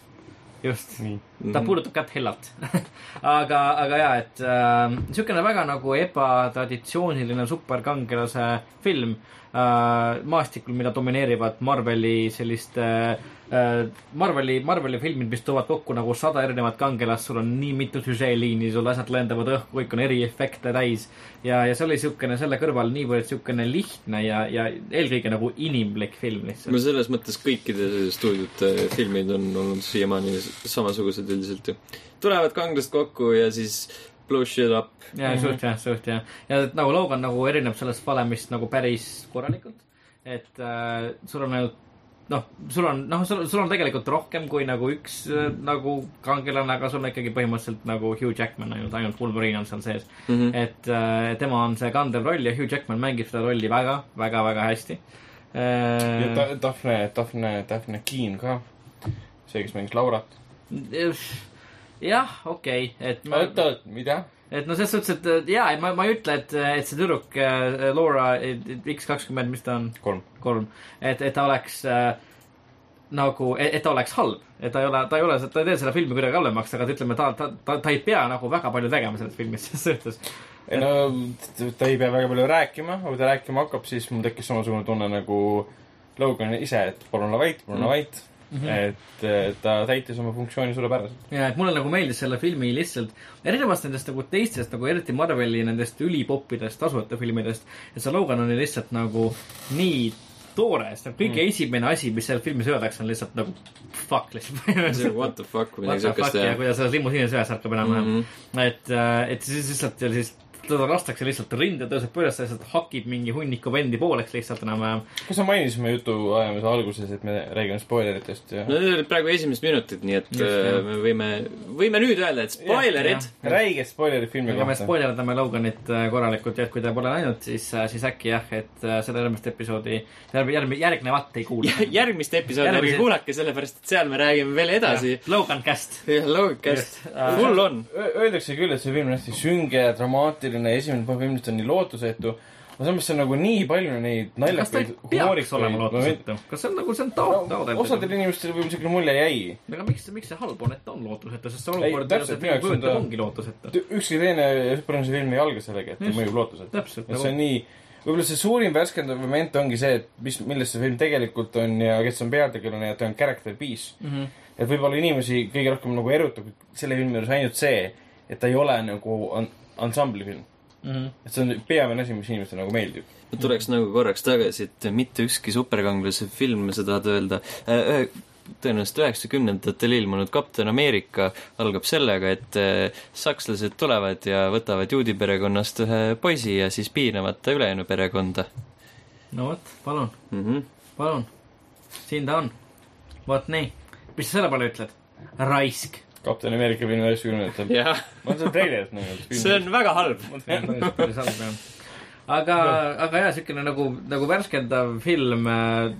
just. nii. ta puudutab kätt hellalt [LAUGHS] aga, aga jaa, et äh, niisugune väga nagu ebatraditsiooniline superkangelase film maastikul, mida domineerivad Marveli sellist äh, äh, Marveli, Marveli filmid, mis toovad kokku nagu sada erinevat kangelast, sul on nii mitu süžeeliini, sul asjad lendavad õhku, kõik on eriefekte täis. ja, ja see oli niisugune selle kõrval niivõrd niisugune lihtne ja, ja eelkõige nagu inimlik film no lihtsalt. selles mõttes kõikide stuudiote filmid on olnud siiamaani samasugused üldiselt ju. tulevad kangelased kokku ja siis blow shit up. ja suht jah, suht jah. ja et nagu Logan nagu erineb sellest valemist nagu päris korralikult. et äh, sul on ainult noh, sul on, noh, sul, sul on tegelikult rohkem kui nagu üks äh, nagu kangelane, aga sul on ikkagi põhimõtteliselt nagu Hugh Jackman ainult, ainult Wolverine on seal sees mm. -hmm. et äh, tema on see kandev roll ja Hugh Jackman mängib seda rolli väga, väga, väga hästi ja äh,. Ta- Daphne, Daphne, Daphne Keen ka. see, kes mängis Laurat. jah, okei okay,, et ma oota, mida? et no selles suhtes, et jaa, ma, ma ei ütle, et, et see tüdruk äh, Laura X kakskümmend, mis ta on, kolm. kolm, et, et ta oleks äh, nagu, et ta oleks halb, et ta ei ole, ta ei ole, ta ei tee seda filmi kuidagi halvemaks, aga ütleme, ta, ta, ta, ta ei pea nagu väga palju tegema selles filmis, [LAUGHS] selles suhtes. ei no ta ei pea väga palju rääkima, aga kui ta rääkima hakkab, siis mul tekkis samasugune tunne nagu Logan ise, et palun ole vait, palun ole vait mm. -hmm. et eh, ta täitis oma funktsiooni suurepäraselt. ja, et mulle nagu meeldis selle filmi lihtsalt, erinevast nendest nagu teistest nagu eriti Marveli nendest ülipoppidest tasuta filmidest, et see Logan oli lihtsalt nagu nii toore, sest nagu kõige mm. esimene asi, mis seal filmis öeldakse, on lihtsalt nagu fuck lihtsalt. What the fuck või midagi siukest ja kuidas selles limusiinis ühes ärkab enam-vähem mm. -hmm. et, et siis lihtsalt siis teda lastakse lihtsalt rinde, tõuseb üles, lihtsalt hakib mingi hunniku vendi pooleks lihtsalt enam-vähem. kas me mainisime jutu ajamise alguses, et me räägime spoileritest ja no need olid praegu esimesed minutid, nii et Just, äh, jah. me võime, võime nüüd öelda, et spoilerid. räiged spoilerid filmi aga me kohta. spoilerdame Loganit äh, korralikult ja et kui te pole näinud, siis, siis äkki jah, et äh, seda järgmist episoodi, järgmine, järgnevat ei kuula. [LAUGHS] järgmist episoodi ärge Järgmise- kuulake, sellepärast et seal me räägime veel edasi. Logan Cast. loogikast Just., Äh, full on. Öeldakse küll, et see film on hästi sünge ja dramaatiline, esimene pool filmist on nii lootusetu. aga samas see on nagu nii palju neid ei naljakaid, olema lootusetu? kas see on nagu, see on taot-, osadel taodeldud? inimestel võib-olla niisugune mulje jäi. aga miks, miks see halb on, et ta on lootusetu, sest see Ei, olukord, täpselt, see minu jaoks on ta- ongi lootusetu. ükski teine superhelise film ei alga sellega, et ta mõjub lootuselt. täpselt see on nii, võib-olla see suurim värskendav moment ongi see, et mis, milles see film tegelikult on ja kes on peategelane ja ta on character piece mm. -hmm. et võib-olla inimesi kõige rohkem nagu erutab selle filmi juures ainult see, et ta ei ole nagu an-, ansambli film. Mhm. et see on peamine asi, mis inimestele nagu meeldib. ma tuleks nagu korraks tagasi, et mitte ükski superkangelase film, sa tahad öelda äh,, tõenäoliselt üheksakümnendatel ilmunud Kapten Ameerika algab sellega, et äh, sakslased tulevad ja võtavad juudi perekonnast ühe poisi ja siis piinavad ta ülejäänu perekonda no vot, palun, mm. -hmm. palun. siin ta on. vot nii. mis sa selle peale ütled? raisk. Kapten Ameerika film üheksakümnendatel. jah, ma olen seda treilerit näinud. see on väga halb. päris halb jah. aga, aga jaa, siukene nagu, nagu värskendav film äh,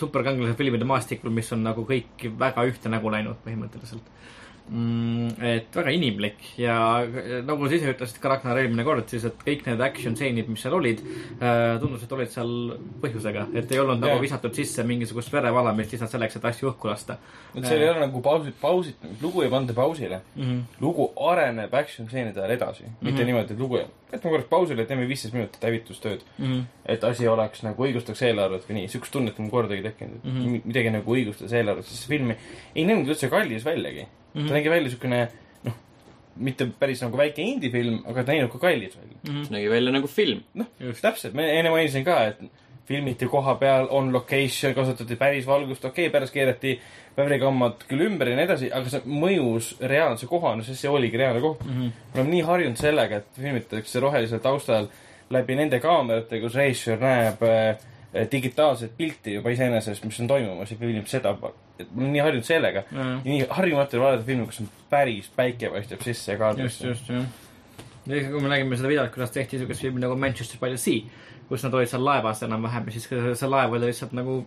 superkangelase filmide maastikul, mis on nagu kõik väga ühte nägu läinud põhimõtteliselt. Mm, et väga inimlik ja nagu sa ise ütlesid ka Ragnar eelmine kord, siis et kõik need action stseenid, mis seal olid äh,, tundus, et olid seal põhjusega, et ei olnud Jah. nagu visatud sisse mingisugust verevalamist lihtsalt selleks, et asju õhku lasta et seal ei ole nagu pausit, pausit, lugu ei panda pausile. mm. -hmm. lugu areneb action stseenide ajal edasi mm, -hmm. mitte niimoodi, et lugu, jätame korraks pausile, teeme viisteist minutit hävitustööd. Mm -hmm. et asi oleks nagu õigustaks eelarvet või nii, siukest tunnet on kordagi tekkinud mm, Mhm. -hmm. midagi nagu õigustas eelarvet, sest see film ei, ei näinud üldse kallis väljagi mm. -hmm. ta nägi välja siukene, noh, mitte päris nagu väike indie-film, aga ta näinud ka kallis välja. nägi välja nagu film. noh Just., täpselt, ma enne mainisin ka, et filmiti koha peal, on location, kasutati päris valgust, okei okay,, pärast keerati värvikammad küll ümber ja nii edasi, aga see mõjus reaalse kohana, sest see oligi reaalne koht mm. -hmm. me oleme nii harjunud sellega, et filmitakse rohelisel taustal läbi nende kaamerate, kus režissöör näeb äh, digitaalset pilti juba iseenesest, mis on toimumas ja filmib seda. Et ma olen nii harjunud sellega mm. Ja nii harjumatu on vaadata filmi, kus on päris päike paistab sisse just, kaadrisse. just, jah. ja kui me nägime seda videot, kuidas tehti siukest filmi nagu Manchester by the Sea, kus nad olid seal laevas enam-vähem ja siis see laev oli lihtsalt nagu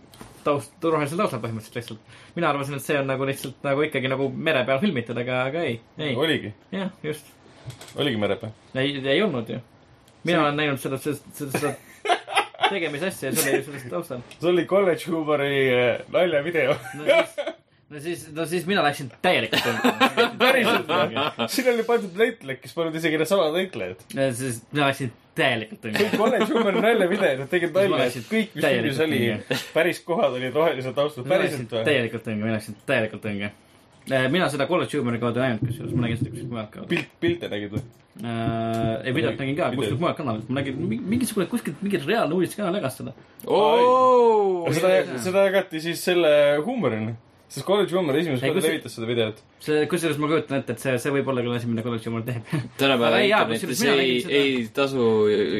taust, rohelisel taustal põhimõtteliselt lihtsalt. mina arvasin, et see on nagu lihtsalt nagu ikkagi nagu mere peal filmitud, aga, aga ei, ei, oligi, jah, just. oligi mere peal. ei, ei olnud ju. mina olen näinud seda, seda, seda, seda tegemise asja ja see oli sellest taustal. see oli kolledži huumori äh, naljavideo. no siis, no siis, no siis mina läksin täielikult tõmbama. [LAUGHS] päriselt või? siin oli pandud näitlejad, kes polnud isegi needsamad näitlejad. siis mina läksin täielikult tõmbama. kõik kolledži huumori naljavideod, nad tegid nalja, et kõik, mis filmis oli päris kohad olid rohelisel taustal. päriselt või? täielikult tõnge, mina läksin täielikult tõnge. Mina seda College Humori kaudu ei näinud, kusjuures ma nägin seda kuskilt mujalt kaudu. pilt, pilte nägid või? ei, videot nägin ka kuskilt mujalt kanalilt, ma nägin mi- mingisugune kuskilt mingi reaalne uudistekanal jagas seda. seda, seda jagati siis selle huumorina. Sest kolledži huumor esimest Ei, korda levitas seda videot. see, kusjuures ma kujutan ette, et see, see võib olla küll asi, mida College Humor teeb. [LAUGHS] tänapäeva ei, internetis ei seda- ei tasu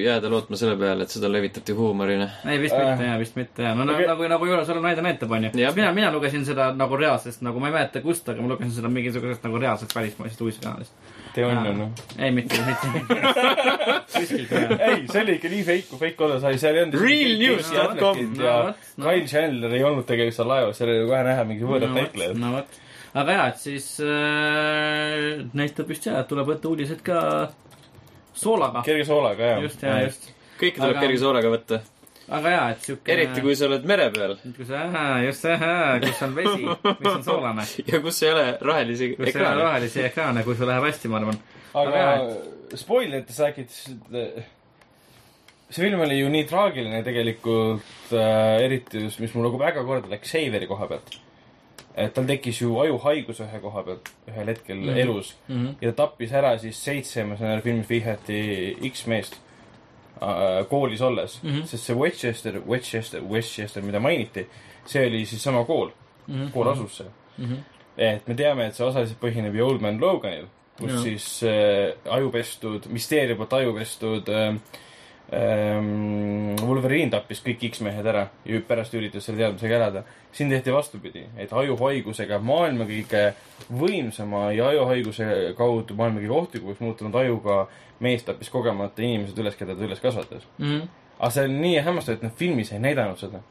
jääda lootma selle peale, et seda levitati huumorina. ei, vist Äh. mitte jaa, vist mitte jaa, no okay. nagu, nagu Joel näide näitab, onju. Mina, mina lugesin seda nagu reaalsest, nagu ma ei mäleta kust, aga ma lugesin seda mingisugusest nagu reaalsest välismaisest uudistekanalist. Tee õnne, noh. ei, mitte, mitte. [LAUGHS] ei, see oli ikka nii fake, kui fake olla sai, seal ei olnud. Realnews.com. ja. Kyle Chandler ei olnud tegelikult seal laevas, seal oli kohe näha mingi võõrad näitlejad. no vot, aga jaa, et siis äh, näitab vist jaa, et tuleb võtta uudised ka soolaga. kerge soolaga, jah. just, jaa, just. kõike tuleb Aga- kerge soolaga võtta. Aga jaa, et siuke. eriti kui sa oled mere peal kui sa, just, kus on vesi, mis on soolane. [LAUGHS] ja kus ei ole rohelisi kus ei ole ekraane. rohelisi ekraane, kui sul läheb hästi, ma arvan. aga Aga spoilerites rääkides, et see film oli ju nii traagiline tegelikult äh,, eriti just, mis mul nagu väga korda läks Saveri koha pealt. et tal tekkis ju ajuhaigus ühe koha pealt ühel hetkel mm. -hmm. elus Mhm. ja ta tappis ära siis seitse, ma saan aru, filmis vihjati X meest äh, koolis olles mm. -hmm. sest see Westchester, Westchester, Westchester, mida mainiti, see oli siis sama kool mm. -hmm. kool asus seal Mhm. et me teame, et see osaliselt põhineb ju Old Man Loganil, kus ja. siis äh, ajupestud, Mysteeriumi poolt ajupestud äh, ähm, Wolverine tappis kõik X-mehed ära ja pärast üritas selle teadmisega elada. siin tehti vastupidi, et ajuhaigusega maailma kõige võimsama ja ajuhaiguse kaudu maailma kõige ohtlikumaks muutunud ajuga mees tappis kogemata inimesed üles, keda ta üles kasvatas. Mhm. aga see oli nii hämmastav, et nad filmis ei näidanud seda.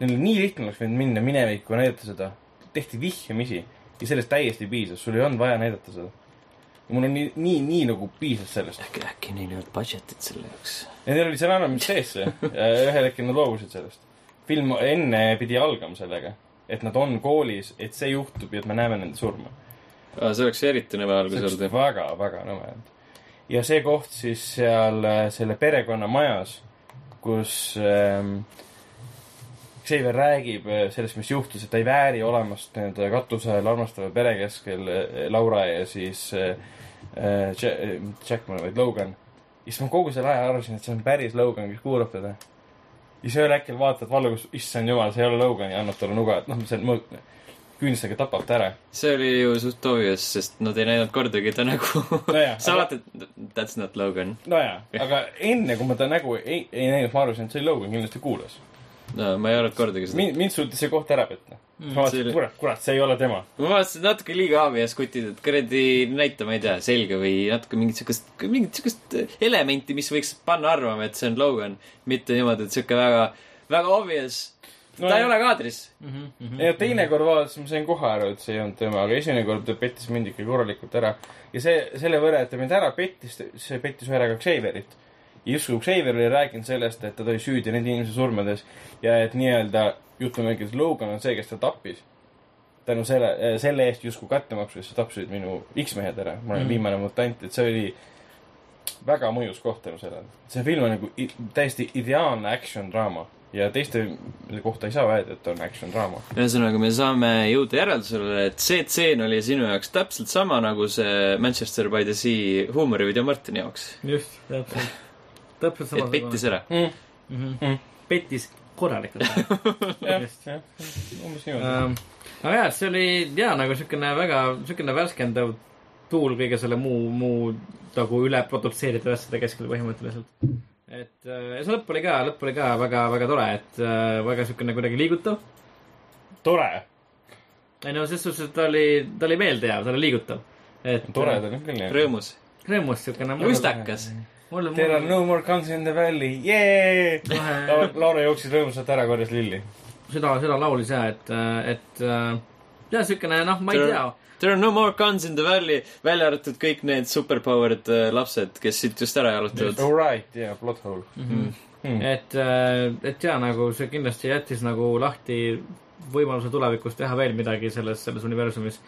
Neil oli nii lihtne oleks võinud minna minevikku ja näidata seda. tehti vihjamisi ja sellest täiesti piisas, sul ei olnud vaja näidata seda. Mul on nii, nii, nii nagu piisas sellest. äkki, äkki neil ei olnud budget'it selle jaoks. ja neil oli seal annamine sees see. ühel hetkel nad loobusid sellest. film enne pidi algama sellega, et nad on koolis, et see juhtub ja et me näeme nende surma. see oleks eriti nõme algus olnud. väga, väga nõme olnud. ja see koht siis seal äh, selle perekonna majas, kus ähm, Xavier räägib äh, sellest, mis juhtus, et ta ei vääri olemast nende katusel armastava pere keskel äh, Laura ja siis äh, äh, Jack, Jackman, vaid Logan. ja siis ma kogu selle aja arvasin, et see on päris Logan, kes kuulab teda. ja siis ühel hetkel vaatad valgus, issand jumal, see ei ole Logan ja annab talle nuga, et noh, see on küünistega tapab ta ära. see oli ju suht obvious, sest nad ei näinud kordagi ta nägu. [LAUGHS] Nojah, [LAUGHS] sa aga- vaatad, that's not Logan. nojah, aga enne, kui ma ta nägu ei, ei näinud, ma arvasin, et see oli Logan, kindlasti kuulas. No ma ei arvanud kordagi seda. mind, mind suutis see koht ära petta. ma see vaatasin, oli- et kurat, kurat, see ei ole tema. ma vaatasin natuke liiga ABS kutid, et kuradi näita, ma ei tea, selga või natuke mingit siukest, mingit siukest elementi, mis võiks panna arvama, et see on Logan. mitte niimoodi, et siuke väga, väga obvious. No ta ei ole kaadris. ja teinekord vaadates ma sain kohe aru, et see ei olnud tema, aga esimene kord ta pettis mind ikka korralikult ära. ja see, selle võrra, et ta mind ära pettis, see pettis ära ka Xaverit. Ja justkui Xaver oli rääkinud sellest, et ta oli süüdi nende inimese surmades ja et nii-öelda jutumärkides Logan on see, kes ta tappis. tänu selle, selle eest justkui kättemaksu eest tapsid minu X-mehed ära, ma olen mm. viimane mutant, et see oli väga mõjus koht tänu sellele. see film on nagu täiesti ideaalne action draama ja teiste kohta ei saa öelda, et on action draama. ühesõnaga, me saame jõuda järeldusele, et see tseen oli sinu jaoks täpselt sama nagu see Manchester by the Sea huumorivideo Martini jaoks. just, täpselt, täpselt et pettis ära. mm. -hmm. pettis korralikult. [LAUGHS] Just. jah, umbes niimoodi. Ähm, aga jah, see oli jaa, nagu siukene väga, siukene värskendav tuul kõige selle muu, muu nagu üle produtseeritud asjade keskel põhimõtteliselt. et äh, ja see lõpp oli ka, lõpp oli ka väga, väga tore, et äh, väga siukene kuidagi liigutav. tore, ei no ses suhtes, et ta oli, ta oli meeldejääv, ta oli liigutav. et tore ta on küll jah. rõõmus. rõõmus siukene. lustakas. [LAUGHS] mulle, There are mulle no more guns in the valley, jee. Laura jooksis rõõmsalt ära, korjas lilli. süda, süda laulis ja, et, et äh, ja siukene noh, ma ei tea There are no more guns in the valley, välja arvatud kõik need superpowered äh, lapsed, kes siit just ära jalutavad. Alright, yeah, plot hole. Mm. Hmm. et, et jaa, nagu see kindlasti jättis nagu lahti võimaluse tulevikus teha veel midagi selles, selles universumis.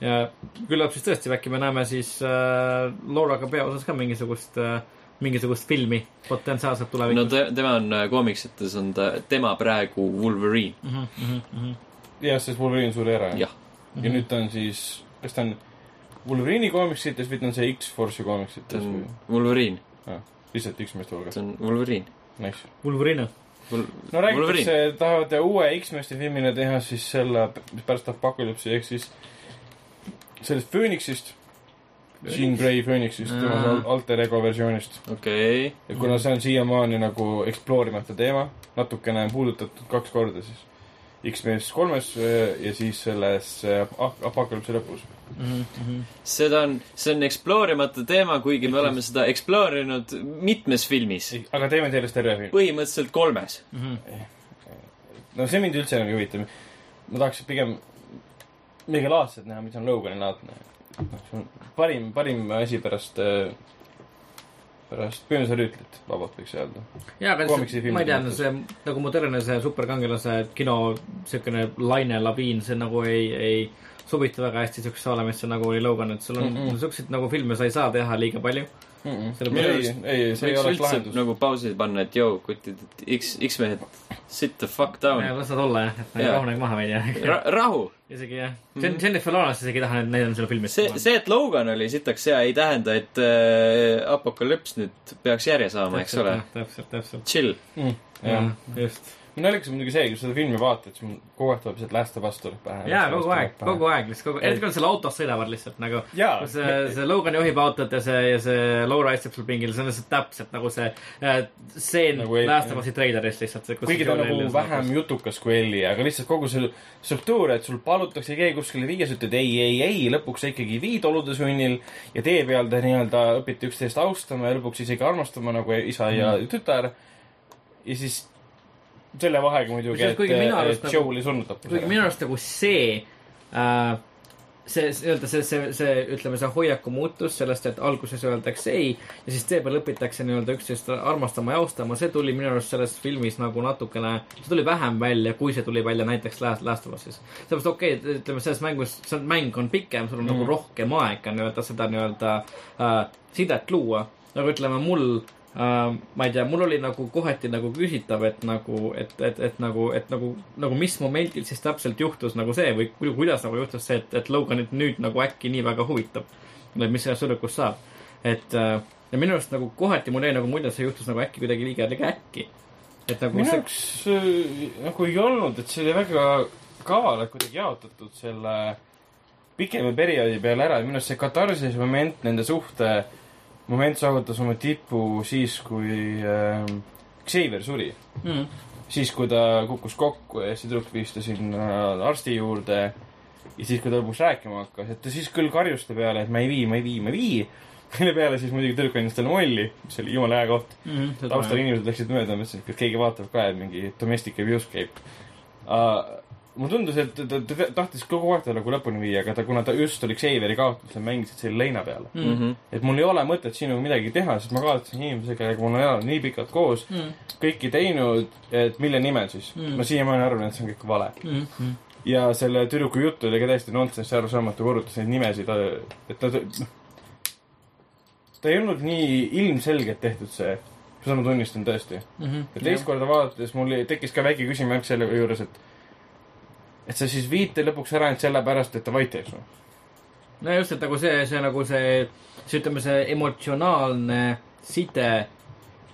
ja küllap siis tõesti, äkki me näeme siis äh, Lauraga peaosas ka mingisugust äh,, mingisugust filmi potentsiaalselt no tulevikus te, tema on äh, koomiksites on ta, tema praegu Wolverine, mm. -hmm, mm -hmm. jah, sest Wolverine suri ära. jah. ja nüüd ta on siis, kas ta on Wolverine'i koomiksites või ta on see X-Force'i ta koomiksites on või? Wolverine, lihtsalt X-meeste hulgas ta. on Wolverine Nice. Wolverine. Wol-. no räägitakse, tahavad uue X-meeste filmile teha siis selle pärast Apocalypse'i ehk siis sellest Phoenixist, Jean Grey Phoenixist, tema Aa. al- alter ego versioonist. okei okay., ja kuna see on siiamaani nagu eksplorimata teema, natukene on puudutatud kaks korda siis X-mees kolmes äh, ja siis selles äh, Ap- Apocalypse'i lõpus. Mm -hmm. seda on, see on eksplorimata teema, kuigi me oleme seda eksploorinud mitmes filmis, aga teeme sellest terve film. põhimõtteliselt kolmes. Mm -hmm. no see mind üldse enam ei huvita. ma tahaks pigem midagi laadset näha, mis on Logani laadne. See on parim, parim asi pärast, pärast Pöönsa rüütlit, vabalt võiks öelda. jaa, aga see, ma ei tea see nagu modernne see superkangelase kino siukene laine laviin, see nagu ei, ei sobitu väga hästi siukesse olemisse nagu oli Logan, et sul on mm. -mm. siukseid nagu filme sa ei saa teha liiga palju. Selle ei pärast-, ei, see ei oleks lahendus. nagu pausi panna, et joo, kutid, et X, X-mehed, sit the fuck down. las nad olla jah, et rahunege maha veidi Ra rahu. isegi jah, Jennifer Lawrence isegi ei taha neid näidata selle filmis. see, see, et Logan oli sitaks hea, ei tähenda, et äh, Apokalüps nüüd peaks järje saama, eks ole. täpselt, täpselt. Chill. jah, just. Naljakas on muidugi see, kui seda filmi vaatad, siis mul kogu aeg tuleb lihtsalt Last of Us tuleb pähe. jaa, kogu aeg, kogu aeg lihtsalt kogu, eriti kui nad seal autos sõidavad lihtsalt nagu. See, see Logan juhib autot ja see, ja see Laura istub seal pingil, see on lihtsalt täpselt nagu see äh, stseen Nagu Last of Us'i treilerist lihtsalt. kuigi ta on nagu vähem jutukas kui Elli, aga lihtsalt kogu see struktuur, et sul palutakse keegi kuskile viia, sa ütled ei, ei, ei, lõpuks sa ikkagi viid olude sunnil ja tee peal te nii-öelda õpite üksteist austama ja lõpuks isegi armastama nagu isa ja Mhm. tütar. ja siis selle vahega muidugi, et, et nagu- Joe oli surnud tappus kuigi minu arust nagu see äh, see, nii-öelda see, see, see, ütleme, see hoiaku muutus sellest, et alguses öeldakse ei ja siis seepeale õpitakse nii-öelda üksteist armastama ja austama, see tuli minu arust selles filmis nagu natukene, see tuli vähem välja, kui see tuli välja näiteks Last, Last of Us'is. sellepärast okei okay,, ütleme selles mängus, see mäng on pikem, sul on mm. nagu rohkem aega nii-öelda seda nii-öelda äh, sidet luua. nagu ütleme, mul Uh, ma ei tea, mul oli nagu kohati nagu küsitav, et nagu, et, et, et nagu, et nagu, nagu mis momendil siis täpselt juhtus nagu see või ku- kuidas nagu juhtus see, et, et Loganit nüüd nagu äkki nii väga huvitab. et mis sellest tüdrukust saab. et uh, ja minu arust nagu kohati mul jäi nagu mulje, et see juhtus nagu äkki kuidagi liiga, liiga äkki. et nagu minu see, jaoks äh, nagu ei olnud, et see oli väga kavalalt kuidagi jaotatud selle pikema perioodi peale ära ja minu arust see katarsise moment, nende suhte moment saavutas oma tipu siis, kui äh, Xavier suri. mm, siis, kui ta kukkus kokku ja siis tüdruk viis ta sinna arsti juurde ja siis, kui ta lõpuks rääkima hakkas, et ta siis küll karjus ta peale, et ma ei vii, ma ei vii, ma ei vii. [LAUGHS] mille peale siis muidugi tüdruk andis talle molli, mis oli jumala hea koht. mm, taustal inimesed läksid mööda, mõtlesid, et keegi vaatab ka, et mingi domestic abuse käib. uh,. Mulle tundus, et ta, ta, ta tahtis kogu aeg ta nagu lõpuni viia, aga ta, kuna ta just oli Xaveri kaotusel, mängisid selle leina peale. Mm. Mhm. et mul ei ole mõtet sinuga midagi teha, sest ma kaotasin inimesega, kellega mul on elanud nii pikalt koos Mm. kõiki teinud, et mille nimel siis Mm. mm.. ma siiamaani arvan, et see on kõik vale. Mm-hmm. ja selle tüdruku jutt oli ka täiesti nonsenss, arusaamatu, korrutas neid nimesid, et ta, noh. ta ei olnud nii ilmselgelt tehtud see, seda ma tunnistan tõesti. Mm-hmm. ja teist korda vaadates mul tekkis ka väike küsimärk selle juures, et et sa siis viid ta lõpuks ära ainult sellepärast, et ta vait jäi sul. no just, et nagu see, see nagu see, see ütleme, see emotsionaalne side,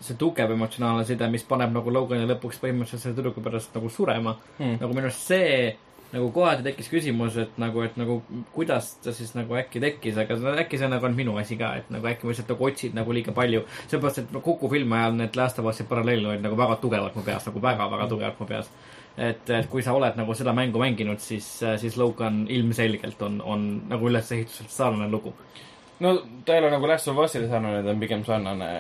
see tugev emotsionaalne side, mis paneb nagu Logani lõpuks põhimõtteliselt selle tüdruku pärast nagu surema Hmm. nagu minu arust see nagu kohati tekkis küsimus, et nagu, et nagu kuidas ta siis nagu äkki tekkis, aga äkki see nagu on minu asi ka, et nagu äkki ma lihtsalt nagu otsin nagu liiga palju. seepärast, et Kuku filmi ajal need Last of Us'i paralleelid olid nagu väga tugevalt mu peas, nagu väga-väga tugevalt mu peas. et, et kui sa oled nagu seda mängu mänginud, siis, siis Logan ilmselgelt on, on nagu ülesehituselt sarnane lugu. no ta ei ole nagu Last of Us'ile sarnane, ta on pigem sarnane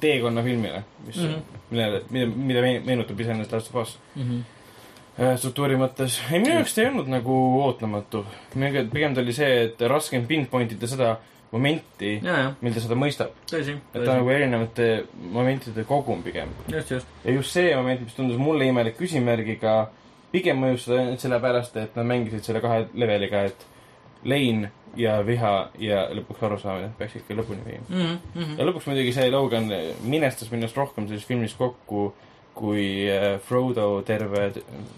teekonnafilmile, mis mm, Mhm. -hmm. millele, mida, mida me- meenutab iseenesest Last of Us mm. -hmm. struktuuri mõttes. ei, minu jaoks ta ei olnud nagu ootamatu. pigem ta oli see, et raske on pinpoint ida seda momenti, mil ta seda mõistab. et ta on nagu erinevate momentide kogum pigem. just, just. ja just see moment, mis tundus mulle imelik küsimärgiga, pigem mõjus seda ainult sellepärast, et nad mängisid selle kahe leveliga, et lein ja viha ja lõpuks arusaamine peaks ikka lõpuni viima. Mm -hmm. ja lõpuks muidugi see Logan minestas minust rohkem selles filmis kokku kui äh, Frodo terve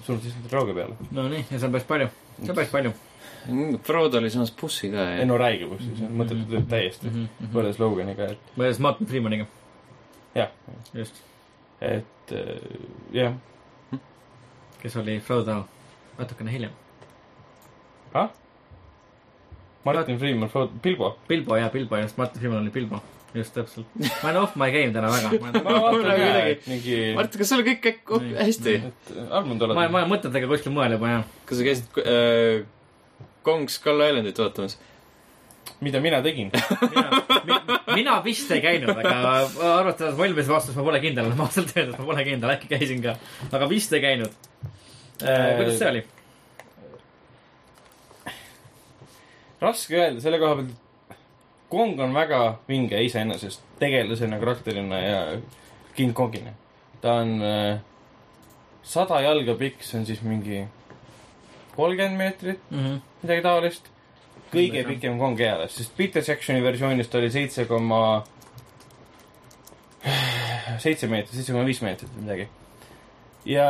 surnud issand roogi peale. no nii, ja see on päris palju, see on päris palju Frodo oli samas bussi ka ei ja no räägi kusjuures, see on mõttetu täiesti mm. -hmm. võrreldes Loganiga, et võrreldes Martin Freemaniga, jah, just, et äh, jah. kes oli Frodo natukene hiljem. ah? Martin Freeman, Frodo, Bilbo. Bilbo ja Bilbo just, Martin Freeman oli Bilbo, just täpselt. ma olen off my game täna väga. [LAUGHS] ma vaatan et mingi, Mart, kas sul kõik hästi? et armunud ma, oled. ma olen mõtetega kuskil mujal juba jah. kas sa käisid äh, Kong Skull Islandit vaatamas? mida mina tegin? [LAUGHS] mina, mina vist ei käinud, aga arvestades valmis vastus, ma pole kindel, ma ausalt öeldes ma pole kindel, äkki käisin ka, aga vist ei käinud. kuidas see oli? raske öelda selle koha pealt, Kong on väga vinge iseenesest tegelasena, karakterina ja King Kongina. ta on äh, sada jalga pikk, see on siis mingi kolmkümmend meetrit, midagi taolist. kõige jah. pikem Kong eales, sest Peter Jacksoni versioonist oli seitse koma seitse meetrit, seitse koma viis meetrit või midagi. ja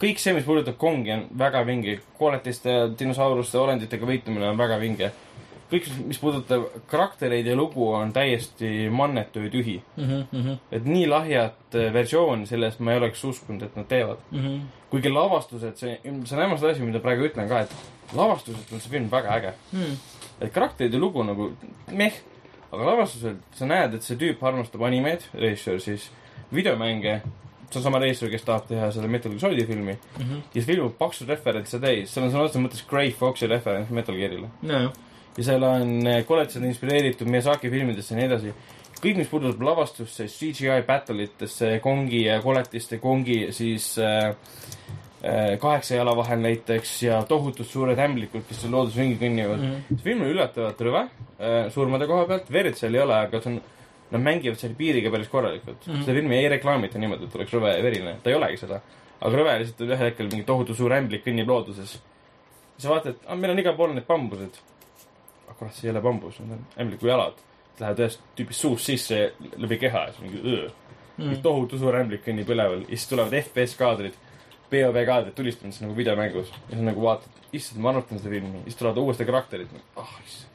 kõik see, mis puudutab Kongi, on väga vinge. koletiste dinosauruste olenditega võitlemine on väga vinge. kõik, mis puudutab karaktereid ja lugu, on täiesti mannetu ja tühi. Mhm, et nii lahjat äh, versiooni sellest ma ei oleks uskunud, et nad teevad. mhm. kuigi lavastused, see, see on ämmastav asi, mida praegu ütlen ka, et lavastuselt on see film väga äge. et karakterid ja lugu nagu meh, aga lavastuselt sa näed, et see tüüp armastab animeid, režissöör siis, videomänge, see on sama režissöör, kes tahab teha seda Metal Gear Solidi filmi Mhm. ja see film on paksud referentse täis, seal on sõna otseses mõttes Grey Foxi referents Metal Gearile. nojah, ja seal on eh, koletised inspireeritud Miyazaki filmidest ja nii edasi. kõik, mis puudutab lavastusse, CGI battle itesse, kongi ja koletiste, kongi siis äh, äh, kaheksa jala vahel näiteks ja tohutud suured ämblikud, kes seal loodus ringi kõnnivad mm. -hmm. see film on üllatavalt rõve äh, surmade koha pealt, verd seal ei ole, aga see on Nad mängivad selle piiriga päris korralikult mm. -hmm. seda filmi ei reklaamita niimoodi, et oleks rõve ja verine, ta ei olegi seda. aga rõve lihtsalt ühel hetkel mingi tohutu suur ämblik kõnnib looduses. sa vaatad, et meil on igal pool need bambused. kurat, see ei ole bambus, need on ämbliku jalad. Lähevad ühest tüübist suust sisse läbi keha ja siis mingi öö. Mhm. tohutu suur ämblik kõnnib üleval ja siis tulevad FPS kaadrid, POV kaadrid tulistamiseks nagu videomängus. ja sa nagu vaatad, issand, ma arutan seda filmi, siis tulevad uuesti karakterid, ah issand.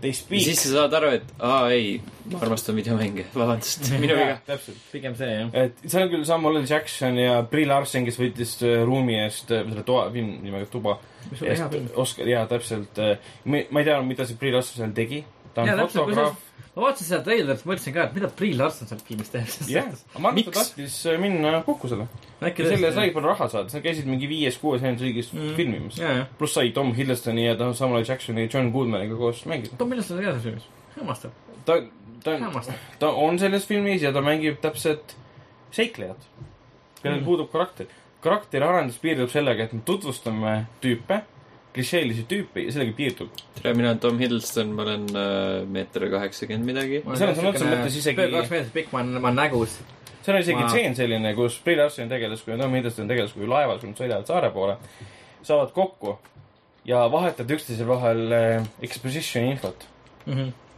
They ja speak. siis sa saad aru, et aa ei, ma armastan videomänge, [LAUGHS] vabandust, minu viga. [LAUGHS] täpselt. pigem see jah. et seal on küll Samuel L Jackson ja Brie Larson, kes võitis äh, ruumi eest, selle toa, film nimega Tuba. Oscar, jaa, täpselt. ma ei tea, mida see Brie Larson seal tegi. Ta on täpselt, fotograaf. ma vaatasin seda treilerit, mõtlesin ka, et mida Brie Larson seal filmis teeb. jah, ma arvan, et ta tahtis äh, minna puhkusele. ja selle sai palju raha saada, sa käisid mingi viies-kuues riigis Mm. filmimas. pluss sai Tom Hiddlestoni ja Samuel Jacksoni ja John Goodmaniga koos mängida. Tom Hiddleston oli ka selles filmis. hämmastav, ta, ta on, ta on selles filmis ja ta mängib täpselt seiklejat, kellel Mm. puudub karakter. karakteri arendus piirdub sellega, et me tutvustame tüüpe, klišeelisi tüüpe ja sellega piirdub. tere, mina olen Tom Hiddleston, ma olen äh, meeter kaheksakümmend midagi. selles mõttes mõttes isegi- kaks meetrit pikk, ma olen, ma olen nägus. seal on isegi Ma- tseen selline, kus Brie Larson tegelasku ja Tom Hiddleston tegelasku laevas, kui nad sõidavad saare poole, saavad kokku ja vahetavad üksteise vahel äh, exposition infot.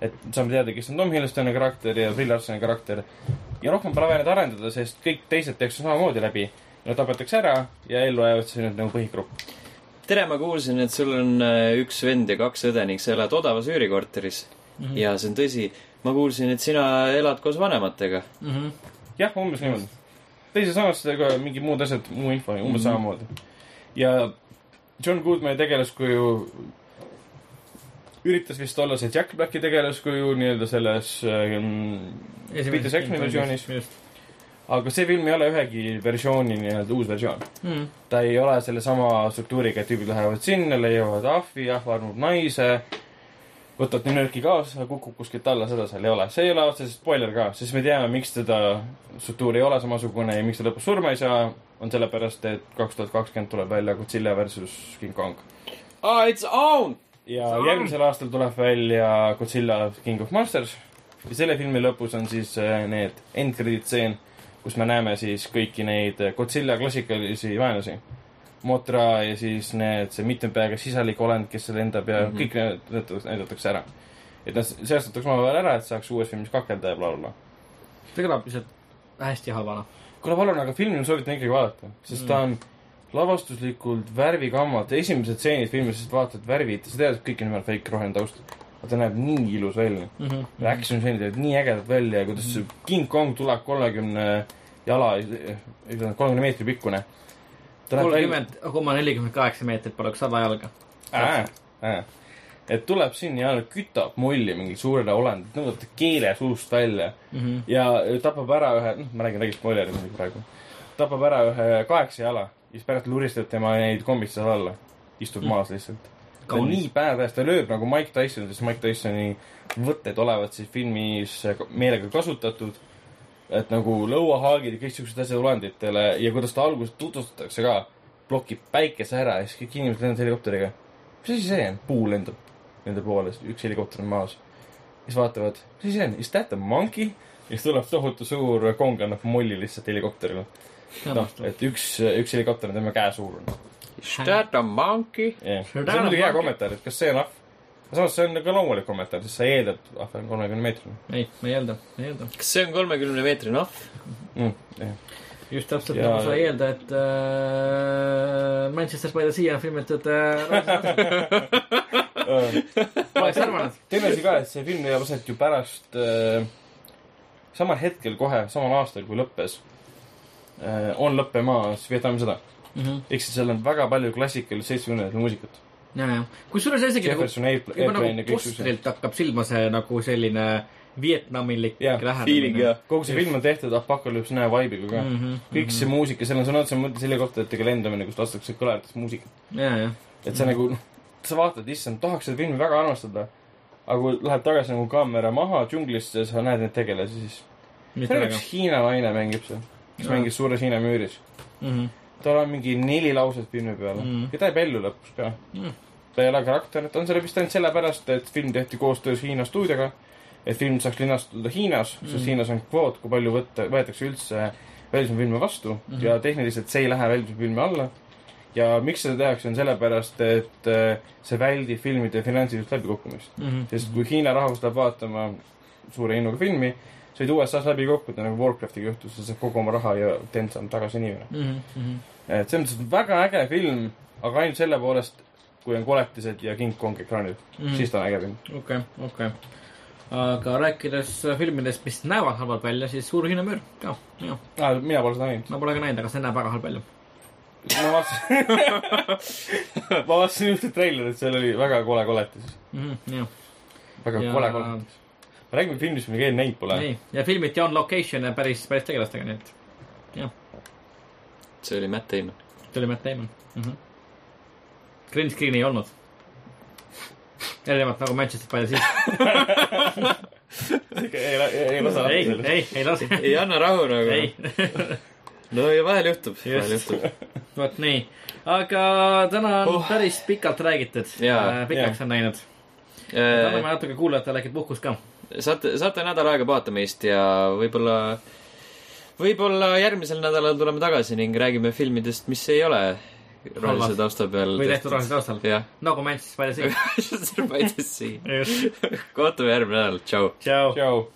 et saame teada, kes on Tom Hiddlestoni karakter ja Brie Larsoni karakter. ja rohkem pole vaja neid arendada, sest kõik teised tehakse samamoodi läbi. Nad tapetakse ära ja ellu jäävad siis nüüd nagu põhigrupp. tere, ma kuulsin, et sul on äh, üks vend ja kaks õde ning sa elad odavas üürikorteris mm. -hmm. ja see on tõsi. ma kuulsin, et sina elad koos vanematega. jah, umbes niimoodi. teise samasse ka mingid muud asjad, muu info umbes mm -hmm. samamoodi. ja John Goodmani tegelaskuju üritas vist olla see Jack Blacki tegelaskuju nii-öelda selles ähm, Peter Jacksoni versioonis, aga see film ei ole ühegi versiooni nii-öelda uus versioon. ta ei ole sellesama struktuuriga, et tüübid lähevad sinna, leiavad ahvi, ahv armub naise, võtad nii nörki kaasa, kukub kuskilt alla, seda seal ei ole. see ei ole otseselt spoiler ka, sest me teame, miks teda struktuur ei ole samasugune ja miks ta lõpus surma ei saa, on sellepärast, et kaks tuhat kakskümmend tuleb välja Godzilla versus King Kong. aa, it's on! ja järgmisel aastal tuleb välja Godzilla King of Monsters ja selle filmi lõpus on siis äh, need end credit stseen, kus me näeme siis kõiki neid Godzilla klassikalisi vaenlasi. Motra ja siis need, see mitme peaga sisalik olend, kes selle enda pea mm, -hmm. kõik need näidatakse- ära. et nad seostatakse omavahel ära, et saaks uues filmis kakelda ja blablabla. see kõlab lihtsalt hästi halvana. kuule, palun, aga filmi ma soovitan ikkagi vaadata, sest mm. ta on lavastuslikult värvikammalt, esimesed stseenid filmis, sest vaatad värvid, sa tead, et kõik on ümber fake roheline taust. Ta näeb nii ilus välja mm. -hmm. Action stseenid näevad nii ägedad välja ja kuidas see King Kong tuleb kolmekümne jala, kolmekümne meetri pikkune. kolmkümmend koma nelikümmend kaheksa meetrit poleks alajalga. Ää, ää. et tuleb sinna ja kütab mulli mingi suurele olendit, nõudab ta keele suust välja mm -hmm. ja tapab ära ühe, noh, ma räägin, räägin spoileri muidugi praegu. tapab ära ühe kaheksa jala ja siis pärast luristab tema neid kombitse seal alla. istub mm. maas lihtsalt. Ta on nii badass, ta lööb nagu Mike Tyson, sest Mike Tysoni võtted olevat siis filmis meelega kasutatud. et nagu lõuahaagid ja kõik siuksed asjad olenditele ja kuidas ta alguses tutvustatakse ka, blokib päikese ära ja siis kõik inimesed lendavad helikopteriga. mis asi see on? puu lendab nende poole, üks helikopter on maas. siis vaatavad, mis asi see on, is that a monkey? ja siis tuleb tohutu suur kong annab molli lihtsalt helikopterile. noh, et üks, üks helikopter on tema käe suurune. That a monkey? Yeah. see on muidugi hea kommentaar, et kas see on ahv. samas see on ka loomulik kommentaar, sest sa eeldad, ahv on kolmekümne meetrine ei, ma ei eelda, ma ei eelda. kas see on kolmekümne meetrine ahv? mm,. Yeah. just täpselt Ja- nagu sa ei eelda, et äh, Manchester by the Sea on filmitud äh,. oleks arvanud. teine asi ka, et see film leiab aset ju pärast äh,, samal hetkel kohe, samal aastal, kui lõppes äh,, on lõppemas Vietnami sõda. Ehk siis seal on väga palju klassikalist seitsmekümnendate muusikat. ja, ja, kusjuures isegi nagu, Jefferson Airpl- juba nagu ja postrilt hakkab silma see nagu selline Vietnamilik feeling lähenemine ja. kogu see film on tehtud Apocalypse Now vibe'iga ka mm. -hmm, kõik see muusika, seal on sõna otseses mõttes helikopteritega lendamine, kus lastakse kõlaritest muusikat. ja, ja, et see nagu, noh, sa vaatad, issand, tahaks seda filmi väga armastada. aga kui läheb tagasi nagu kaamera maha džunglisse, sa näed neid tegelasi, siis. seal üks Hiina naine mängib seal, kes Jaa. mängis suures Hiina müüris. mm. Tal on mingi neli lauset filmi peale mm. ja ta jääb ellu lõpus ka Mm. ta ei ole karakter, ta on seal vist ainult sellepärast, et film tehti koostöös Hiina stuudioga. et film saaks linastuda Hiinas mm., sest Hiinas on kvoot, kui palju võtta, võetakse üldse välismaa filme vastu mm -hmm. ja tehniliselt see ei lähe välismaa filmi alla. ja miks seda tehakse, on sellepärast, et äh, see väldib filmide finantsilist läbikukkumist. -hmm. sest kui Hiina rahvas läheb vaatama suure hinnaga filmi, sa võid USA-s läbi kukkuda nagu Warcraftiga juhtus, sa saad kogu oma raha ja Tencent tagasi inimene. Mm -hmm. et selles mõttes väga äge film, aga ainult selle poolest, kui on koletised ja King Kong ekraanil mm. -hmm. siis ta on äge film. okei, okei. aga rääkides filmidest, mis näevad halvad välja, siis Suur Hiina müür ka, jah. Ah, mina pole seda näinud. ma pole ka näinud, aga see näeb väga halb välja. ma vaatasin [LAUGHS] ma vaatasin ühte treilerit, seal oli väga kole koletis. jah, väga ja... kole koletis. Me räägime filmist, mida keegi näinud pole. ei, ja filmiti on location ja päris, päris tegelastega, nii et see oli Matt Damon. see oli Matt Damon mm. -hmm. Green screen'i ei olnud. erinevalt nagu Manchester by the Sea. ei, ei, ei lase lahti ei, sellest. ei, ei lase. ei anna rahu nagu. ei, no ja vahel juhtub, vahel juhtub. vot nii, aga täna on Oh. päris pikalt räägitud. Jaa. pikaks on läinud. anname saate, natuke kuulajatele äkki puhkust ka. Saate nädal aega vaadata meist ja võib-olla, võib-olla järgmisel nädalal tuleme tagasi ning räägime filmidest, mis ei ole rohelise tausta peal või tehtud rohelise taustal. nagu Manchester by the Sea. Survival Sea. just, kohtume järgmine nädal, tšau. tšau. tšau.